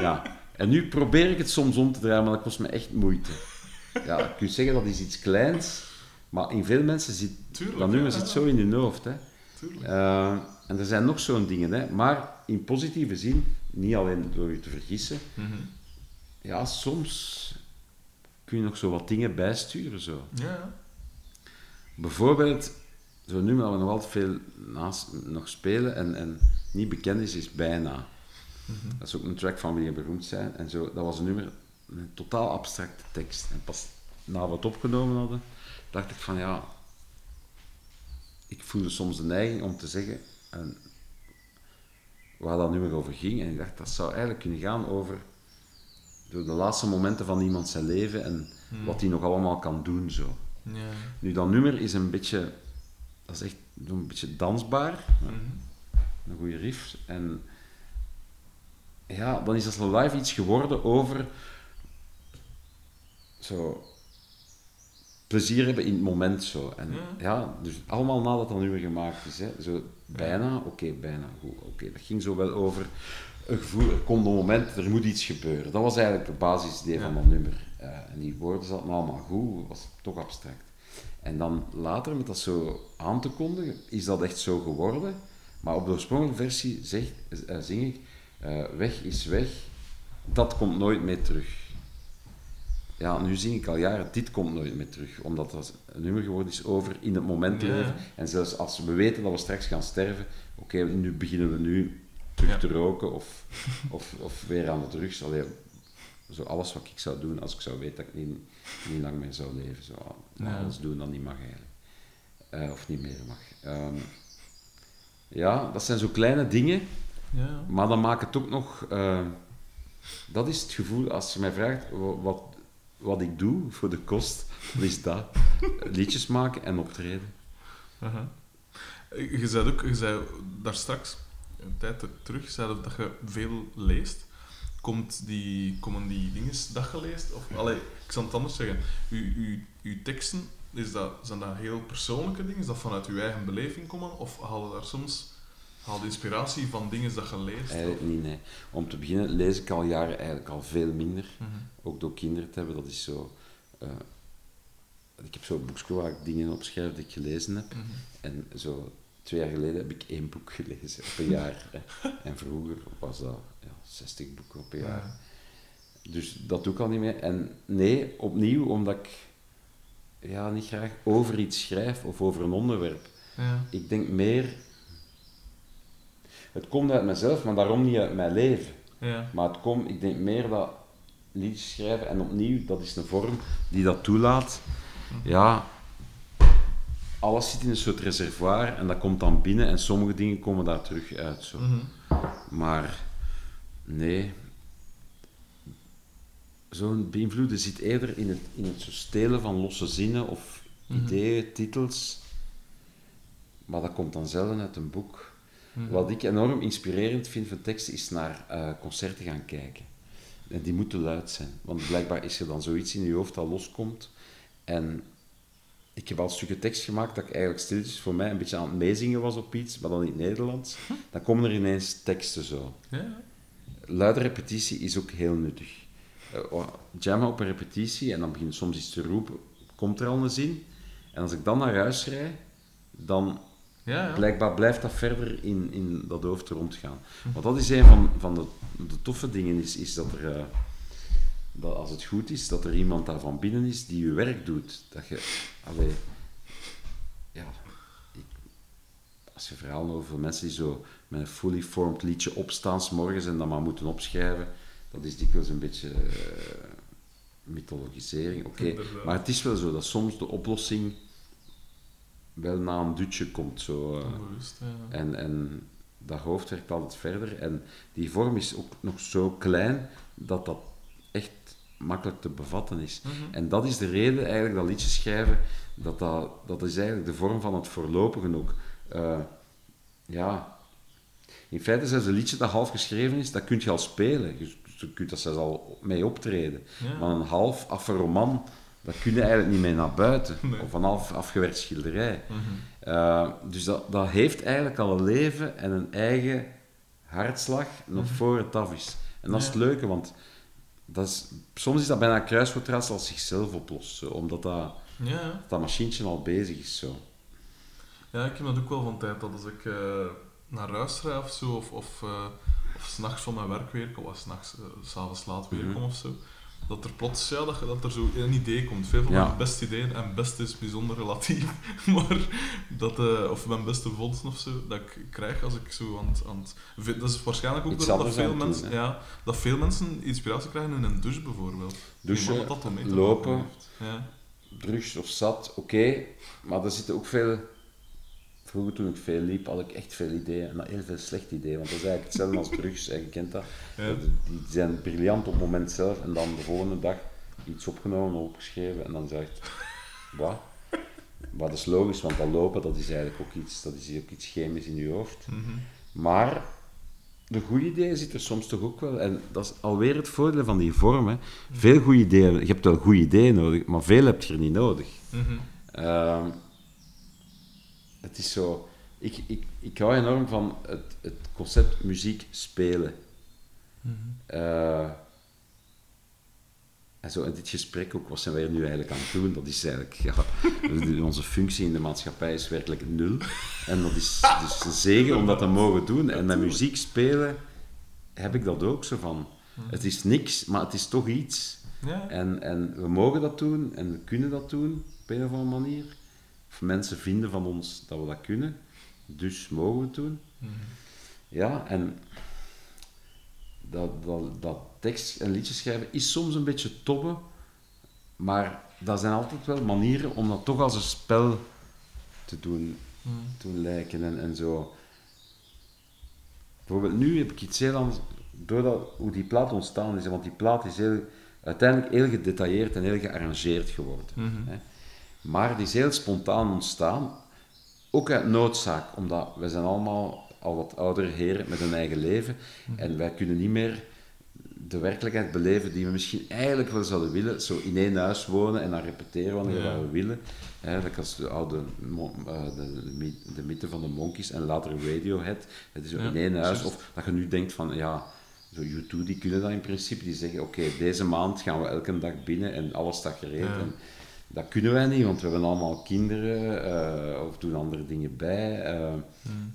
Ja. En nu probeer ik het soms om te draaien, maar dat kost me echt moeite. Ja, je kunt zeggen dat is iets kleins, maar in veel mensen zit... Tuurlijk, dat nummer ja. zit zo in hun hoofd, hè. Tuurlijk. Eh, en er zijn nog zo'n dingen, hè. maar in positieve zin, niet alleen door je te vergissen, Mhm. ja, soms kun je nog zo wat dingen bijsturen. Zo. Ja. Bijvoorbeeld, zo'n nummer dat we nog altijd veel naast, nog spelen en, en niet bekend is, is Bijna. Mhm. Dat is ook een track van Wie je beroemd zijn. En zo, dat was een nummer met een totaal abstracte tekst. En pas na we het opgenomen hadden, dacht ik van ja, ik voelde soms de neiging om te zeggen en, waar dat nummer over ging. En ik dacht, dat zou eigenlijk kunnen gaan over de, de laatste momenten van iemand zijn leven en wat hij nog allemaal kan doen. Zo. Ja. Nu, dat nummer is een beetje, dat is echt een beetje dansbaar. Mhm. Een goede riff. En ja, dan is dat live iets geworden over zo plezier hebben in het moment zo. En Ja. ja, dus allemaal nadat dat nummer gemaakt is. Hè. Zo bijna, oké, bijna goed. Oké, dat ging zo wel over een gevoel, er komt een moment, er moet iets gebeuren. Dat was eigenlijk de basisidee van dat nummer. Eh, en die woorden zaten allemaal goed, was toch abstract. En dan later, met dat zo aan te kondigen, is dat echt zo geworden. Maar op de oorspronkelijke versie zeg, eh, zing ik, eh, weg is weg, dat komt nooit meer terug. Ja, nu zing ik al jaren, dit komt nooit meer terug. Omdat dat een nummer geworden is over in het moment Ja. leven. En zelfs als we weten dat we straks gaan sterven, oké, nu beginnen we nu terug Ja. te roken of, of, of weer aan de drugs. Allee, zo alles wat ik zou doen als ik zou weten dat ik niet, niet lang meer zou leven. Zo, Ja. Alles doen dat niet mag eigenlijk. Eh, of niet meer mag. Ehm, ja, dat zijn zo kleine dingen, Ja. maar dan maakt het ook nog... eh, dat is het gevoel, als je mij vraagt wa- wat, wat ik doe voor de kost, is dat. Liedjes maken en optreden. Je zei ook, je zei daar straks, een tijd ter- terug, zei dat je veel leest. Komt die, komen die dingen dat je leest? Of, allee, ik zal het anders zeggen. Uw, uw, uw teksten is dat, zijn dat heel persoonlijke dingen? Is dat vanuit je eigen beleving komen? Of haal je daar soms haal je inspiratie van dingen dat je leest? Eigenlijk niet, nee. Om te beginnen lees ik al jaren eigenlijk al veel minder. Mhm. Ook door kinderen te hebben, dat is zo... eh, ik heb zo'n boekje waar ik dingen opschrijf die ik gelezen heb. Mhm. En zo twee jaar geleden heb ik één boek [LAUGHS] gelezen op een jaar. En vroeger was dat ja, 60 boeken op een jaar. Ja. Dus dat doe ik al niet meer. En nee, opnieuw, omdat ik ja, niet graag over iets schrijf of over een onderwerp. Ja. Ik denk meer... Het komt uit mezelf, maar daarom niet uit mijn leven. Ja. Maar het komt, ik denk meer dat liedjes schrijven, en opnieuw, dat is een vorm die dat toelaat. Ja, alles zit in een soort reservoir en dat komt dan binnen en sommige dingen komen daar terug uit. Zo. Mhm. Maar nee, zo'n beïnvloeden zit eerder in het, in het stelen van losse zinnen of Mhm. ideeën, titels. Maar dat komt dan zelden uit een boek. Mhm. Wat ik enorm inspirerend vind van teksten is naar eh, concerten gaan kijken. En die moeten luid zijn, want blijkbaar is er dan zoiets in je hoofd dat loskomt. En ik heb al stukken tekst gemaakt dat ik eigenlijk stilletjes voor mij een beetje aan het meezingen was op iets, maar dan in het Nederlands. Dan komen er ineens teksten zo. Ja. Luide repetitie is ook heel nuttig. Jammen op een repetitie en dan begin je soms iets te roepen, komt er al een zin. En als ik dan naar huis rijd, dan Ja, ja. blijkbaar blijft dat verder in, in dat hoofd rondgaan. Want dat is een van, van de, de toffe dingen, is, is dat er, eh, dat als het goed is, dat er iemand daar van binnen is die je werk doet. Dat je, allee, ja, ik, als je verhalen over mensen die zo met een fully formed liedje opstaan 's morgens en dan maar moeten opschrijven, dat is dikwijls een beetje eh, mythologisering. Oké, maar het is wel zo dat soms de oplossing wel na een dutje komt. Zo, eh. Onbewust, ja. en, en dat hoofd werkt altijd verder. En die vorm is ook nog zo klein dat dat echt makkelijk te bevatten is. Mhm. En dat is de reden eigenlijk dat liedjes schrijven, dat, dat, dat is eigenlijk de vorm van het voorlopigen ook. Eh, ja, in feite zelfs een liedje dat half geschreven is, dat kun je al spelen. Je, je kunt dat zelfs al mee optreden. Ja. Maar een half affe roman, dat kun je eigenlijk niet mee naar buiten. Nee. Of een half afgewerkt schilderij. Mhm. Uh, dus dat, dat heeft eigenlijk al een leven en een eigen hartslag nog voor het af is. En dat is het leuke, want dat is, soms is dat bijna een kruiswoordraadsel als zichzelf oplost. Zo, omdat dat, Ja, dat machientje al bezig is. Zo. Ja, ik heb dat ook wel van tijd dat als ik eh, naar huis rijd of zo, of, of, eh, of s'nachts van mijn werk weer kom, of s'nachts, eh, s'avonds laat weer Mhm. kom of zo, dat er plots, ja, dat, dat er zo een idee komt. Veel van Ja. mijn beste ideeën, en best is bijzonder relatief, [LAUGHS] maar dat, eh, of mijn beste vondsten of zo, dat ik krijg als ik zo aan het... Aan het ve- dat is waarschijnlijk ook dat, dat, veel doen, mensen, ja, dat veel mensen inspiratie krijgen in een douche bijvoorbeeld. Douchen, dat dat lopen. Ja. Drugs of zat, oké. maar er zitten ook veel... Vroeger toen ik veel liep, had ik echt veel ideeën. En heel veel slechte ideeën, want dat is eigenlijk hetzelfde als drugs. Je kent dat. Ja. Die zijn briljant op het moment zelf en dan de volgende dag iets opgenomen, opgeschreven en dan zegt wat? Dat is logisch, want dat lopen dat is eigenlijk ook iets, dat is ook iets chemisch in je hoofd. Mhm. Maar de goede ideeën zitten er soms toch ook wel. En dat is alweer het voordeel van die vorm. Hè. Veel goede ideeën, je hebt wel goede ideeën nodig, maar veel heb je er niet nodig. Ehm, het is zo. Ik, ik, ik hou enorm van het, het concept muziek spelen. Mhm. Eh, en zo in dit gesprek ook, wat zijn wij nu eigenlijk aan het doen? Dat is eigenlijk, ja, [LAUGHS] onze functie in de maatschappij is werkelijk nul. En dat is dus een zegen om dat te mogen doen. En met muziek spelen heb ik dat ook zo van. Het is niks, maar het is toch iets. Ja. En, en we mogen dat doen en we kunnen dat doen op een of andere manier. Of mensen vinden van ons dat we dat kunnen, dus mogen we het doen. Mhm. Ja, en dat, dat, dat tekst en liedjes schrijven is soms een beetje tobben, maar dat zijn altijd wel manieren om dat toch als een spel te doen, doen lijken en, en zo. Bijvoorbeeld nu heb ik iets heel anders, doordat hoe die plaat ontstaan is, want die plaat is heel, uiteindelijk heel gedetailleerd en heel gearrangeerd geworden. Mhm. Hè. Maar die is heel spontaan ontstaan, ook uit noodzaak, omdat wij zijn allemaal al wat oudere heren met een eigen leven en wij kunnen niet meer de werkelijkheid beleven die we misschien eigenlijk wel zouden willen. Zo in één huis wonen en dan repeteren wanneer Ja. we willen. Dat was de oude eh, de, de, my- de mythe van de Monkeys en later Radiohead. Het is zo Ja, in één huis. Of dat je nu denkt van, ja, zo U2 die kunnen dat in principe. Die zeggen, oké, deze maand gaan we elke dag binnen en alles staat gereed. Ja. En dat kunnen wij niet, want we hebben allemaal kinderen eh, of doen andere dingen bij. eh,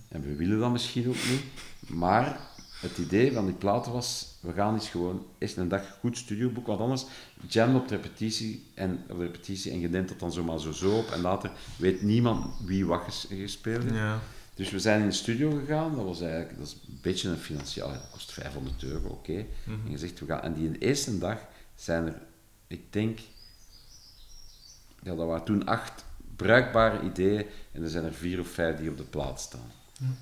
en we willen dat misschien ook niet. Maar het idee van die platen was, we gaan eens gewoon eerst een dag goed studioboek, want anders jam op de repetitie en, op de repetitie en je neemt dat dan zomaar zo, zo op en later weet niemand wie wat ges- gespeeld heeft. Ja. Dus we zijn in de studio gegaan, dat was eigenlijk dat is een beetje een financieel, dat kost 500 euro, oké. En je zegt, we gaan, en die eerste dag zijn er, ik denk, ja, dat waren toen acht bruikbare ideeën en er zijn er vier of vijf die op de plaat staan.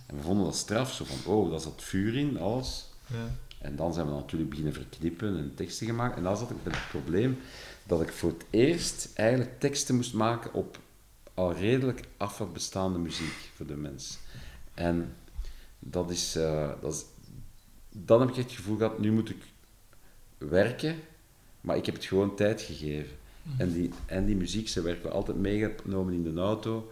En we vonden dat straf, zo van, oh, daar zat vuur in, alles. Ja. En dan zijn we natuurlijk beginnen verknippen en teksten gemaakt. En dan zat ik met het probleem dat ik voor het eerst eigenlijk teksten moest maken op al redelijk af bestaande muziek voor de mens. En dat is, eh, dat is... Dan heb ik het gevoel gehad, nu moet ik werken, maar ik heb het gewoon tijd gegeven. En, die, en die muziek, ze werd wel altijd meegenomen in de auto.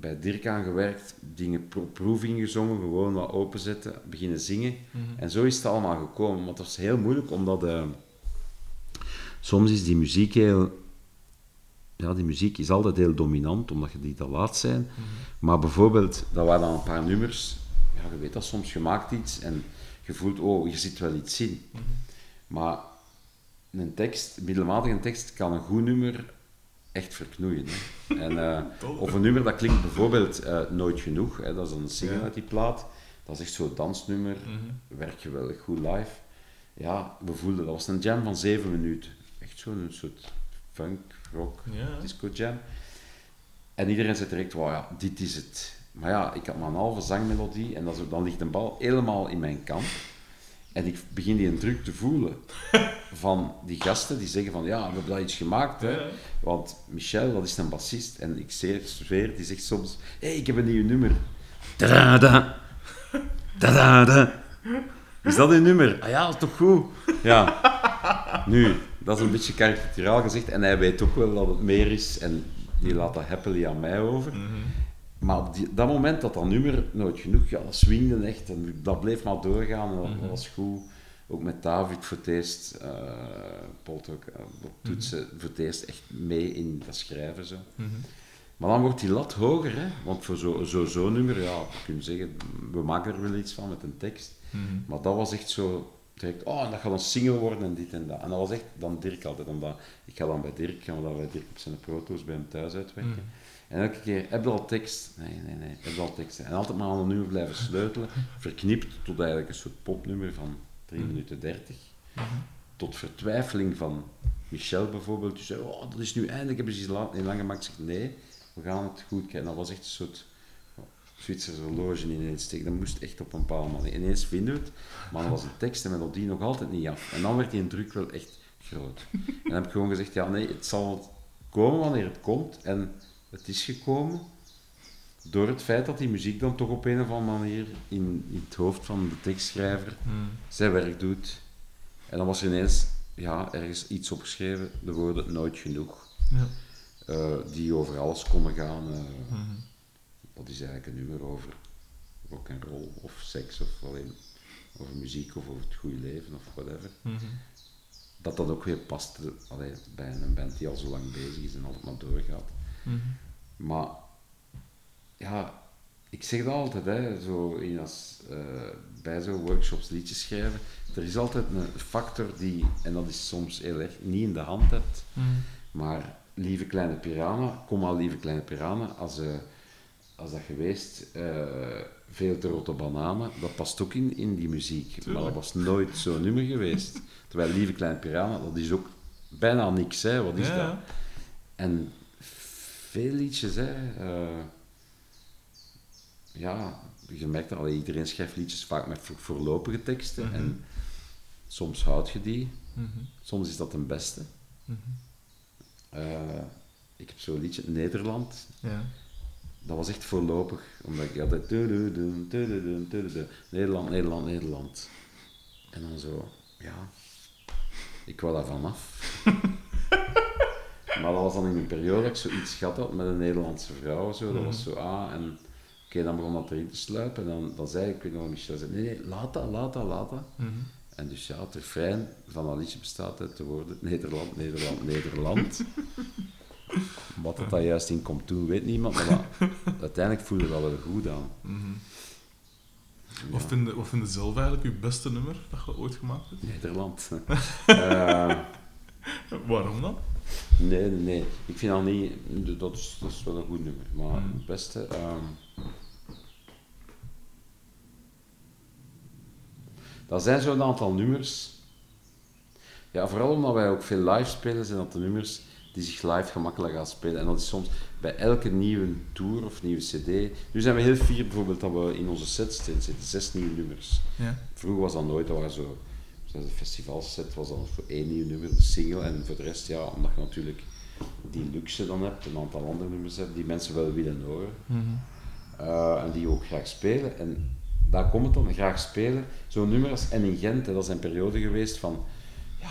Bij Dirk aangewerkt, dingen pro proefing gezongen, gewoon wat openzetten, beginnen zingen. En zo is het allemaal gekomen. Want dat is heel moeilijk, omdat eh, soms is die muziek heel... Ja, die muziek is altijd heel dominant, omdat je die te laat zijn. Maar bijvoorbeeld, dat waren dan een paar nummers. Ja, je weet dat soms, je maakt iets en je voelt, oh, hier zit wel iets in. Maar een tekst, middelmatig een tekst, kan een goed nummer echt verknoeien. Hè. En, eh, [LAUGHS] of een nummer dat klinkt bijvoorbeeld eh, Nooit Genoeg, hè, dat is dan een single Ja. uit die plaat. Dat is echt zo'n dansnummer, Mhm. werkt geweldig goed live. Ja, we voelden, dat was een jam van zeven minuten. Echt zo'n soort funk, rock, Ja. disco jam. En iedereen zei direct, wow, ja, dit is het. Maar ja, ik had maar een halve zangmelodie en dat dan ligt een bal helemaal in mijn kant. En ik begin die een druk te voelen [LAUGHS] van die gasten die zeggen van, ja, we hebben dat iets gemaakt. Hè. Want Michel, dat is een bassist. En ik zeer, zweer, die zegt soms, hé, hey, ik heb een nieuw nummer. Tada, tada, Is dat een nummer? Ah ja, toch goed? Ja. Nu, dat is een beetje karikaturaal gezegd. En hij weet ook wel dat het meer is. En die laat dat happily aan mij over. Maar op die, dat moment dat dat nummer nooit genoeg, ja, dat swingde echt. En dat bleef maar doorgaan. En dat, dat was goed. Ook met David voor het eerst, eh Paul ook, toetsen, voor het eerst echt mee in dat schrijven. Zo. Maar dan wordt die lat hoger, hè? want voor zo'n zo, zo nummer, ja, je kunt zeggen, we maken er wel iets van met een tekst. Maar dat was echt zo, direct, oh, en dat gaat een single worden en dit en dat. En dat was echt dan Dirk altijd, omdat ik ga dan bij Dirk, gaan we dat bij Dirk op zijn proto's bij hem thuis uitwerken. En elke keer, heb je al tekst? Nee, nee, nee, heb je al tekst? En altijd maar aan een nummer blijven sleutelen, verknipt tot eigenlijk een soort popnummer van 3 minuten 30. Tot vertwijfeling van Michel bijvoorbeeld, die zei, oh, dat is nu eindelijk, hebben ze niet lang gemaakt. Ik zeg, nee, we gaan het goed kijken. Dat was echt een soort Zwitserse horloge ineens tegen. Dat moest echt op een bepaalde manier. Ineens vinden we het, maar dan was de tekst en melodie nog altijd niet af. En dan werd die druk wel echt groot. En dan heb ik gewoon gezegd, ja nee, het zal komen wanneer het komt. En het is gekomen door het feit dat die muziek dan toch op een of andere manier in, in het hoofd van de tekstschrijver zijn werk doet. En dan was er ineens ja, ergens iets opgeschreven, de woorden nooit genoeg, Ja. eh, die over alles konden gaan. eh. Dat is eigenlijk een nummer over rock and roll of seks of alleen over muziek of over het goede leven of whatever. Dat dat ook weer past allee, bij een band die al zo lang bezig is en altijd maar doorgaat. Maar ja, ik zeg dat altijd, hè, zo in als, eh, bij zo'n workshops liedjes schrijven. Er is altijd een factor die, en dat is soms heel erg, niet in de hand hebt. Maar lieve kleine piranha, kom maar lieve kleine piranha, als, eh, als dat geweest, eh, veel te rotte bananen, dat past ook in, in die muziek. Maar dat was nooit zo'n nummer geweest. Terwijl lieve kleine piranha, dat is ook bijna niks, hè. Wat is Ja, dat? En veel liedjes, hè. eh, ja, je merkt dat, allee, iedereen schrijft liedjes vaak met voor- voorlopige teksten. En soms houd je die, soms is dat een beste. Eh, ik heb zo'n liedje, Nederland, Ja. dat was echt voorlopig, omdat ik altijd... Nederland, Nederland, Nederland. En dan zo... ja, ik wou daar vanaf. [LAUGHS] maar dat was dan in een periode dat ik zoiets gehad had met een Nederlandse vrouw. Zo. Dat was zo, ah, en oké, dan begon dat erin te sluipen. En dan, dan zei ik, ik weet nog Michel zei, nee, nee, laat dat, laat dat, laat dat. Mhm. En dus ja, het refrein van dat liedje bestaat uit de woorden Nederland, Nederland, Nederland. [LAUGHS] Wat dat daar juist in komt doen, weet niemand, maar dat, uiteindelijk voelde dat wel goed aan. Mhm. Wat, vind je, wat vind je zelf eigenlijk je beste nummer dat je ooit gemaakt hebt? Nederland. [LAUGHS] Eh, Waarom dan? Nee, nee, nee. Ik vind dat niet... Dat is, dat is wel een goed nummer. Maar Mm. het beste... ehm, dat zijn zo'n aantal nummers... Ja, vooral omdat wij ook veel live spelen, zijn dat de nummers die zich live gemakkelijk gaan spelen. En dat is soms bij elke nieuwe tour of nieuwe cd... Nu zijn we heel fier bijvoorbeeld dat we in onze sets zitten. Zes nieuwe nummers. Ja. Vroeger was dat nooit, dat waren zo, zoals de festivalset was dan voor één nieuw nummer, de single, en voor de rest, ja, omdat je natuurlijk die luxe dan hebt, een aantal andere nummers hebt, die mensen wel willen horen, Mhm. eh, en die ook graag spelen. En daar komt het dan, graag spelen. Zo'n nummer als En in Gent, hè, dat is een periode geweest van, ja,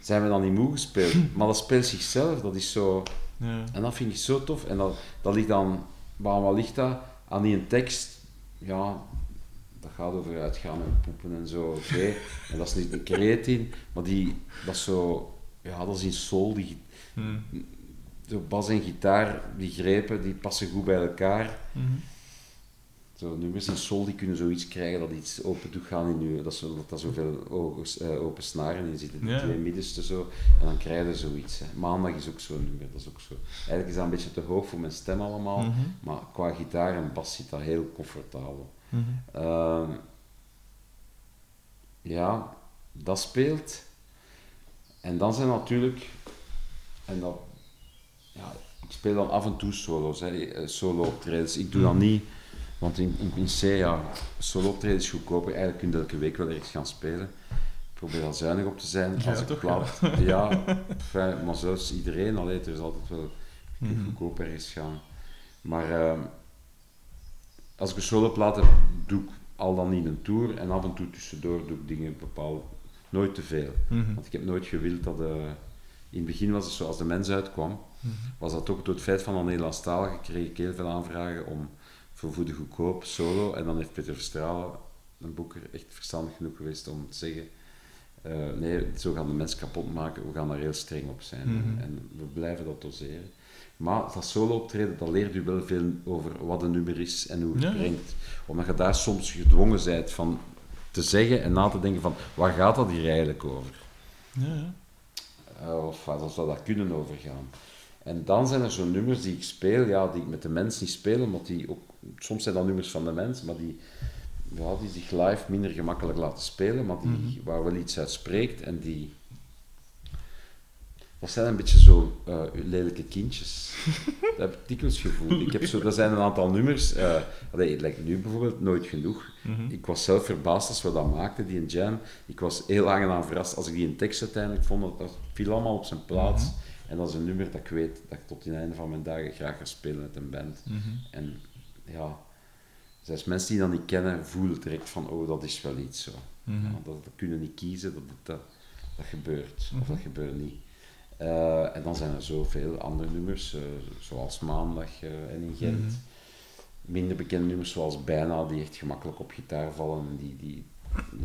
zijn we dan niet moe gespeeld? [LAUGHS] Maar dat speelt zichzelf, dat is zo... Ja. En dat vind ik zo tof. En dat, dat ligt dan, waar wat ligt dat? Aan die een tekst, ja, gaat over uitgaan en poepen en zo, oké. [LAUGHS] En dat is niet een kreet in, maar die, dat is zo, ja, dat is in soul, die, Mhm. zo bas en gitaar, die grepen, die passen goed bij elkaar. Mhm. Zo nummers in soul, die kunnen zoiets krijgen dat iets open doet gaan in je, dat, zo, dat daar zoveel eh, open snaren in zitten, die twee middenste zo, en dan krijg je zoiets. Hè. Maandag is ook zo'n nummer, dat is ook zo. Eigenlijk is dat een beetje te hoog voor mijn stem allemaal, Mhm. maar qua gitaar en bas zit dat heel comfortabel. Mhm. Ehm, ja, dat speelt. En dan zijn natuurlijk, en dat, ja, ik speel dan af en toe solo's, hè, eh, solo optredens. Ik doe dat niet, want in, in, in C, ja, solo optredens goedkoper. Eigenlijk kun je elke week wel ergens gaan spelen. Ik probeer daar zuinig op te zijn. Ja, Als ik plaat, ja, [LAUGHS] fijn, maar zelfs iedereen, allee, er is altijd wel, Mhm. goedkoop ergens gaan. Maar ehm, als ik een soloplaat heb, doe ik al dan niet een tour en af en toe tussendoor doe ik dingen bepaald. Nooit te veel. Mhm. Want ik heb nooit gewild dat... eh, in het begin was het zo, als de mens uitkwam, Mhm. was dat toch door het feit van dat Nederlandstalige kreeg ik heel veel aanvragen om voor, de goedkoop solo. En dan heeft Peter Verstralen, een boeker, echt verstandig genoeg geweest om te zeggen... eh, nee, zo gaan de mensen kapot maken, we gaan daar heel streng op zijn. Mhm. En we blijven dat doseren. Maar dat solo optreden, dat leert u wel veel over wat een nummer is en hoe het Ja. brengt. Omdat je daar soms gedwongen bent van te zeggen en na te denken van, waar gaat dat hier eigenlijk over? Ja, ja. Eh, of waar zou dat kunnen overgaan? En dan zijn er zo'n nummers die ik speel, ja, die ik met de mens niet speel, omdat die ook, soms zijn dat nummers van de mens, maar die, ja, die zich live minder gemakkelijk laten spelen, maar die, Mhm. waar wel iets uit spreekt en die... Dat zijn een beetje zo eh, lelijke kindjes. dat heb ik dikwijls gevoel. Ik heb zo, er zijn een aantal nummers, eh allee, like nu bijvoorbeeld, Nooit Genoeg. Mhm. Ik was zelf verbaasd als we dat maakten, die jam. Ik was heel aangenaam verrast als ik die een tekst uiteindelijk vond. Dat, dat viel allemaal op zijn plaats. Mhm. En dat is een nummer dat ik weet dat ik tot in het einde van mijn dagen graag ga spelen met een band. Mhm. En ja, zelfs mensen die dat niet kennen, voelen direct van, oh, dat is wel iets zo. Ja, dat, dat kunnen niet kiezen, dat, dat, dat gebeurt. Of dat gebeurt niet. Eh, en dan zijn er zoveel andere nummers, eh, zoals Maandag eh, en in Gent. Mhm. Minder bekende nummers zoals Bijna, die echt gemakkelijk op gitaar vallen en die, die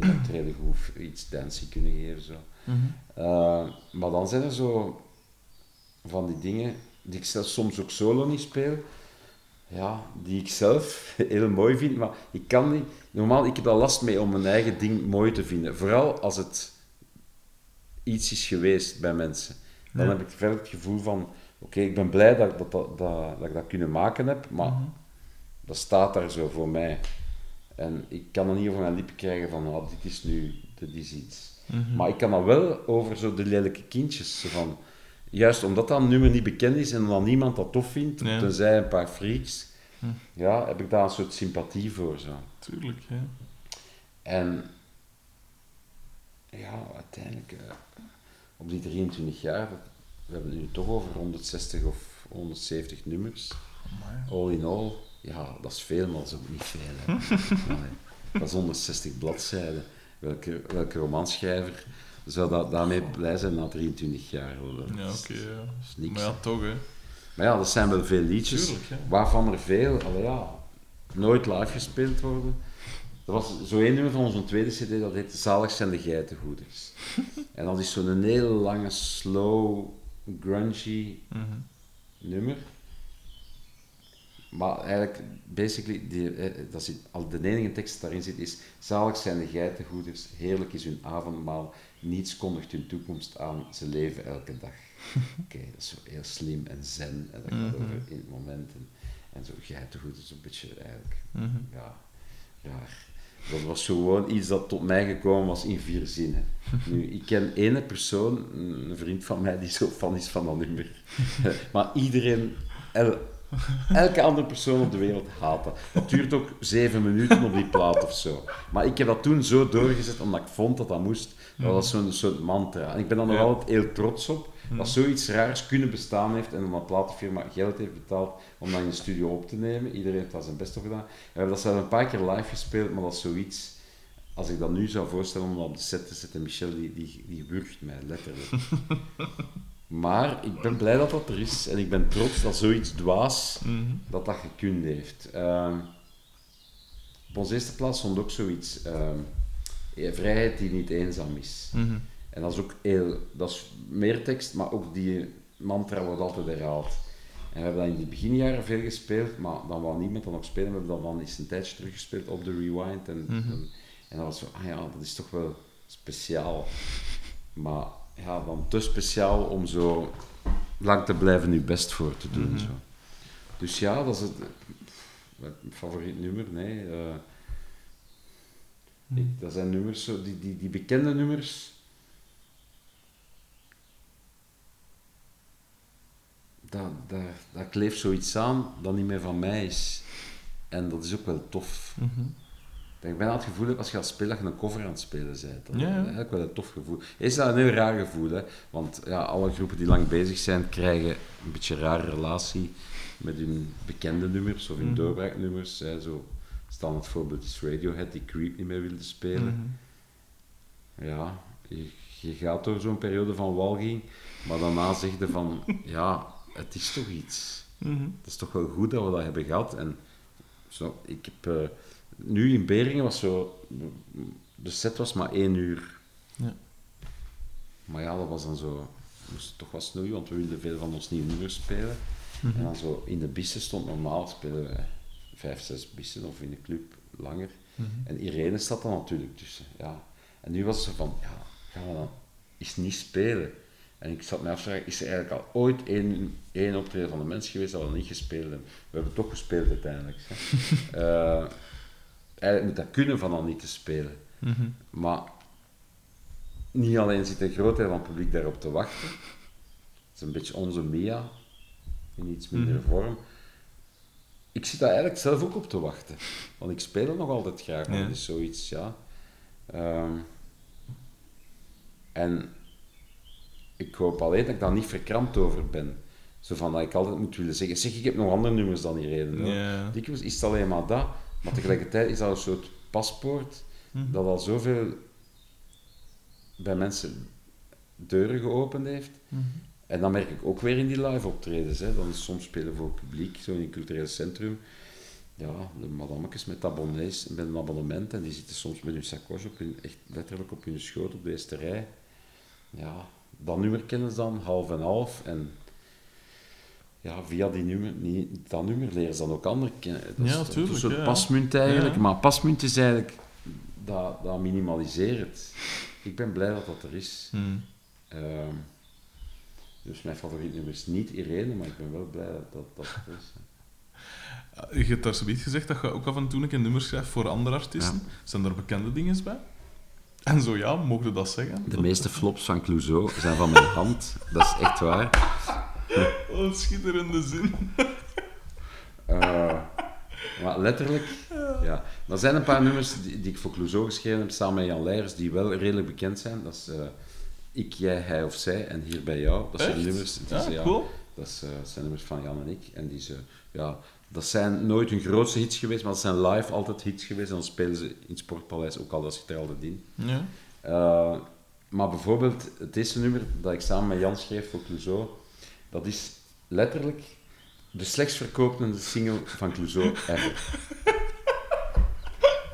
een [CLEARS THROAT] goed iets dancing kunnen geven. Zo. Mhm. Maar dan zijn er zo van die dingen die ik zelf soms ook solo niet speel, ja, die ik zelf [LAUGHS] heel mooi vind, maar ik kan niet... Normaal, ik heb daar last mee om mijn eigen ding mooi te vinden. Vooral als het iets is geweest bij mensen. Dan Ja. heb ik verder het gevoel van, oké, ik ben blij dat, ik dat, dat, dat, dat ik dat kunnen maken heb, maar Mhm. dat staat daar zo voor mij. En ik kan dat niet over mijn lippen krijgen van, oh, dit is nu, dit is iets. Mhm. Maar ik kan dat wel over zo de lelijke kindjes. Van, juist omdat dat nummer niet bekend is en omdat niemand dat tof vindt, Ja. tenzij een paar freaks, Hm. ja, heb ik daar een soort sympathie voor. Zo. Tuurlijk, ja. En ja, uiteindelijk, eh, op die 23 jaar, we hebben het nu toch over 160 of 170 nummers. Amai. All in all, ja, dat is veel, maar dat is ook niet veel. [LAUGHS] Dat is 160 bladzijden. welke, welke romanschrijver zou dat, daarmee blij zijn na 23 jaar? Dat Ja, oké. ja. dat is niks. Maar ja, toch, hè. Maar ja, dat zijn wel veel liedjes, Tuurlijk, ja. waarvan er veel allee, ja, nooit live gespeeld worden. Er was zo één nummer van onze tweede cd, dat heet Zalig zijn de geitengoeders. En dat is zo'n hele lange, slow, grungy Mhm. nummer. Maar eigenlijk, basically, die, eh, dat zit, al de enige tekst die daarin zit is Zalig zijn de geitengoeders, heerlijk is hun avondmaal, niets kondigt hun toekomst aan, ze leven elke dag. [LAUGHS] Oké, dat is zo heel slim en zen, en dat gaat Mhm. over in het moment. En, en zo geitengoeders, een beetje eigenlijk, Mhm. ja, raar. Dat was gewoon iets dat tot mij gekomen was in vier zinnen. Nu, ik ken ene persoon, een vriend van mij, die zo fan is van dat nummer. [LAUGHS] maar iedereen, el- elke andere persoon op de wereld haat dat. Het duurt ook zeven minuten op die plaat of zo. Maar ik heb dat toen zo doorgezet, omdat ik vond dat dat moest. Dat was zo'n soort mantra. En ik ben daar nog Ja. altijd heel trots op, dat zoiets raars kunnen bestaan heeft en dat een platenfirma geld heeft betaald om dat in de studio op te nemen. Iedereen heeft daar zijn best op gedaan. We hebben dat zelf een paar keer live gespeeld, maar dat is zoiets... Als ik dat nu zou voorstellen om dat op de set te zetten, Michel, die, die, die wurgt mij, letterlijk. [LAUGHS] maar ik ben blij dat dat er is. En ik ben trots dat zoiets dwaas, Mhm. dat dat gekund heeft. Ehm, op onze eerste plaats stond ook zoiets. ehm, eh, vrijheid die niet eenzaam is. Mhm. En dat is ook heel... Dat is meer tekst, maar ook die mantra wordt altijd herhaald. En we hebben dat in de beginjaren veel gespeeld, maar dan wou niemand dan nog spelen. We hebben dat dan eens een tijdje teruggespeeld op de Rewind. En, Mhm. en, en dat was zo, ah ja, dat is toch wel speciaal. Maar ja, dan te speciaal om zo lang te blijven je best voor te doen. Mhm. zo. Dus ja, dat is het, mijn favoriet nummer. Nee, eh, Mhm. ik, dat zijn nummers, zo, die, die, die bekende nummers. Dat, daar, daar kleeft zoiets aan dat niet meer van mij is. En dat is ook wel tof. Mhm. Dat ik bijna het gevoel heb als je gaat spelen dat je een cover aan het spelen bent. Dat Ja, ja. eigenlijk wel een tof gevoel. Is dat een heel raar gevoel, hè? Want ja, alle groepen die lang bezig zijn, krijgen een beetje een rare relatie met hun bekende nummers of hun Mhm. doorbraaknummers. Hè? Zo, standaard voorbeeld is Radiohead, die Creep niet meer wilde spelen. Mhm. Ja, je, je gaat door zo'n periode van walging, maar daarna zeg je van, ja, het is toch iets. Mhm. Het is toch wel goed dat we dat hebben gehad. En zo, ik heb, eh, nu in Beringen was zo, de set was maar één uur. Ja. Maar ja, dat was dan zo, we moesten toch wat snoeien, want we wilden veel van ons nieuwe nummers spelen. Mhm. En dan zo, in de bissen stond normaal, spelen we vijf, zes bissen of in de club langer. Mhm. En Irene staat dan natuurlijk tussen. Ja. En nu was ze van, ja, gaan we dan eens niet spelen? En ik zat me af te vragen, is er eigenlijk al ooit één, één optreden van de mens geweest dat we niet gespeeld hebben? We hebben toch gespeeld uiteindelijk. [LAUGHS] Eh, eigenlijk moet dat kunnen van al niet te spelen. Mhm. Maar niet alleen zit een groot deel van het publiek daarop te wachten. Het is een beetje onze Mia, in iets minder Mhm. vorm. Ik zit daar eigenlijk zelf ook op te wachten. Want ik speel nog altijd graag, maar Ja. het is zoiets, ja. Ehm, en ik hoop alleen dat ik daar niet verkrampt over ben. Zo van dat ik altijd moet willen zeggen, zeg, ik heb nog andere nummers dan die reden. Ja. Dikwijls is het alleen maar dat, maar tegelijkertijd is dat een soort paspoort Mhm. dat al zoveel bij mensen deuren geopend heeft. Mhm. En dan merk ik ook weer in die live optredens. Hè. Dan soms spelen voor het publiek, zo in een cultureel centrum. Ja, de madammetjes met abonnees, met een abonnement. En die zitten soms met hun sacoche op hun, echt letterlijk op hun schoot op de eerste rij. Ja, dat nummer kennen ze dan, half en half. En ja, via die nummer, niet, dat nummer leren ze dan ook anderen kennen. Dat is Ja, toch tuurlijk, Een soort ja. pasmunt eigenlijk. Ja. Maar pasmunt is eigenlijk, dat, dat minimaliseert. Ik ben blij dat dat er is. Mhm. Ehm, dus mijn favoriet nummer is niet Irene, maar ik ben wel blij dat dat, dat er is. Je hebt daar zoiets gezegd dat je ook af en toe een keer nummers schrijft voor andere artiesten. Zijn er bekende dingen bij? En zo ja, we dat zeggen? De meeste flops van Clouseau zijn van mijn hand. Dat is echt waar. Oh, een schitterende zin. Eh, maar letterlijk, ja. Er zijn een paar nummers die, die ik voor Clouseau geschreven heb, samen met Jan Leijers, die wel redelijk bekend zijn. Dat is eh, Ik, Jij, Hij of Zij en Hier bij Jou. Dat zijn Echt? nummers. het Ja, is, ja, cool. Dat, is, eh, dat zijn nummers van Jan en ik. En die ze, ja, dat zijn nooit hun grootste hits geweest, maar dat zijn live altijd hits geweest. En dan spelen ze in het Sportpaleis, ook al dat zit er altijd in. Ja. Eh, maar bijvoorbeeld, het eerste nummer dat ik samen met Jan schreef voor Clouseau, dat is letterlijk de slechtst verkopende single van Clouseau ever. [LAUGHS]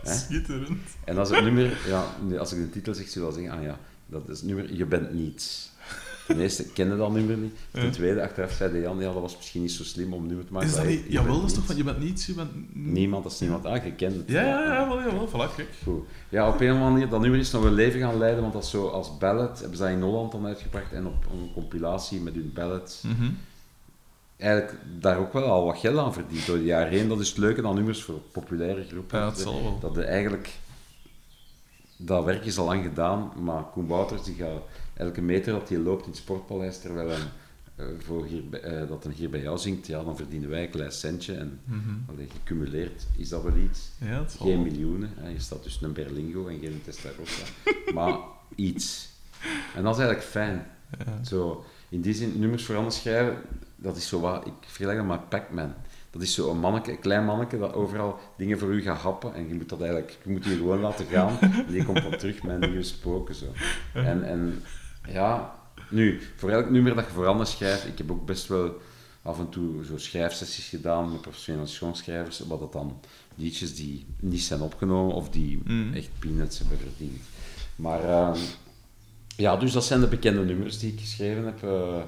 Hè? Schitterend. En als het nummer, ja, als ik de titel zeg, zullen wel zeggen, ah ja, dat is het nummer Je bent niets. Ten eerste, kende dat nummer niet. Ten tweede, achteraf zei de Jan, ja, dat was misschien niet zo slim om nummer te maken. Is dat niet... je Jawel, dat is toch van... Je bent niets, je bent... Niemand, dat is niemand. Ah, je kent het. Ja, ja, ja, wel, jawel. Voilà, kijk. Goed. Ja, op een of andere manier, dat nummer is nog een leven gaan leiden, want dat zo als ballad, hebben ze dat in Holland dan uitgebracht en op een compilatie met hun ballads. Mhm. Eigenlijk daar ook wel al wat geld aan verdiend door de jaren heen. Dat is het leuke aan nummers voor populaire groepen. Ja, zal wel. Dat de eigenlijk... Dat werk is al lang gedaan, maar Koen Wouters die gaat elke meter dat hij loopt in het Sportpaleis, terwijl hij eh, voor hier, eh, dat hij hier bij jou zingt, ja, dan verdienen wij een klein centje. En Mhm. allee, gecumuleerd is dat wel iets. Ja, Geen wel. miljoenen, hè. je staat tussen een Berlingo en geen Testarossa, maar iets. En dat is eigenlijk fijn. Ja. Zo, in die zin, nummers voor anderen schrijven, dat is zo wat, ik vergelijk dat met Pac-Man. Dat is zo een manneke, een klein manneke dat overal dingen voor u gaat happen en je moet dat eigenlijk, je moet die gewoon laten gaan en die komt dan terug met nieuwe spoken zo. En, en ja, nu, voor elk nummer dat je voor anderen schrijft, ik heb ook best wel af en toe zo schrijfsessies gedaan met professionele schoonschrijvers, wat dat dan liedjes die niet zijn opgenomen of die Mm. echt peanuts hebben verdiend. Maar ehm, ja, dus dat zijn de bekende nummers die ik geschreven heb. eh,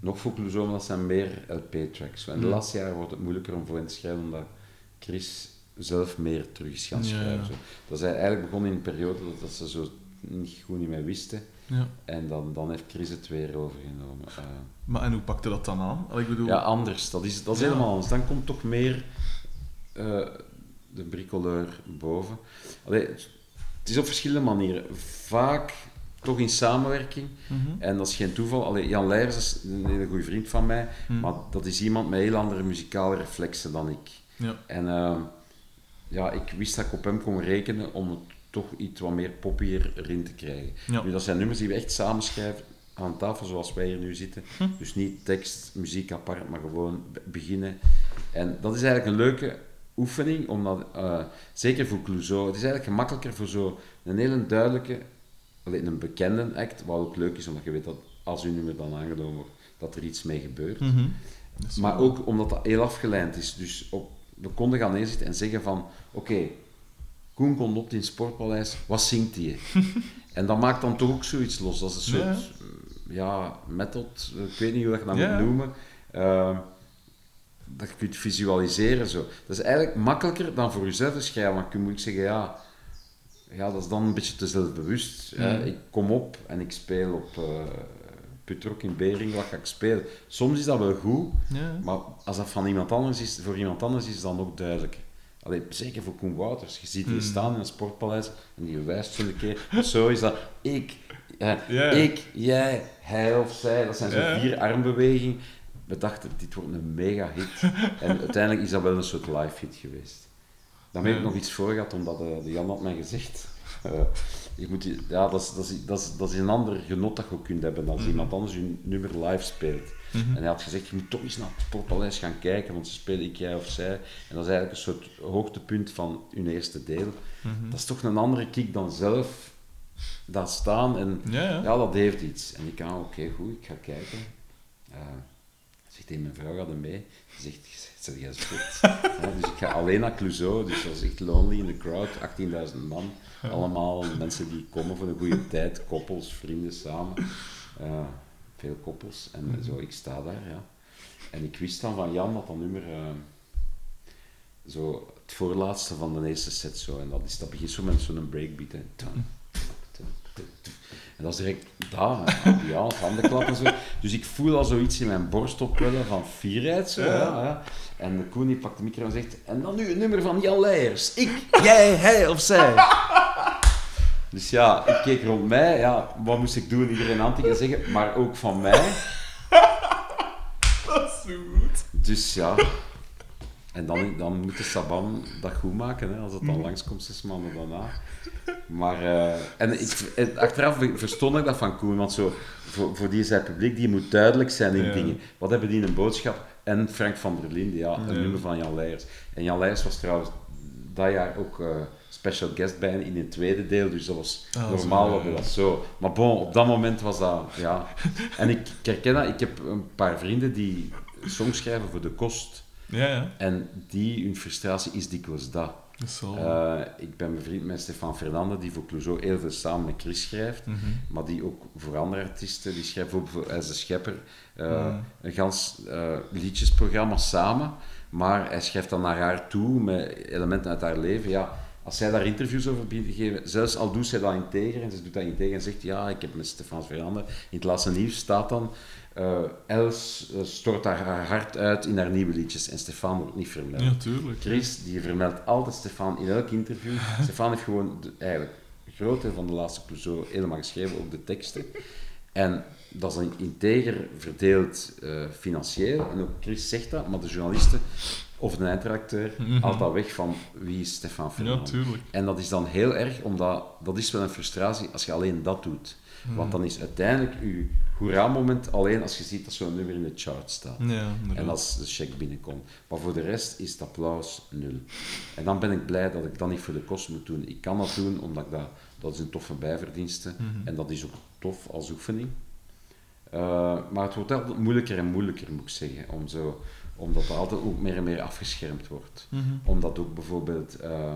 nog voor Clouseau, maar dat zijn meer LP-tracks. En de Mm. laatste jaren wordt het moeilijker om voor in te schrijven, omdat Chris zelf meer terug is gaan schrijven. ja. Dat is eigenlijk begonnen in een periode dat, dat ze zo niet goed niet meer wisten. Ja. En dan, dan heeft Chris het weer overgenomen. Eh, Maar en hoe pakte dat dan aan? Ik bedoel... ja, anders. Dat is, dat is Ja. helemaal anders. Dan komt toch meer eh, de bricoleur boven. Allee, het is op verschillende manieren. Vaak toch in samenwerking. Mhm. En dat is geen toeval. Allee, Jan Leijers is een hele goede vriend van mij. Hm. Maar dat is iemand met heel andere muzikale reflexen dan ik. Ja. En eh, ja, ik wist dat ik op hem kon rekenen om het toch iets wat meer poppier erin te krijgen. Ja. Nu, dat zijn nummers die we echt samen schrijven aan tafel zoals wij hier nu zitten. Hm. Dus niet tekst, muziek apart, maar gewoon be- beginnen. En dat is eigenlijk een leuke oefening, omdat, eh, zeker voor Clouseau, het is eigenlijk gemakkelijker voor zo een hele duidelijke, alleen een bekende act, wat ook leuk is, omdat je weet dat als uw nummer dan aangenomen wordt, dat er iets mee gebeurt. Mhm. Maar ook omdat dat heel afgeleid is. Dus op, we konden gaan neerzitten en zeggen van... Oké, Koen komt op in het Sportpaleis, wat zingt hij? [LAUGHS] en dat maakt dan toch ook zoiets los. Dat is een soort... Ja. eh, Ja, method, ik weet niet hoe dat je dat Ja. moet noemen. Eh, dat je kunt visualiseren. Zo. Dat is eigenlijk makkelijker dan voor jezelf te schrijven. Want je moet zeggen, ja... Ja, dat is dan een beetje te zelfbewust. Ik kom op en ik speel op... Putrok in Bering, wat ga ik spelen? Soms is dat wel goed, Ja. maar als dat van iemand anders is, voor iemand anders is het dan ook duidelijk. Allee, zeker voor Koen Wouters. Je ziet die Hmm. staan in een sportpaleis en die wijst zo een keer. Zo is dat. Ik, eh, ik, jij, hij of zij. Dat zijn zo Ja. vier armbewegingen. We dachten, dit wordt een mega hit. [LAUGHS] en uiteindelijk is dat wel een soort live hit geweest. Dan heb ik nog iets voor gehad, omdat eh, de Jan had mij gezegd. eh, je moet, ja, dat is, dat, is, dat, is, dat is een ander genot dat je ook kunt hebben als Mhm. iemand anders je nummer live speelt. Mhm. En hij had gezegd, je moet toch eens naar het Sportpaleis gaan kijken, want ze spelen ik, jij of zij. En dat is eigenlijk een soort hoogtepunt van hun eerste deel. Mhm. Dat is toch een andere kick dan zelf daar staan. En Ja, ja. ja, dat heeft iets. En ik, ah, oké, goed, ik ga kijken. Eh zegt hij, mijn vrouw gaat mee. Ze zegt, zeg jij sport. ja, [LAUGHS] dus ik ga alleen naar Clouseau, dus dat was echt lonely in the crowd, 18.000 man. Allemaal mensen die komen voor een goede tijd, koppels, vrienden samen. Eh, veel koppels. En zo, ik sta daar, ja. En ik wist dan van Jan dat dat nummer... eh, zo het voorlaatste van de eerste set zo. En dat, is, dat begint zo met zo'n breakbeat. Hè. Tum. En dat is direct daar, ja, het handenklappen zo. Dus ik voel al zoiets in mijn borst opwellen van fierheid. Zo, ja. Ja, En de Koen die pakt de micro en zegt, en dan nu een nummer van Jan Leijers. Ik, jij, hij of zij. Dus ja, ik keek rond mij, ja, wat moest ik doen? Iedereen aan te zeggen, maar ook van mij. Dat is zo goed. Dus ja. En dan, dan moet de Saban dat goed maken, hè, als het dan langskomt zes maanden daarna. Maar, eh, en ik, en achteraf verstond ik dat van Koen, want zo, voor, voor die zijn publiek, die moet duidelijk zijn in Ja. dingen. Wat hebben die in een boodschap? En Frank van der Linde, ja, een Ja. nummer van Jan Leijers. En Jan Leijers was trouwens dat jaar ook eh, special guest bijna in het tweede deel, dus dat was Ah, zo, normaal ja, dat we dat zo. Maar bon, op dat moment was dat, ja. En ik, ik herken dat, ik heb een paar vrienden die songs schrijven voor de kost. Ja, ja. En die, hun frustratie is dikwijls dat. Eh, ik ben bevriend met Stefan Fernande, die voor Clouseau heel veel samen met Chris schrijft. Mhm. Maar die ook voor andere artiesten, die schrijft ook voor Els de Schepper eh, Ja. een gans eh, liedjesprogramma samen. Maar hij schrijft dan naar haar toe met elementen uit haar leven. Ja, als zij daar interviews over te geven, zelfs al doet zij dat integer, en ze doet dat integer en zegt, ja, ik heb met Stefan Fernande, in het laatste nieuws staat dan, eh, Els eh, stort haar, haar hart uit in haar nieuwe liedjes. En Stefan wordt niet vermeld. Ja, tuurlijk. Chris, die vermeldt altijd Stefan in elk interview. [LAUGHS] Stefan heeft gewoon de, eigenlijk een deel van de laatste Clouseau helemaal geschreven, ook de teksten. En dat is dan integer verdeeld eh, financieel. En ook Chris zegt dat, maar de journalisten of de eindredacteur Mhm. haalt dat weg van wie is Stefan Ja, Fernand. tuurlijk. en dat is dan heel erg, omdat dat is wel een frustratie als je alleen dat doet. Want dan is uiteindelijk je hoera-moment alleen als je ziet dat zo'n nummer in de chart staat. Ja. En als de check binnenkomt. Maar voor de rest is het applaus nul. En dan ben ik blij dat ik dat niet voor de kost moet doen. Ik kan dat doen omdat ik dat, dat is een toffe bijverdienste. Mhm. En dat is ook tof als oefening. Eh, maar het wordt altijd moeilijker en moeilijker, moet ik zeggen. Om zo, omdat het altijd ook meer en meer afgeschermd wordt. Mhm. Omdat ook bijvoorbeeld... eh,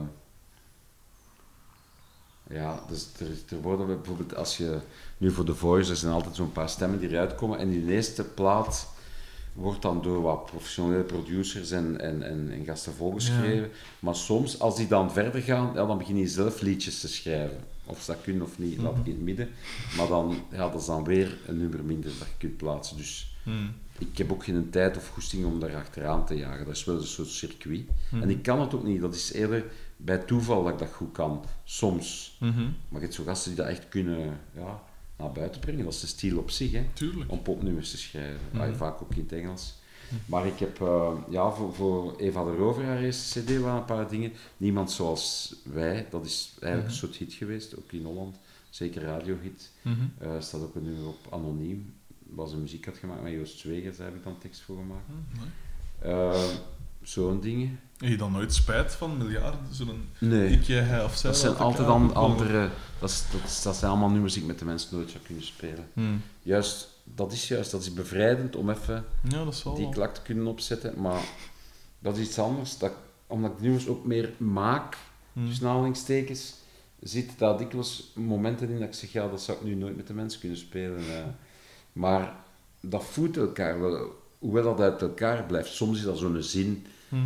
ja, dus er, er worden bijvoorbeeld als je nu voor The Voice, er zijn altijd zo'n paar stemmen die eruit komen en die eerste plaat wordt dan door wat professionele producers en, en, en, en gasten volgeschreven. Maar soms, als die dan verder gaan, ja, dan begin je zelf liedjes te schrijven. Of ze dat kunnen of niet, laat ik in het midden. Maar dan, ja, dat is dan weer een nummer minder dat je kunt plaatsen. Dus Mhm. Ik heb ook geen tijd of goesting om daar achteraan te jagen. Dat is wel een soort circuit. Mhm. En ik kan het ook niet. Dat is eerder bij toeval dat ik dat goed kan. Soms. Mhm. Maar je hebt zo gasten die dat echt kunnen ja, naar buiten brengen. Dat is de stijl op zich, hè, Tuurlijk. om popnummers te schrijven. Mhm. Vaak ook in het Engels. Maar ik heb eh, ja, voor, voor Eva de Rover, haar eerste cd, waren een paar dingen. Niemand zoals wij, dat is eigenlijk een soort hit geweest, ook in Holland. Zeker radiohit. Er staat ook een nummer op Anoniem, waar ze muziek had gemaakt met Joost Zwegers, daar heb ik dan tekst voor gemaakt. Mhm. Mooi. Eh, Zo'n dingen. Heb je dan nooit spijt van miljarden? Zo'n Nee. ik, jij, hij of zij? Dat zijn altijd dan andere... Dat, is, dat, is- dat zijn allemaal nummers die ik met de mensen nooit zou kunnen spelen. Mhm. Juist, dat is juist, dat is bevrijdend om even Ja, dat die klak te kunnen opzetten, maar dat is iets anders. Dat, omdat ik nummers ook meer maak, tussen aanhalingstekens, zit daar dikwijls momenten in dat ik zeg, ja, dat zou ik nu nooit met de mensen kunnen spelen. eh. Maar dat voedt elkaar wel, hoewel dat uit elkaar blijft. Soms is dat zo'n zin Mhm.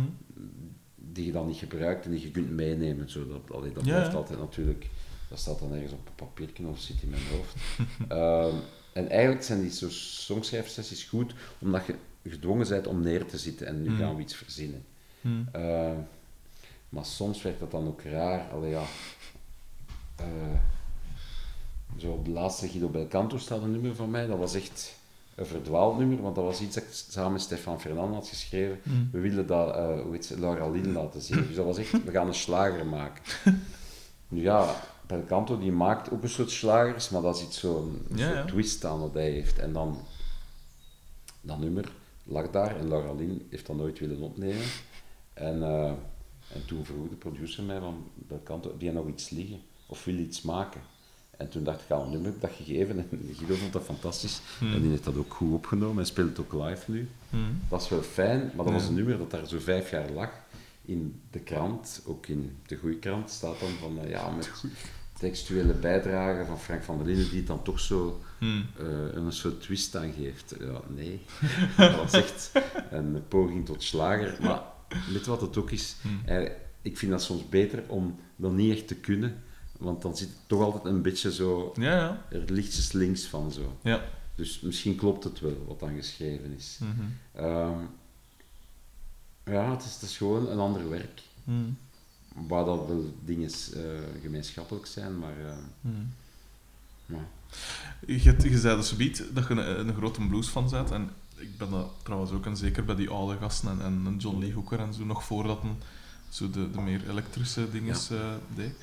die je dan niet gebruikt en die je kunt meenemen. Zo, dat allee, dat Ja, blijft altijd natuurlijk, dat staat dan ergens op een papiertje of zit in mijn hoofd. [LAUGHS] Ehm, en eigenlijk zijn die zo songschrijfsessies goed, omdat je gedwongen bent om neer te zitten en nu Mhm. gaan we iets verzinnen. Mhm. Ehm, maar soms werkt dat dan ook raar. Allee, ja. Eh, zo op de laatste Guido Belcanto staat een nummer van mij. Dat was echt een verdwaald nummer, want dat was iets dat ik samen met Stefan Fernand had geschreven. Mhm. We wilden dat, eh hoe heet Laura Lin laten zien. Dus dat was echt, we gaan een slager maken. [LAUGHS] Nu ja, Belcanto die maakt ook een soort slagers, maar dat is iets zo'n Ja, ja. twist aan wat hij heeft. En dan, dat nummer lag daar en Laura Lin heeft dat nooit willen opnemen. En, eh, en toen vroeg de producer mij van Belcanto, heb jij nog iets liggen? Of wil je iets maken? En toen dacht ik, al een nummer heb ik dat gegeven [LAUGHS] en Guido vond dat fantastisch. Hmm. En die heeft dat ook goed opgenomen en speelt het ook live nu. Mhm. Dat is wel fijn, maar dat was een nummer dat daar zo vijf jaar lag. In de krant, ook in de goede krant, staat dan van, eh, ja, met textuele bijdrage van Frank van der Linden, die het dan toch zo Mhm. eh, een soort twist aan geeft. Ja, nee, [LAUGHS] dat is echt een poging tot slager. Maar weet wat het ook is? Hmm. Eh, ik vind dat soms beter om dat niet echt te kunnen, want dan zit het toch altijd een beetje zo, Ja, ja. er lichtjes links van zo. Ja. Dus misschien klopt het wel wat dan geschreven is. Mhm. Ehm, ja, het is, het is gewoon een ander werk. Mhm. Waar dat wel dingen eh, gemeenschappelijk zijn, maar eh, Mhm. ja. Je, je zei dus subiet dat je een, een grote bluesfan bent. En ik ben dat trouwens ook, en zeker bij die oude gasten en, en John Lee Hooker en zo, nog voordat een, zo de, de meer elektrische dingen eh, deed.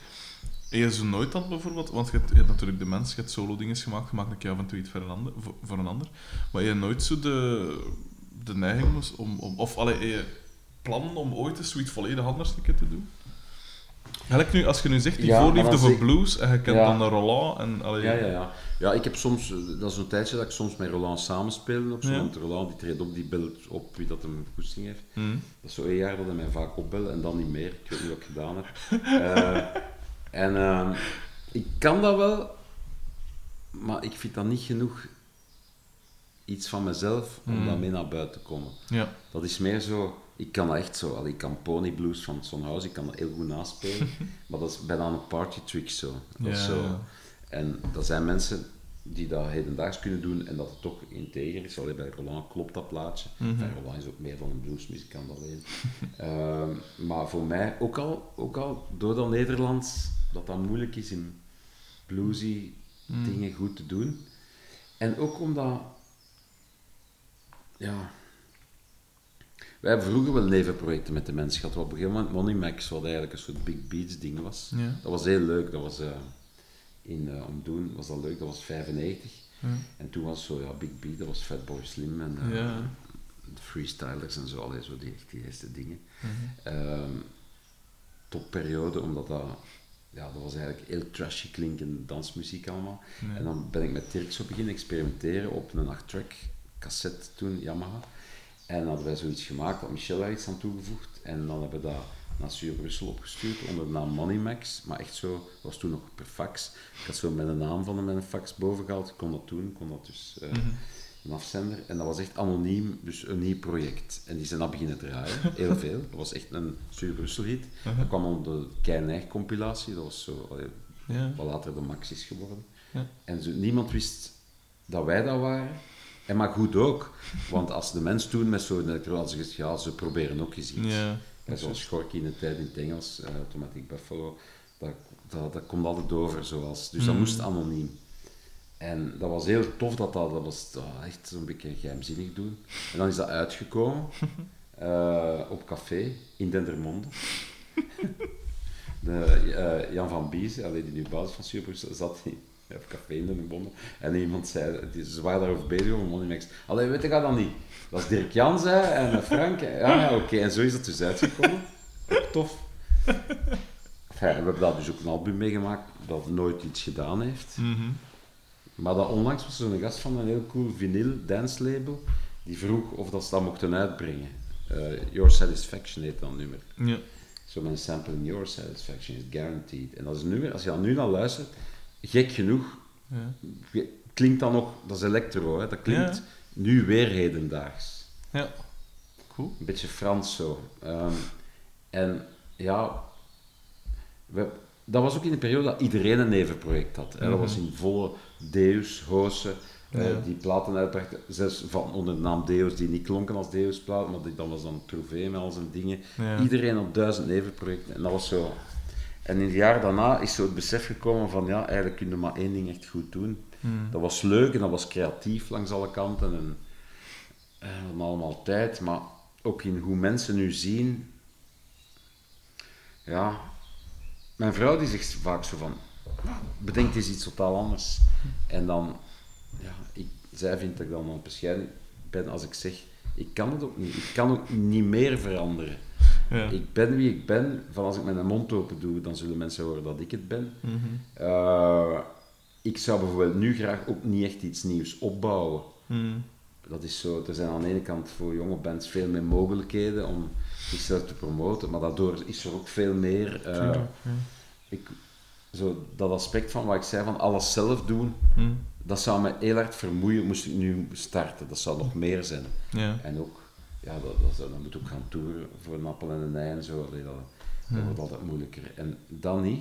En je zo nooit dan bijvoorbeeld, want je hebt, je hebt natuurlijk de mens, je hebt solo dingen gemaakt, je maakt een keer af en toe iets voor een ander, voor, voor een ander. Maar je hebt nooit zo de, de neiging was om... om of allee, eh, plannen om ooit eens zoiets volledig anders een keer te doen? Nu, als je nu zegt, die Ja, voorliefde voor blues, en je kent Ja. dan de Roland en... Allee, Ja, ja, ja. Ja, ik heb soms, eh, dat is een tijdje dat ik soms met Roland samenspeel ook zo, Ja. want Roland die treedt op, die belt op wie dat hem goesting heeft. Hm. Dat is zo een jaar dat hij mij vaak opbelt en dan niet meer. Ik weet niet wat ik gedaan heb. [LAUGHS] Eh, en ehm, ik kan dat wel, maar ik vind dat niet genoeg iets van mezelf om Hmm. daarmee naar buiten te komen. Ja. Dat is meer zo, ik kan dat echt zo, allee, ik kan Pony Blues van Son House, ik kan dat heel goed naspelen, [LAUGHS] maar dat is bijna een party trick zo. Dat Ja, zo. ja. En dat zijn mensen die dat hedendaags kunnen doen en dat het toch integer is. Allee, bij Roland klopt dat plaatje. Mhm. Roland is ook meer dan een bluesmuzikant alleen. [LAUGHS] Ehm, maar voor mij, ook al, ook al door dat Nederlands, dat dat moeilijk is in bluesy Mhm. dingen goed te doen. En ook omdat, ja, wij hebben vroeger wel nevenprojecten met de mensen gehad. Op een gegeven moment Money Max, wat eigenlijk een soort Big Beats ding was. Ja. Dat was heel leuk. Dat was, eh, in uh, Omdoen was dat leuk. Dat was 95. Ja. En toen was zo, ja, Big Beat, dat was Fatboy Slim en eh, Ja. de freestylers en zo. Allee, zo die, die eerste dingen. Mhm. Ehm, topperiode, omdat dat, ja, dat was eigenlijk heel trashy klinkende dansmuziek allemaal. Ja. En dan ben ik met Dirk zo beginnen experimenteren op een 8-track cassette toen, Yamaha. En dan hadden wij zoiets gemaakt, had Michel daar iets aan toegevoegd. En dan hebben we dat naar Stuur Brussel opgestuurd onder de naam Moneymax. Maar echt zo, dat was toen nog per fax. Ik had zo met een naam van hem met een fax boven gehaald. Ik kon dat doen, kon dat dus eh, Mhm. Een afzender. En dat was echt anoniem, dus een nieuw project. En die zijn dan beginnen draaien, [LAUGHS] heel veel. Dat was echt een Stuur Brussel hit. Mhm. Dat kwam onder de Kei compilatie, dat was zo, allee, Ja. wat later de Max is geworden. Ja. En zo, niemand wist dat wij dat waren. En maar goed ook, want als de mens toen met zo'n elektronische ja, ze proberen ook eens iets. Ja. En zoals Gorky in de tijd in het Engels, eh, Automatic Buffalo, dat, dat, dat komt altijd over zoals. Dus dat Mm. moest anoniem. En dat was heel tof dat dat, dat was echt zo'n beetje geheimzinnig doen. En dan is dat uitgekomen [LAUGHS] eh, op café in Dendermonde. [LAUGHS] De, eh, Jan van Bies, die nu basis van Superbus, zat in, op café in Dendermonde. En iemand zei, ze waren daarover bezig over Moneymax. Allee, weet je dat dan niet? Dat is Dirk Jans hè, en eh, Frank. hè. Ja, ja oké. En zo is dat dus uitgekomen. Tof. Enfin, we hebben daar dus ook een album meegemaakt dat nooit iets gedaan heeft. Mhm. Maar dat onlangs was er een gast van een heel cool vinyl dance label die vroeg of dat ze dat mochten uitbrengen. Eh, Your Satisfaction heet dat nummer. Ja. Zo met een sample in Your Satisfaction is guaranteed. En dat is een nummer, als je dat nu naar luistert, gek genoeg, Ja. klinkt dat nog, dat is electro, hè, dat klinkt Ja. nu weer hedendaags. Ja. Cool. Een beetje Frans zo. Ehm, en ja, we, dat was ook in de periode dat iedereen een nevenproject had. Hè. Dat was in volle Deus, Hoose, eh, die platen uitbrachten, zelfs van onder de naam Deus, die niet klonken als Deus-plaat, maar die, dat was dan Trouvé met al zijn dingen. Ja. Iedereen had duizend nevenprojecten en dat was zo. En in het jaar daarna is zo het besef gekomen van ja, eigenlijk kun je maar één ding echt goed doen. Hmm. Dat was leuk en dat was creatief langs alle kanten en eh, we hadden allemaal tijd, maar ook in hoe mensen nu zien. Ja, mijn vrouw die zegt vaak zo van, "Nou, bedenk eens iets totaal anders. En dan, ja, ik, zij vindt dat ik dan aan het bescheiden ben als ik zeg, ik kan het ook niet, ik kan ook niet meer veranderen. Ja. Ik ben wie ik ben, van als ik mijn mond open doe, dan zullen mensen horen dat ik het ben. Mhm. Eh, ik zou bijvoorbeeld nu graag ook niet echt iets nieuws opbouwen. Mhm. Dat is zo, er zijn aan de ene kant voor jonge bands veel meer mogelijkheden om zichzelf te promoten, maar daardoor is er ook veel meer. eh, ja. ik, zo, dat aspect van wat ik zei, van alles zelf doen, Mhm. dat zou me heel hard vermoeien, moest ik nu starten. Dat zou nog meer zijn. Ja. En ook, ja, dat, dat, dan moet ook gaan toeren voor een appel en een ei en zo. Allee, dat, dat Ja. wordt altijd moeilijker. En dan niet.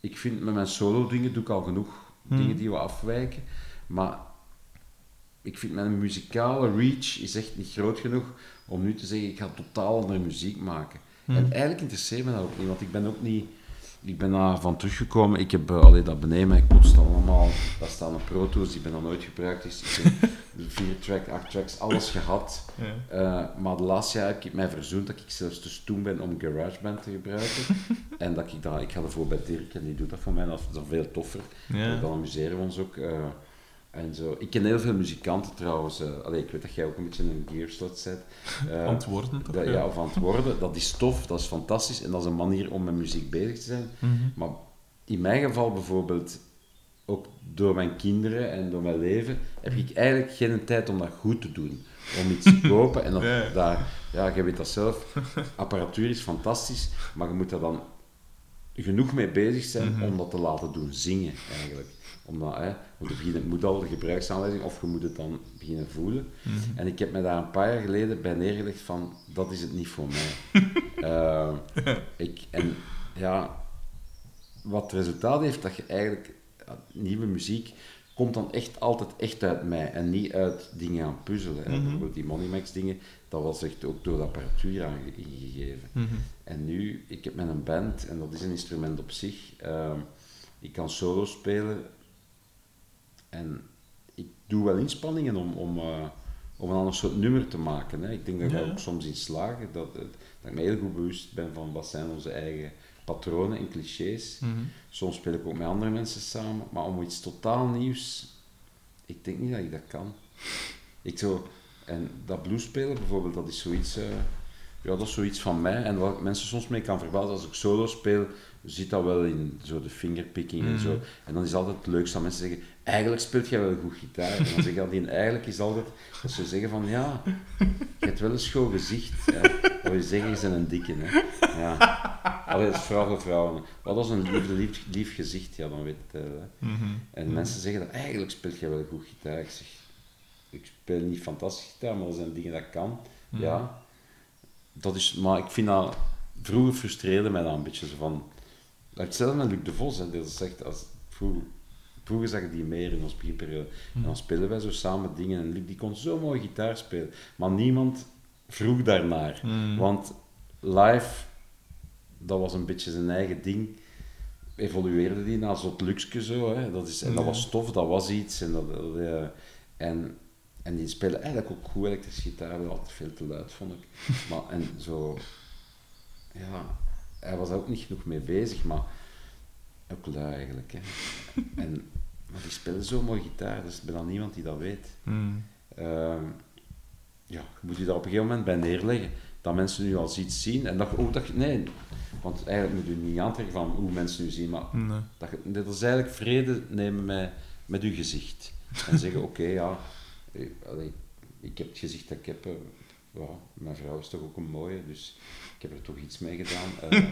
Ik vind met mijn solo dingen doe ik al genoeg Hmm. dingen die wat afwijken. Maar ik vind mijn muzikale reach is echt niet groot genoeg om nu te zeggen ik ga totaal andere muziek maken. Hmm. En eigenlijk interesseert me dat ook niet, want ik ben ook niet... Ik ben daar van teruggekomen. Ik heb uh, allee, dat beneden, ik poetst allemaal. Daar staan de Pro Tools die bijna nooit gebruikt is. Ik heb vier track, acht tracks, alles gehad. Ja. Uh, maar de laatste jaar heb ik mij verzoend dat ik zelfs te stoem ben om GarageBand te gebruiken. [LAUGHS] en dat ik dat, ik ga ervoor bij Dirk en die doet dat voor mij, dat is is veel toffer. Ja. Dan amuseren we ons ook. uh, En zo. Ik ken heel veel muzikanten trouwens. eh, allee, ik weet dat jij ook een beetje een gearslot bent. [LAUGHS] Eh, Antwoorden toch? dat, ja, of worden. Dat is tof, dat is fantastisch. En dat is een manier om met muziek bezig te zijn. Mhm. Maar in mijn geval bijvoorbeeld, ook door mijn kinderen en door mijn leven, heb ik eigenlijk geen tijd om dat goed te doen. Om iets te [LAUGHS] kopen en dat, ja. daar, ja, je weet dat zelf, apparatuur is fantastisch, maar je moet er dan genoeg mee bezig zijn Mhm. om dat te laten doen zingen, eigenlijk. Omdat, hè, want het moet al de gebruiksaanwijzing, of je moet het dan beginnen voelen. Mhm. En ik heb me daar een paar jaar geleden bij neergelegd van, dat is het niet voor mij. [LAUGHS] Eh, ik, en ja, wat het resultaat heeft, dat je eigenlijk, nieuwe muziek komt dan echt altijd echt uit mij en niet uit dingen aan puzzelen. Mhm. Bijvoorbeeld die Moneymax dingen, dat was echt ook door de apparatuur aange- ingegeven. Mhm. En nu, ik heb met een band, en dat is een instrument op zich. ehm, ik kan solo spelen. En ik doe wel inspanningen om, om, eh, om een ander soort nummer te maken. Hè. Ik denk dat ik Ja, daar ja. ook soms in slaag. Dat, dat ik me heel goed bewust ben van wat zijn onze eigen patronen en clichés. Mhm. Soms speel ik ook met andere mensen samen. Maar om iets totaal nieuws, ik denk niet dat ik dat kan. Ik zo, en dat bluespelen bijvoorbeeld, dat is zoiets, eh, ja, dat is zoiets van mij. En wat mensen soms mee kan verbazen, als ik solo speel, zit dat wel in zo de fingerpicking en zo. Mhm. En dan is altijd het leukste dat mensen zeggen, eigenlijk speelt jij wel goed gitaar. En dan zeg ik altijd, eigenlijk is altijd, dat ze zeggen van, ja, je hebt wel een schoon gezicht. Hè. Wil zeggen, je bent een dikke. Hè. Ja. Allee, dat is vooral voor vrouwen. Wat als een lief, lief, lief gezicht, ja, dan weet het. hè. Mhm. En mensen zeggen dat eigenlijk speelt jij wel goed gitaar. Ik zeg, ik speel niet fantastisch gitaar, maar er zijn dingen dat kan. Mhm. Ja, dat is, maar ik vind dat, vroeger frustreerde mij dat een beetje zo van, hetzelfde met Luc de Vos, hè, dat zegt, als, vroeger, vroeger zag ik die meer in ons beginperiode. En dan spelen wij zo samen dingen en Luc die kon zo mooi gitaar spelen, maar niemand vroeg daarnaar. Mhm. Want live, dat was een beetje zijn eigen ding. Evolueerde die naar zo'n luxe zo. Hè. Dat is, en dat was tof, dat was iets. En, dat, dat, en, en die spelen eigenlijk ook goed elektrische gitaar, wel altijd veel te luid vond ik. [LAUGHS] Maar, en zo, ja, hij was er ook niet genoeg mee bezig, maar ook lui eigenlijk. Hè. En, maar die spelen zo mooi gitaar, dus er is bijna niemand die dat weet. Mhm. Ehm, ja, je moet je daar op een gegeven moment bij neerleggen. Dat mensen nu als iets zien. En dat je ook dat je, nee, want eigenlijk moet je niet aantrekken van hoe mensen nu zien, maar Nee. dat, je, dat is eigenlijk vrede nemen met, met je gezicht. En [LAUGHS] zeggen, oké, ja, allee, ik heb het gezicht dat ik heb. eh, mijn vrouw is toch ook een mooie, dus ik heb er toch iets mee gedaan. Eh,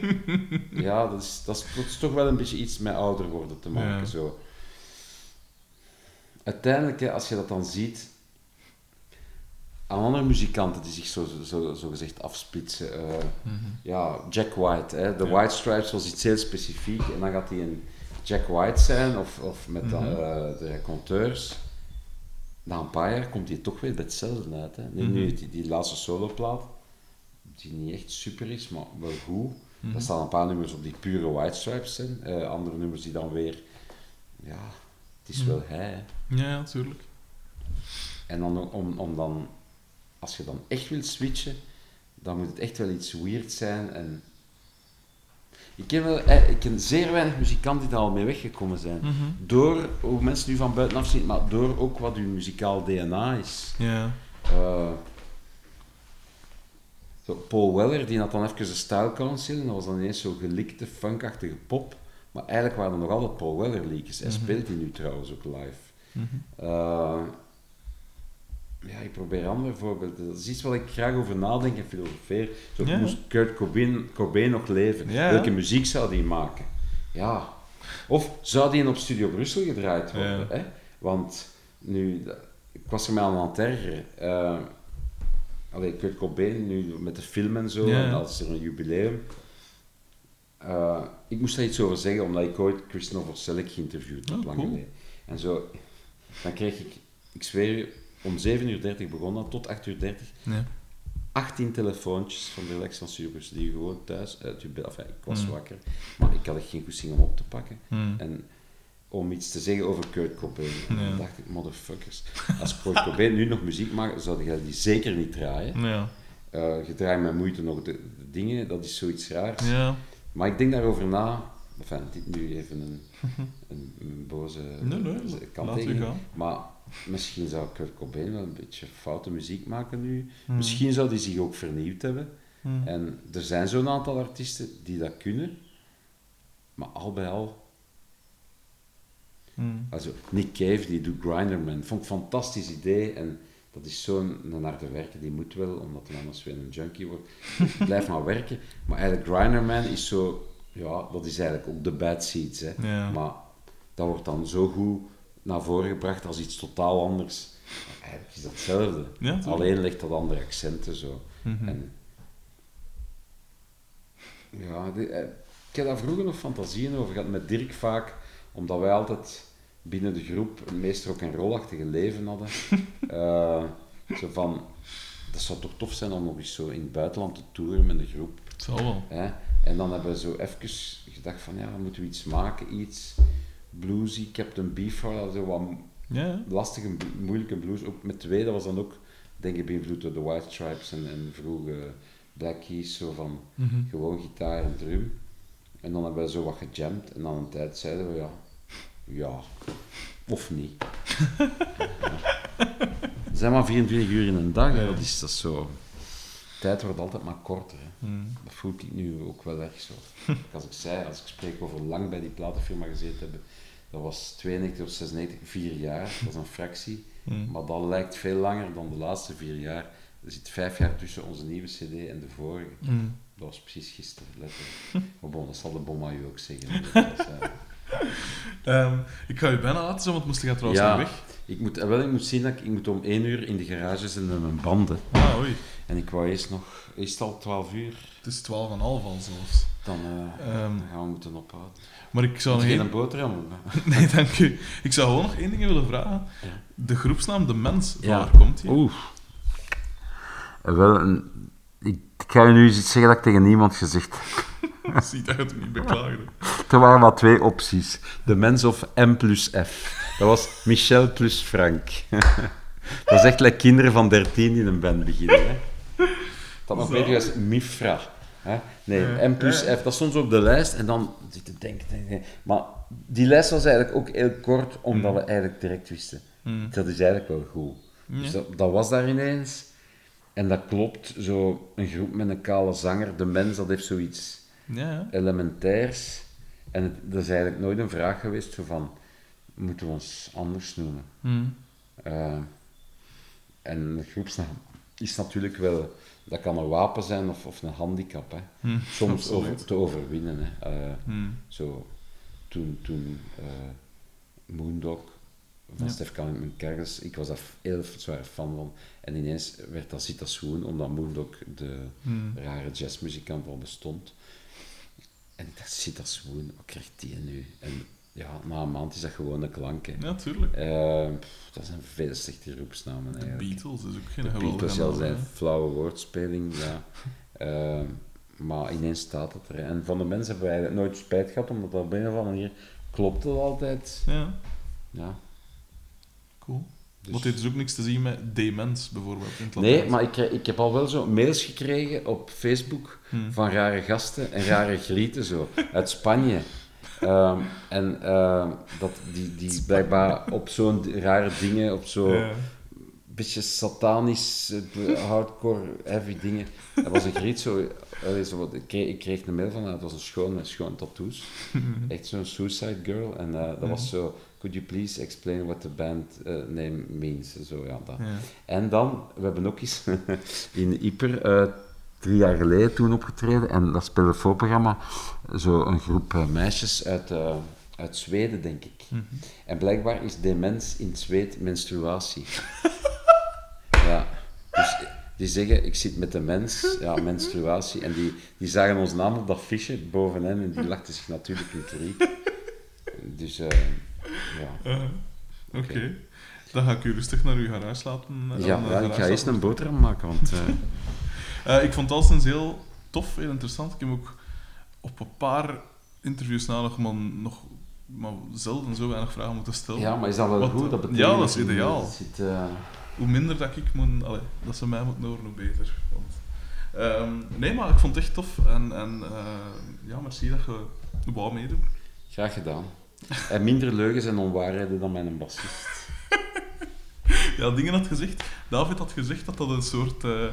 [LAUGHS] ja, dat is, dat, is, dat is toch wel een beetje iets met ouder worden te maken. Ja. Zo. Uiteindelijk, hè, als je dat dan ziet, aan andere muzikanten die zich zo, zo, zo gezegd afsplitsen. eh, Mhm. ja, Jack White. Hè. De Ja. White Stripes was iets heel specifiek. En dan gaat hij een Jack White zijn, of, of met dan, Mhm. eh, de raconteurs. Na een paar jaar komt hij toch weer bij hetzelfde uit. Hè. Nu, Mhm. die, die laatste soloplaat, die niet echt super is, maar wel goed. Er staan een paar nummers op die pure White Stripes zijn. Eh, andere nummers die dan weer... Ja, het is wel hij. hè. Ja, ja, tuurlijk. En dan, om, om dan, als je dan echt wilt switchen, dan moet het echt wel iets weird zijn. En ik ken, wel, ik ken zeer weinig muzikanten die daar al mee weggekomen zijn. Mhm. Door hoe mensen nu van buitenaf zien, maar door ook wat hun muzikaal DNA is. Ja. Eh, Paul Weller, die had dan even de Style Council, en dat was dan ineens zo gelikte, funkachtige pop. Maar eigenlijk waren er nog altijd Paul Weller liedjes. Hij Mhm. speelt die nu trouwens ook live. Mhm. Eh, ja, ik probeer andere voorbeelden. Dat is iets wat ik graag over nadenk en filosofeer. Zo, Ja. Moest Kurt Cobain, Cobain nog leven? Ja. Welke muziek zou die maken? Ja. Of zou die op Studio Brussel gedraaid worden? Ja. Hè? Want nu, ik was er mij aan het ergeren. Eh, allee, Kurt Cobain, nu met de film en zo, en als er een jubileum. Eh, ik moest daar iets over zeggen, omdat ik ooit Christopher Selleck geïnterviewd heb, Oh, lang cool. geleden. En zo, dan kreeg ik, ik zweer je, om 7.30 uur begonnen, tot 8.30 uur, Ja. 18 telefoontjes van de Lex van die gewoon thuis uit je bed, enfin, ik was Mm. wakker, maar ik had echt geen goesting om op te pakken. Mhm. En om iets te zeggen over Kurt Cobain. En Ja. dan dacht ik, motherfuckers, als Kurt Cobain nu nog muziek maakt, zou jij die zeker niet draaien. Ja. Eh je draait met moeite nog de, de dingen, dat is zoiets raars. Ja. Maar ik denk daarover na, enfin, dit nu even een, [LAUGHS] een, een boze Nee, nee, kanttekening. Maar misschien zou Kurt Cobain wel een beetje foute muziek maken nu. Hmm. Misschien zou die zich ook vernieuwd hebben. Hmm. En er zijn zo'n aantal artiesten die dat kunnen. Maar al bij al... Hmm. Also, Nick Cave, die doet Grinderman. Vond ik een fantastisch idee. En dat is zo'n harde werker, die moet wel, omdat hij anders weer een junkie wordt. Blijf maar werken. Maar eigenlijk Grinderman is zo... Ja, dat is eigenlijk ook de bad seeds. Hè. Ja. Maar dat wordt dan zo goed naar voren gebracht als iets totaal anders. Maar eigenlijk is dat hetzelfde. Ja. Alleen legt dat andere accenten zo. Mhm. En, ja, die- eh, ik heb daar vroeger nog fantasieën over gehad met Dirk vaak, omdat wij altijd binnen de groep een meest rock en rollachtige leven hadden. [LAUGHS] Eh, zo van, dat zou toch tof zijn om nog eens zo in het buitenland te toeren met de groep. Zal wel. Hè? En dan hebben we zo even gedacht van, ja, moeten we iets maken, iets bluesy, Captain Beefheart, zo wat Ja, lastige, moeilijke blues. Ook met twee, dat was dan ook, denk ik, beïnvloed door de White Stripes en, en vroege Black Keys, zo van Mhm. gewoon gitaar en drum. En dan hebben we zo wat gejamd en dan een tijd zeiden we, ja, ja, of niet. Het zijn maar 24 uur in een dag, hè. Dat is dat zo. Tijd wordt altijd maar korter. Hè. Mhm. Dat voel ik nu ook wel erg zo. [LAUGHS] Als ik zei, als ik spreek over lang bij die platenfirma gezeten hebben, dat was 92 of 96, vier jaar, dat is een fractie. Mhm. Maar dat lijkt veel langer dan de laatste vier jaar. Er zit vijf jaar tussen onze nieuwe CD en de vorige. Mhm. Dat was precies gisteren, letterlijk. Maar bon, dat zal de Bomma u ook zeggen. Dat was, [LAUGHS] eh, [LAUGHS] Ehm, ik ga je bijna laten zo, want moest je trouwens Ja. weg. ik, moet, eh, wel, ik moet zien dat ik, ik moet om één uur in de garage zijn met mijn banden. Ah, oei. En ik wou eerst nog... Is het al 12 uur? Het is 12,5 al zelfs. Dan, eh, Ehm, dan gaan we moeten ophouden. maar ik zou nog één... een boterham? [LAUGHS] Nee, dank u. Ik zou gewoon nog één ding willen vragen. Ja. De groepsnaam De Mens, van Ja. waar komt die? Oeh. Wel, een, ik ga je nu eens iets zeggen dat ik tegen niemand gezegd heb. [LAUGHS] Dat niet beklagen. Er waren maar twee opties. De mens of M plus F. Dat was Michel plus Frank. [LAUGHS] dat is echt like kinderen van 13 die een band beginnen. Hè. Dat nog Zo. beter is Mifra. Hè? Nee, M plus. F, dat stond zo op de lijst. En dan zit te denken. Maar die lijst was eigenlijk ook heel kort, omdat we eigenlijk direct wisten. Hmm. Dat is eigenlijk wel goed. Dus dat, dat was daar ineens. En dat klopt, zo een groep met een kale zanger. De mens, dat heeft zoiets Ja, elementairs. En het, dat is eigenlijk nooit een vraag geweest zo van, moeten we ons anders noemen? Hmm. Eh, en de groepsnaam is natuurlijk wel, dat kan een wapen zijn of, of een handicap. Hè. Hmm. [LAUGHS] Soms over, te overwinnen. Hè. Eh, Hmm. zo, toen, toen eh, Moondog van Ja. Stef Kerkers, ik was daar heel zwaar fan van. En ineens werd dat Zita Swoon, omdat Moondog de rare jazzmuzikant al bestond. En ik dacht, Zita Swoon, wat krijgt die nu? En ja, na een maand is dat gewoon een klank. hè. Ja, tuurlijk. Eh, pff, dat zijn veel slechte groepsnamen De. Beatles is ook geen De Beatles, naam, zijn flauwe woordspeling, ja. [LAUGHS] Eh, maar ineens staat het er. En van de mensen hebben eigenlijk nooit spijt gehad, omdat dat op een of andere manier klopt het altijd. Ja, Ja. cool. Dus- Want dit is ook niks te zien met demens, bijvoorbeeld, in het Nee, maar ik, ik heb al wel zo mails gekregen op Facebook Hmm. van rare gasten en rare grieten zo, uit Spanje. Ehm, en ehm, dat die, die blijkbaar op zo'n rare dingen, op zo'n Ja. beetje satanisch, eh, hardcore, heavy dingen. Dat was een griet zo, zo ik, kreeg, ik kreeg een mail van haar, het was een schoon met schoon tattoos. [LAUGHS] Echt zo'n suicide girl. En eh, dat was zo, could you please explain what the band eh, name means? Zo, ja, dat. Ja. En dan, we hebben ook eens [LAUGHS] in Ieper eh, drie jaar geleden toen opgetreden. En dat speelde voorprogramma. Zo een groep eh, meisjes uit, uit Zweden, denk ik. Mhm. En blijkbaar is demens in het Zweed menstruatie. [LAUGHS] ja, dus die zeggen, ik zit met de mens, ja, menstruatie. En die, die zagen ons naam op dat fiche boven hen en die lachten zich natuurlijk niet riek. [LAUGHS] Dus, ja. Uh, Oké. Dan ga ik u rustig naar uw garage laten. eh, Ja, de ja, ik ga eerst een boterham maken, want... eh, [LAUGHS] Eh, ik vond het heel tof, heel interessant. Ik heb ook op een paar interviews na nog, maar, nog maar zelden zo weinig vragen moeten stellen. Ja, maar is dat wel goed? Dat betekent ja, dat is ideaal. Zit, eh, Hoe minder dat ik moet, allee, dat ze mij moeten horen, hoe beter. Want, ehm, nee, maar ik vond het echt tof. En, en eh, ja, merci dat je wou meedoen. Graag gedaan. En minder leugens en onwaarheden dan mijn bassist. [LAUGHS] Ja, dingen had gezegd. David had gezegd dat dat een soort... eh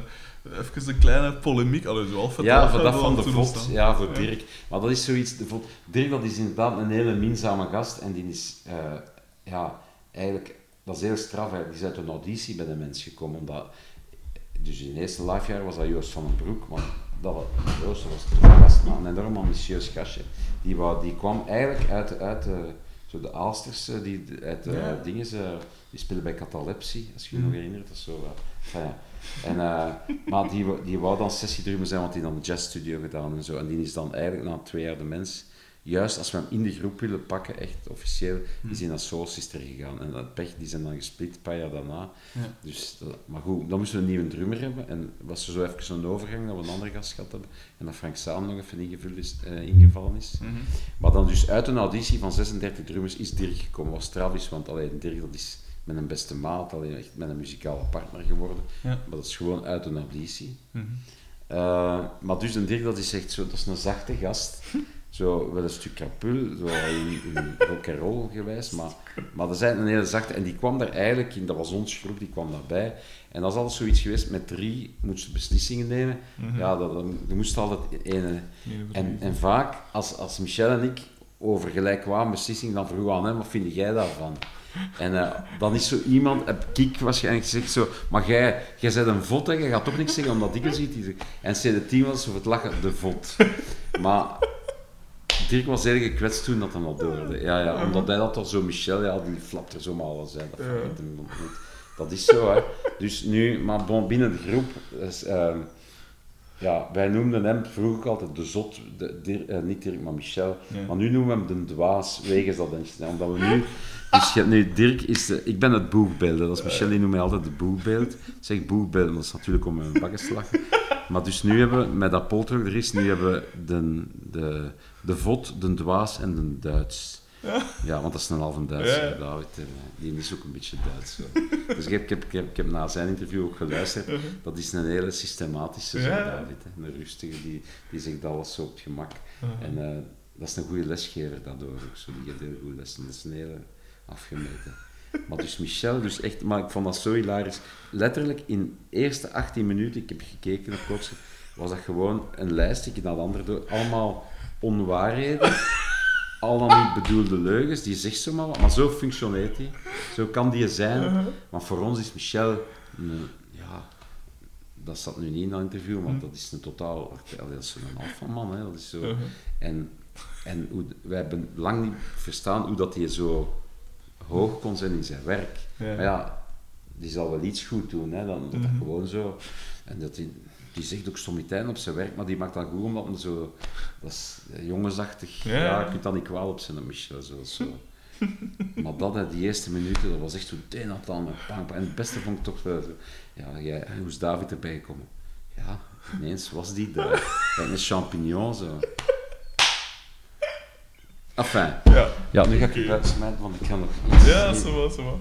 even een kleine polemiek... Allee, zo half Ja, voor dat van de Vod. Ja, voor. Dirk. Maar dat is zoiets... De Vod. Dirk, dat is inderdaad een hele minzame gast. En die is... eh, ja, eigenlijk... Dat is heel straf. Die is uit een auditie bij de mens gekomen. Omdat... Dus in het eerste livejaar was dat Joost van den Broek. Maar dat was, Joost was de gast, maar een enorm ambitieus gastje. Die, wou, die kwam eigenlijk uit, uit de, zo de Aalsters, eh, die, uit de Ja. dingen, ze- die spelen bij Catalepsie, als je je Mhm. nog herinnert. Dat is zo, eh, enfin. En, eh, maar die, wou- die wou dan sessiedrummer zijn, want die had dan de jazzstudio gedaan en zo. En die is dan eigenlijk na twee jaar de mens, juist als we hem in de groep willen pakken, echt officieel, is hij naar Soul Sister gegaan. En dat pech, die zijn dan gesplit een paar jaar daarna. Ja. Dus, dat- maar goed, dan moesten we een nieuwe drummer hebben. En was er zo even een overgang dat we een andere gast gehad hebben. En dat Frank Saam nog even ingevuld is, eh, ingevallen is. Mhm. Maar dan dus uit een auditie van 36 drummers is Dirk gekomen. was Travis, want alleen Dirk dat is met een beste maat, alleen echt met een muzikale partner geworden. Ja. Maar dat is gewoon uit een auditie. Mhm. Eh, maar dus een Dirk dat is echt zo, dat is een zachte gast. [LAUGHS] Zo wel een stuk krapul, zo in, in rock and roll gewijs, maar, maar dat is eigenlijk een hele zachte. En die kwam daar eigenlijk in, dat was ons groep, die kwam daarbij. En dat is altijd zoiets geweest, met drie moesten beslissingen nemen. Mhm. Ja, dat, dat, je moest altijd ene. En, en vaak, als, als Michel en ik over gelijkwaardige beslissingen, dan vroegen we aan hem, wat vind jij daarvan? En eh, dan is zo iemand, heb ik waarschijnlijk gezegd zo, maar jij, jij bent een vod, hè, jij gaat toch niks zeggen omdat ik. Die zegt- En CD10 was zo het lachen, de vod. Maar Dirk was heel gekwetst toen dat hij dat hoorde. Ja, ja, omdat hij dat toch zo, Michel, ja, die flapt er zomaar alles uit. Dat, Ja. dat is zo, hè. Dus nu, maar bon, binnen de groep, ehm, ja, wij noemden hem vroeger altijd de zot, de, eh, niet Dirk, maar Michel. Ja. Maar nu noemen we hem de dwaas, wegens dat incident. Omdat we nu... Dus je nu, Dirk is de, Ik ben het boegbeeld, dat is Michel, die noemt mij altijd de boegbeeld. Ik zeg boegbeeld, dat is natuurlijk om mijn bakken te lachen. Maar dus nu hebben we, met dat polter er is, nu hebben we de, de, de vod, de dwaas en de Duits. Ja, want dat is een halve Duitser, Ja, ja. David. eh, Die is ook een beetje Duits. zo. Dus ik heb, ik, heb, ik, heb, ik heb na zijn interview ook geluisterd. Dat is een hele systematische zo, Ja. David. Hè. Een rustige, die, die zegt alles zo op het gemak. Mhm. En eh, dat is een goede lesgever, daardoor ook. Zo, die geeft heel goed lessen. Dat is een hele afgemeten. Maar dus Michel, dus echt, maar ik vond dat zo hilarisch. Letterlijk in de eerste 18 minuten, ik heb gekeken op Klotse, was dat gewoon een lijstje naar de andere door. Allemaal onwaarheden. Al dan niet bedoelde leugens, die zegt zomaar wat, maar zo functioneert hij. Zo kan die zijn. Maar voor ons is Michel, een, ja, dat zat nu niet in dat interview, maar dat is een totaal, dat is een alfaman, hè. Dat is zo. Mhm. En, en hoe, wij hebben lang niet verstaan hoe dat hij zo hoog kon zijn in zijn werk. Ja. Maar ja, die zal wel iets goed doen, hè, dan, dat dat Mhm. gewoon zo. En dat die, die zegt ook stommiteiten op zijn werk, maar die maakt dat goed omdat zo, dat is jongensachtig. Ja. Ja, je kunt dat niet kwaad op zijn, Michel. Zo, zo. [LAUGHS] maar dat, hè, die eerste minuten, dat was echt zo het een had dan pang. En het beste vond ik toch zo, ja, jij, hoe is David erbij gekomen? Ja, ineens was die daar. [LAUGHS] Kijk, een champignon zo. Enfin. Ja, Ja, nu ga ik Oké. het uitsmijten, want ik ga nog iets ja zo wel, zo wel.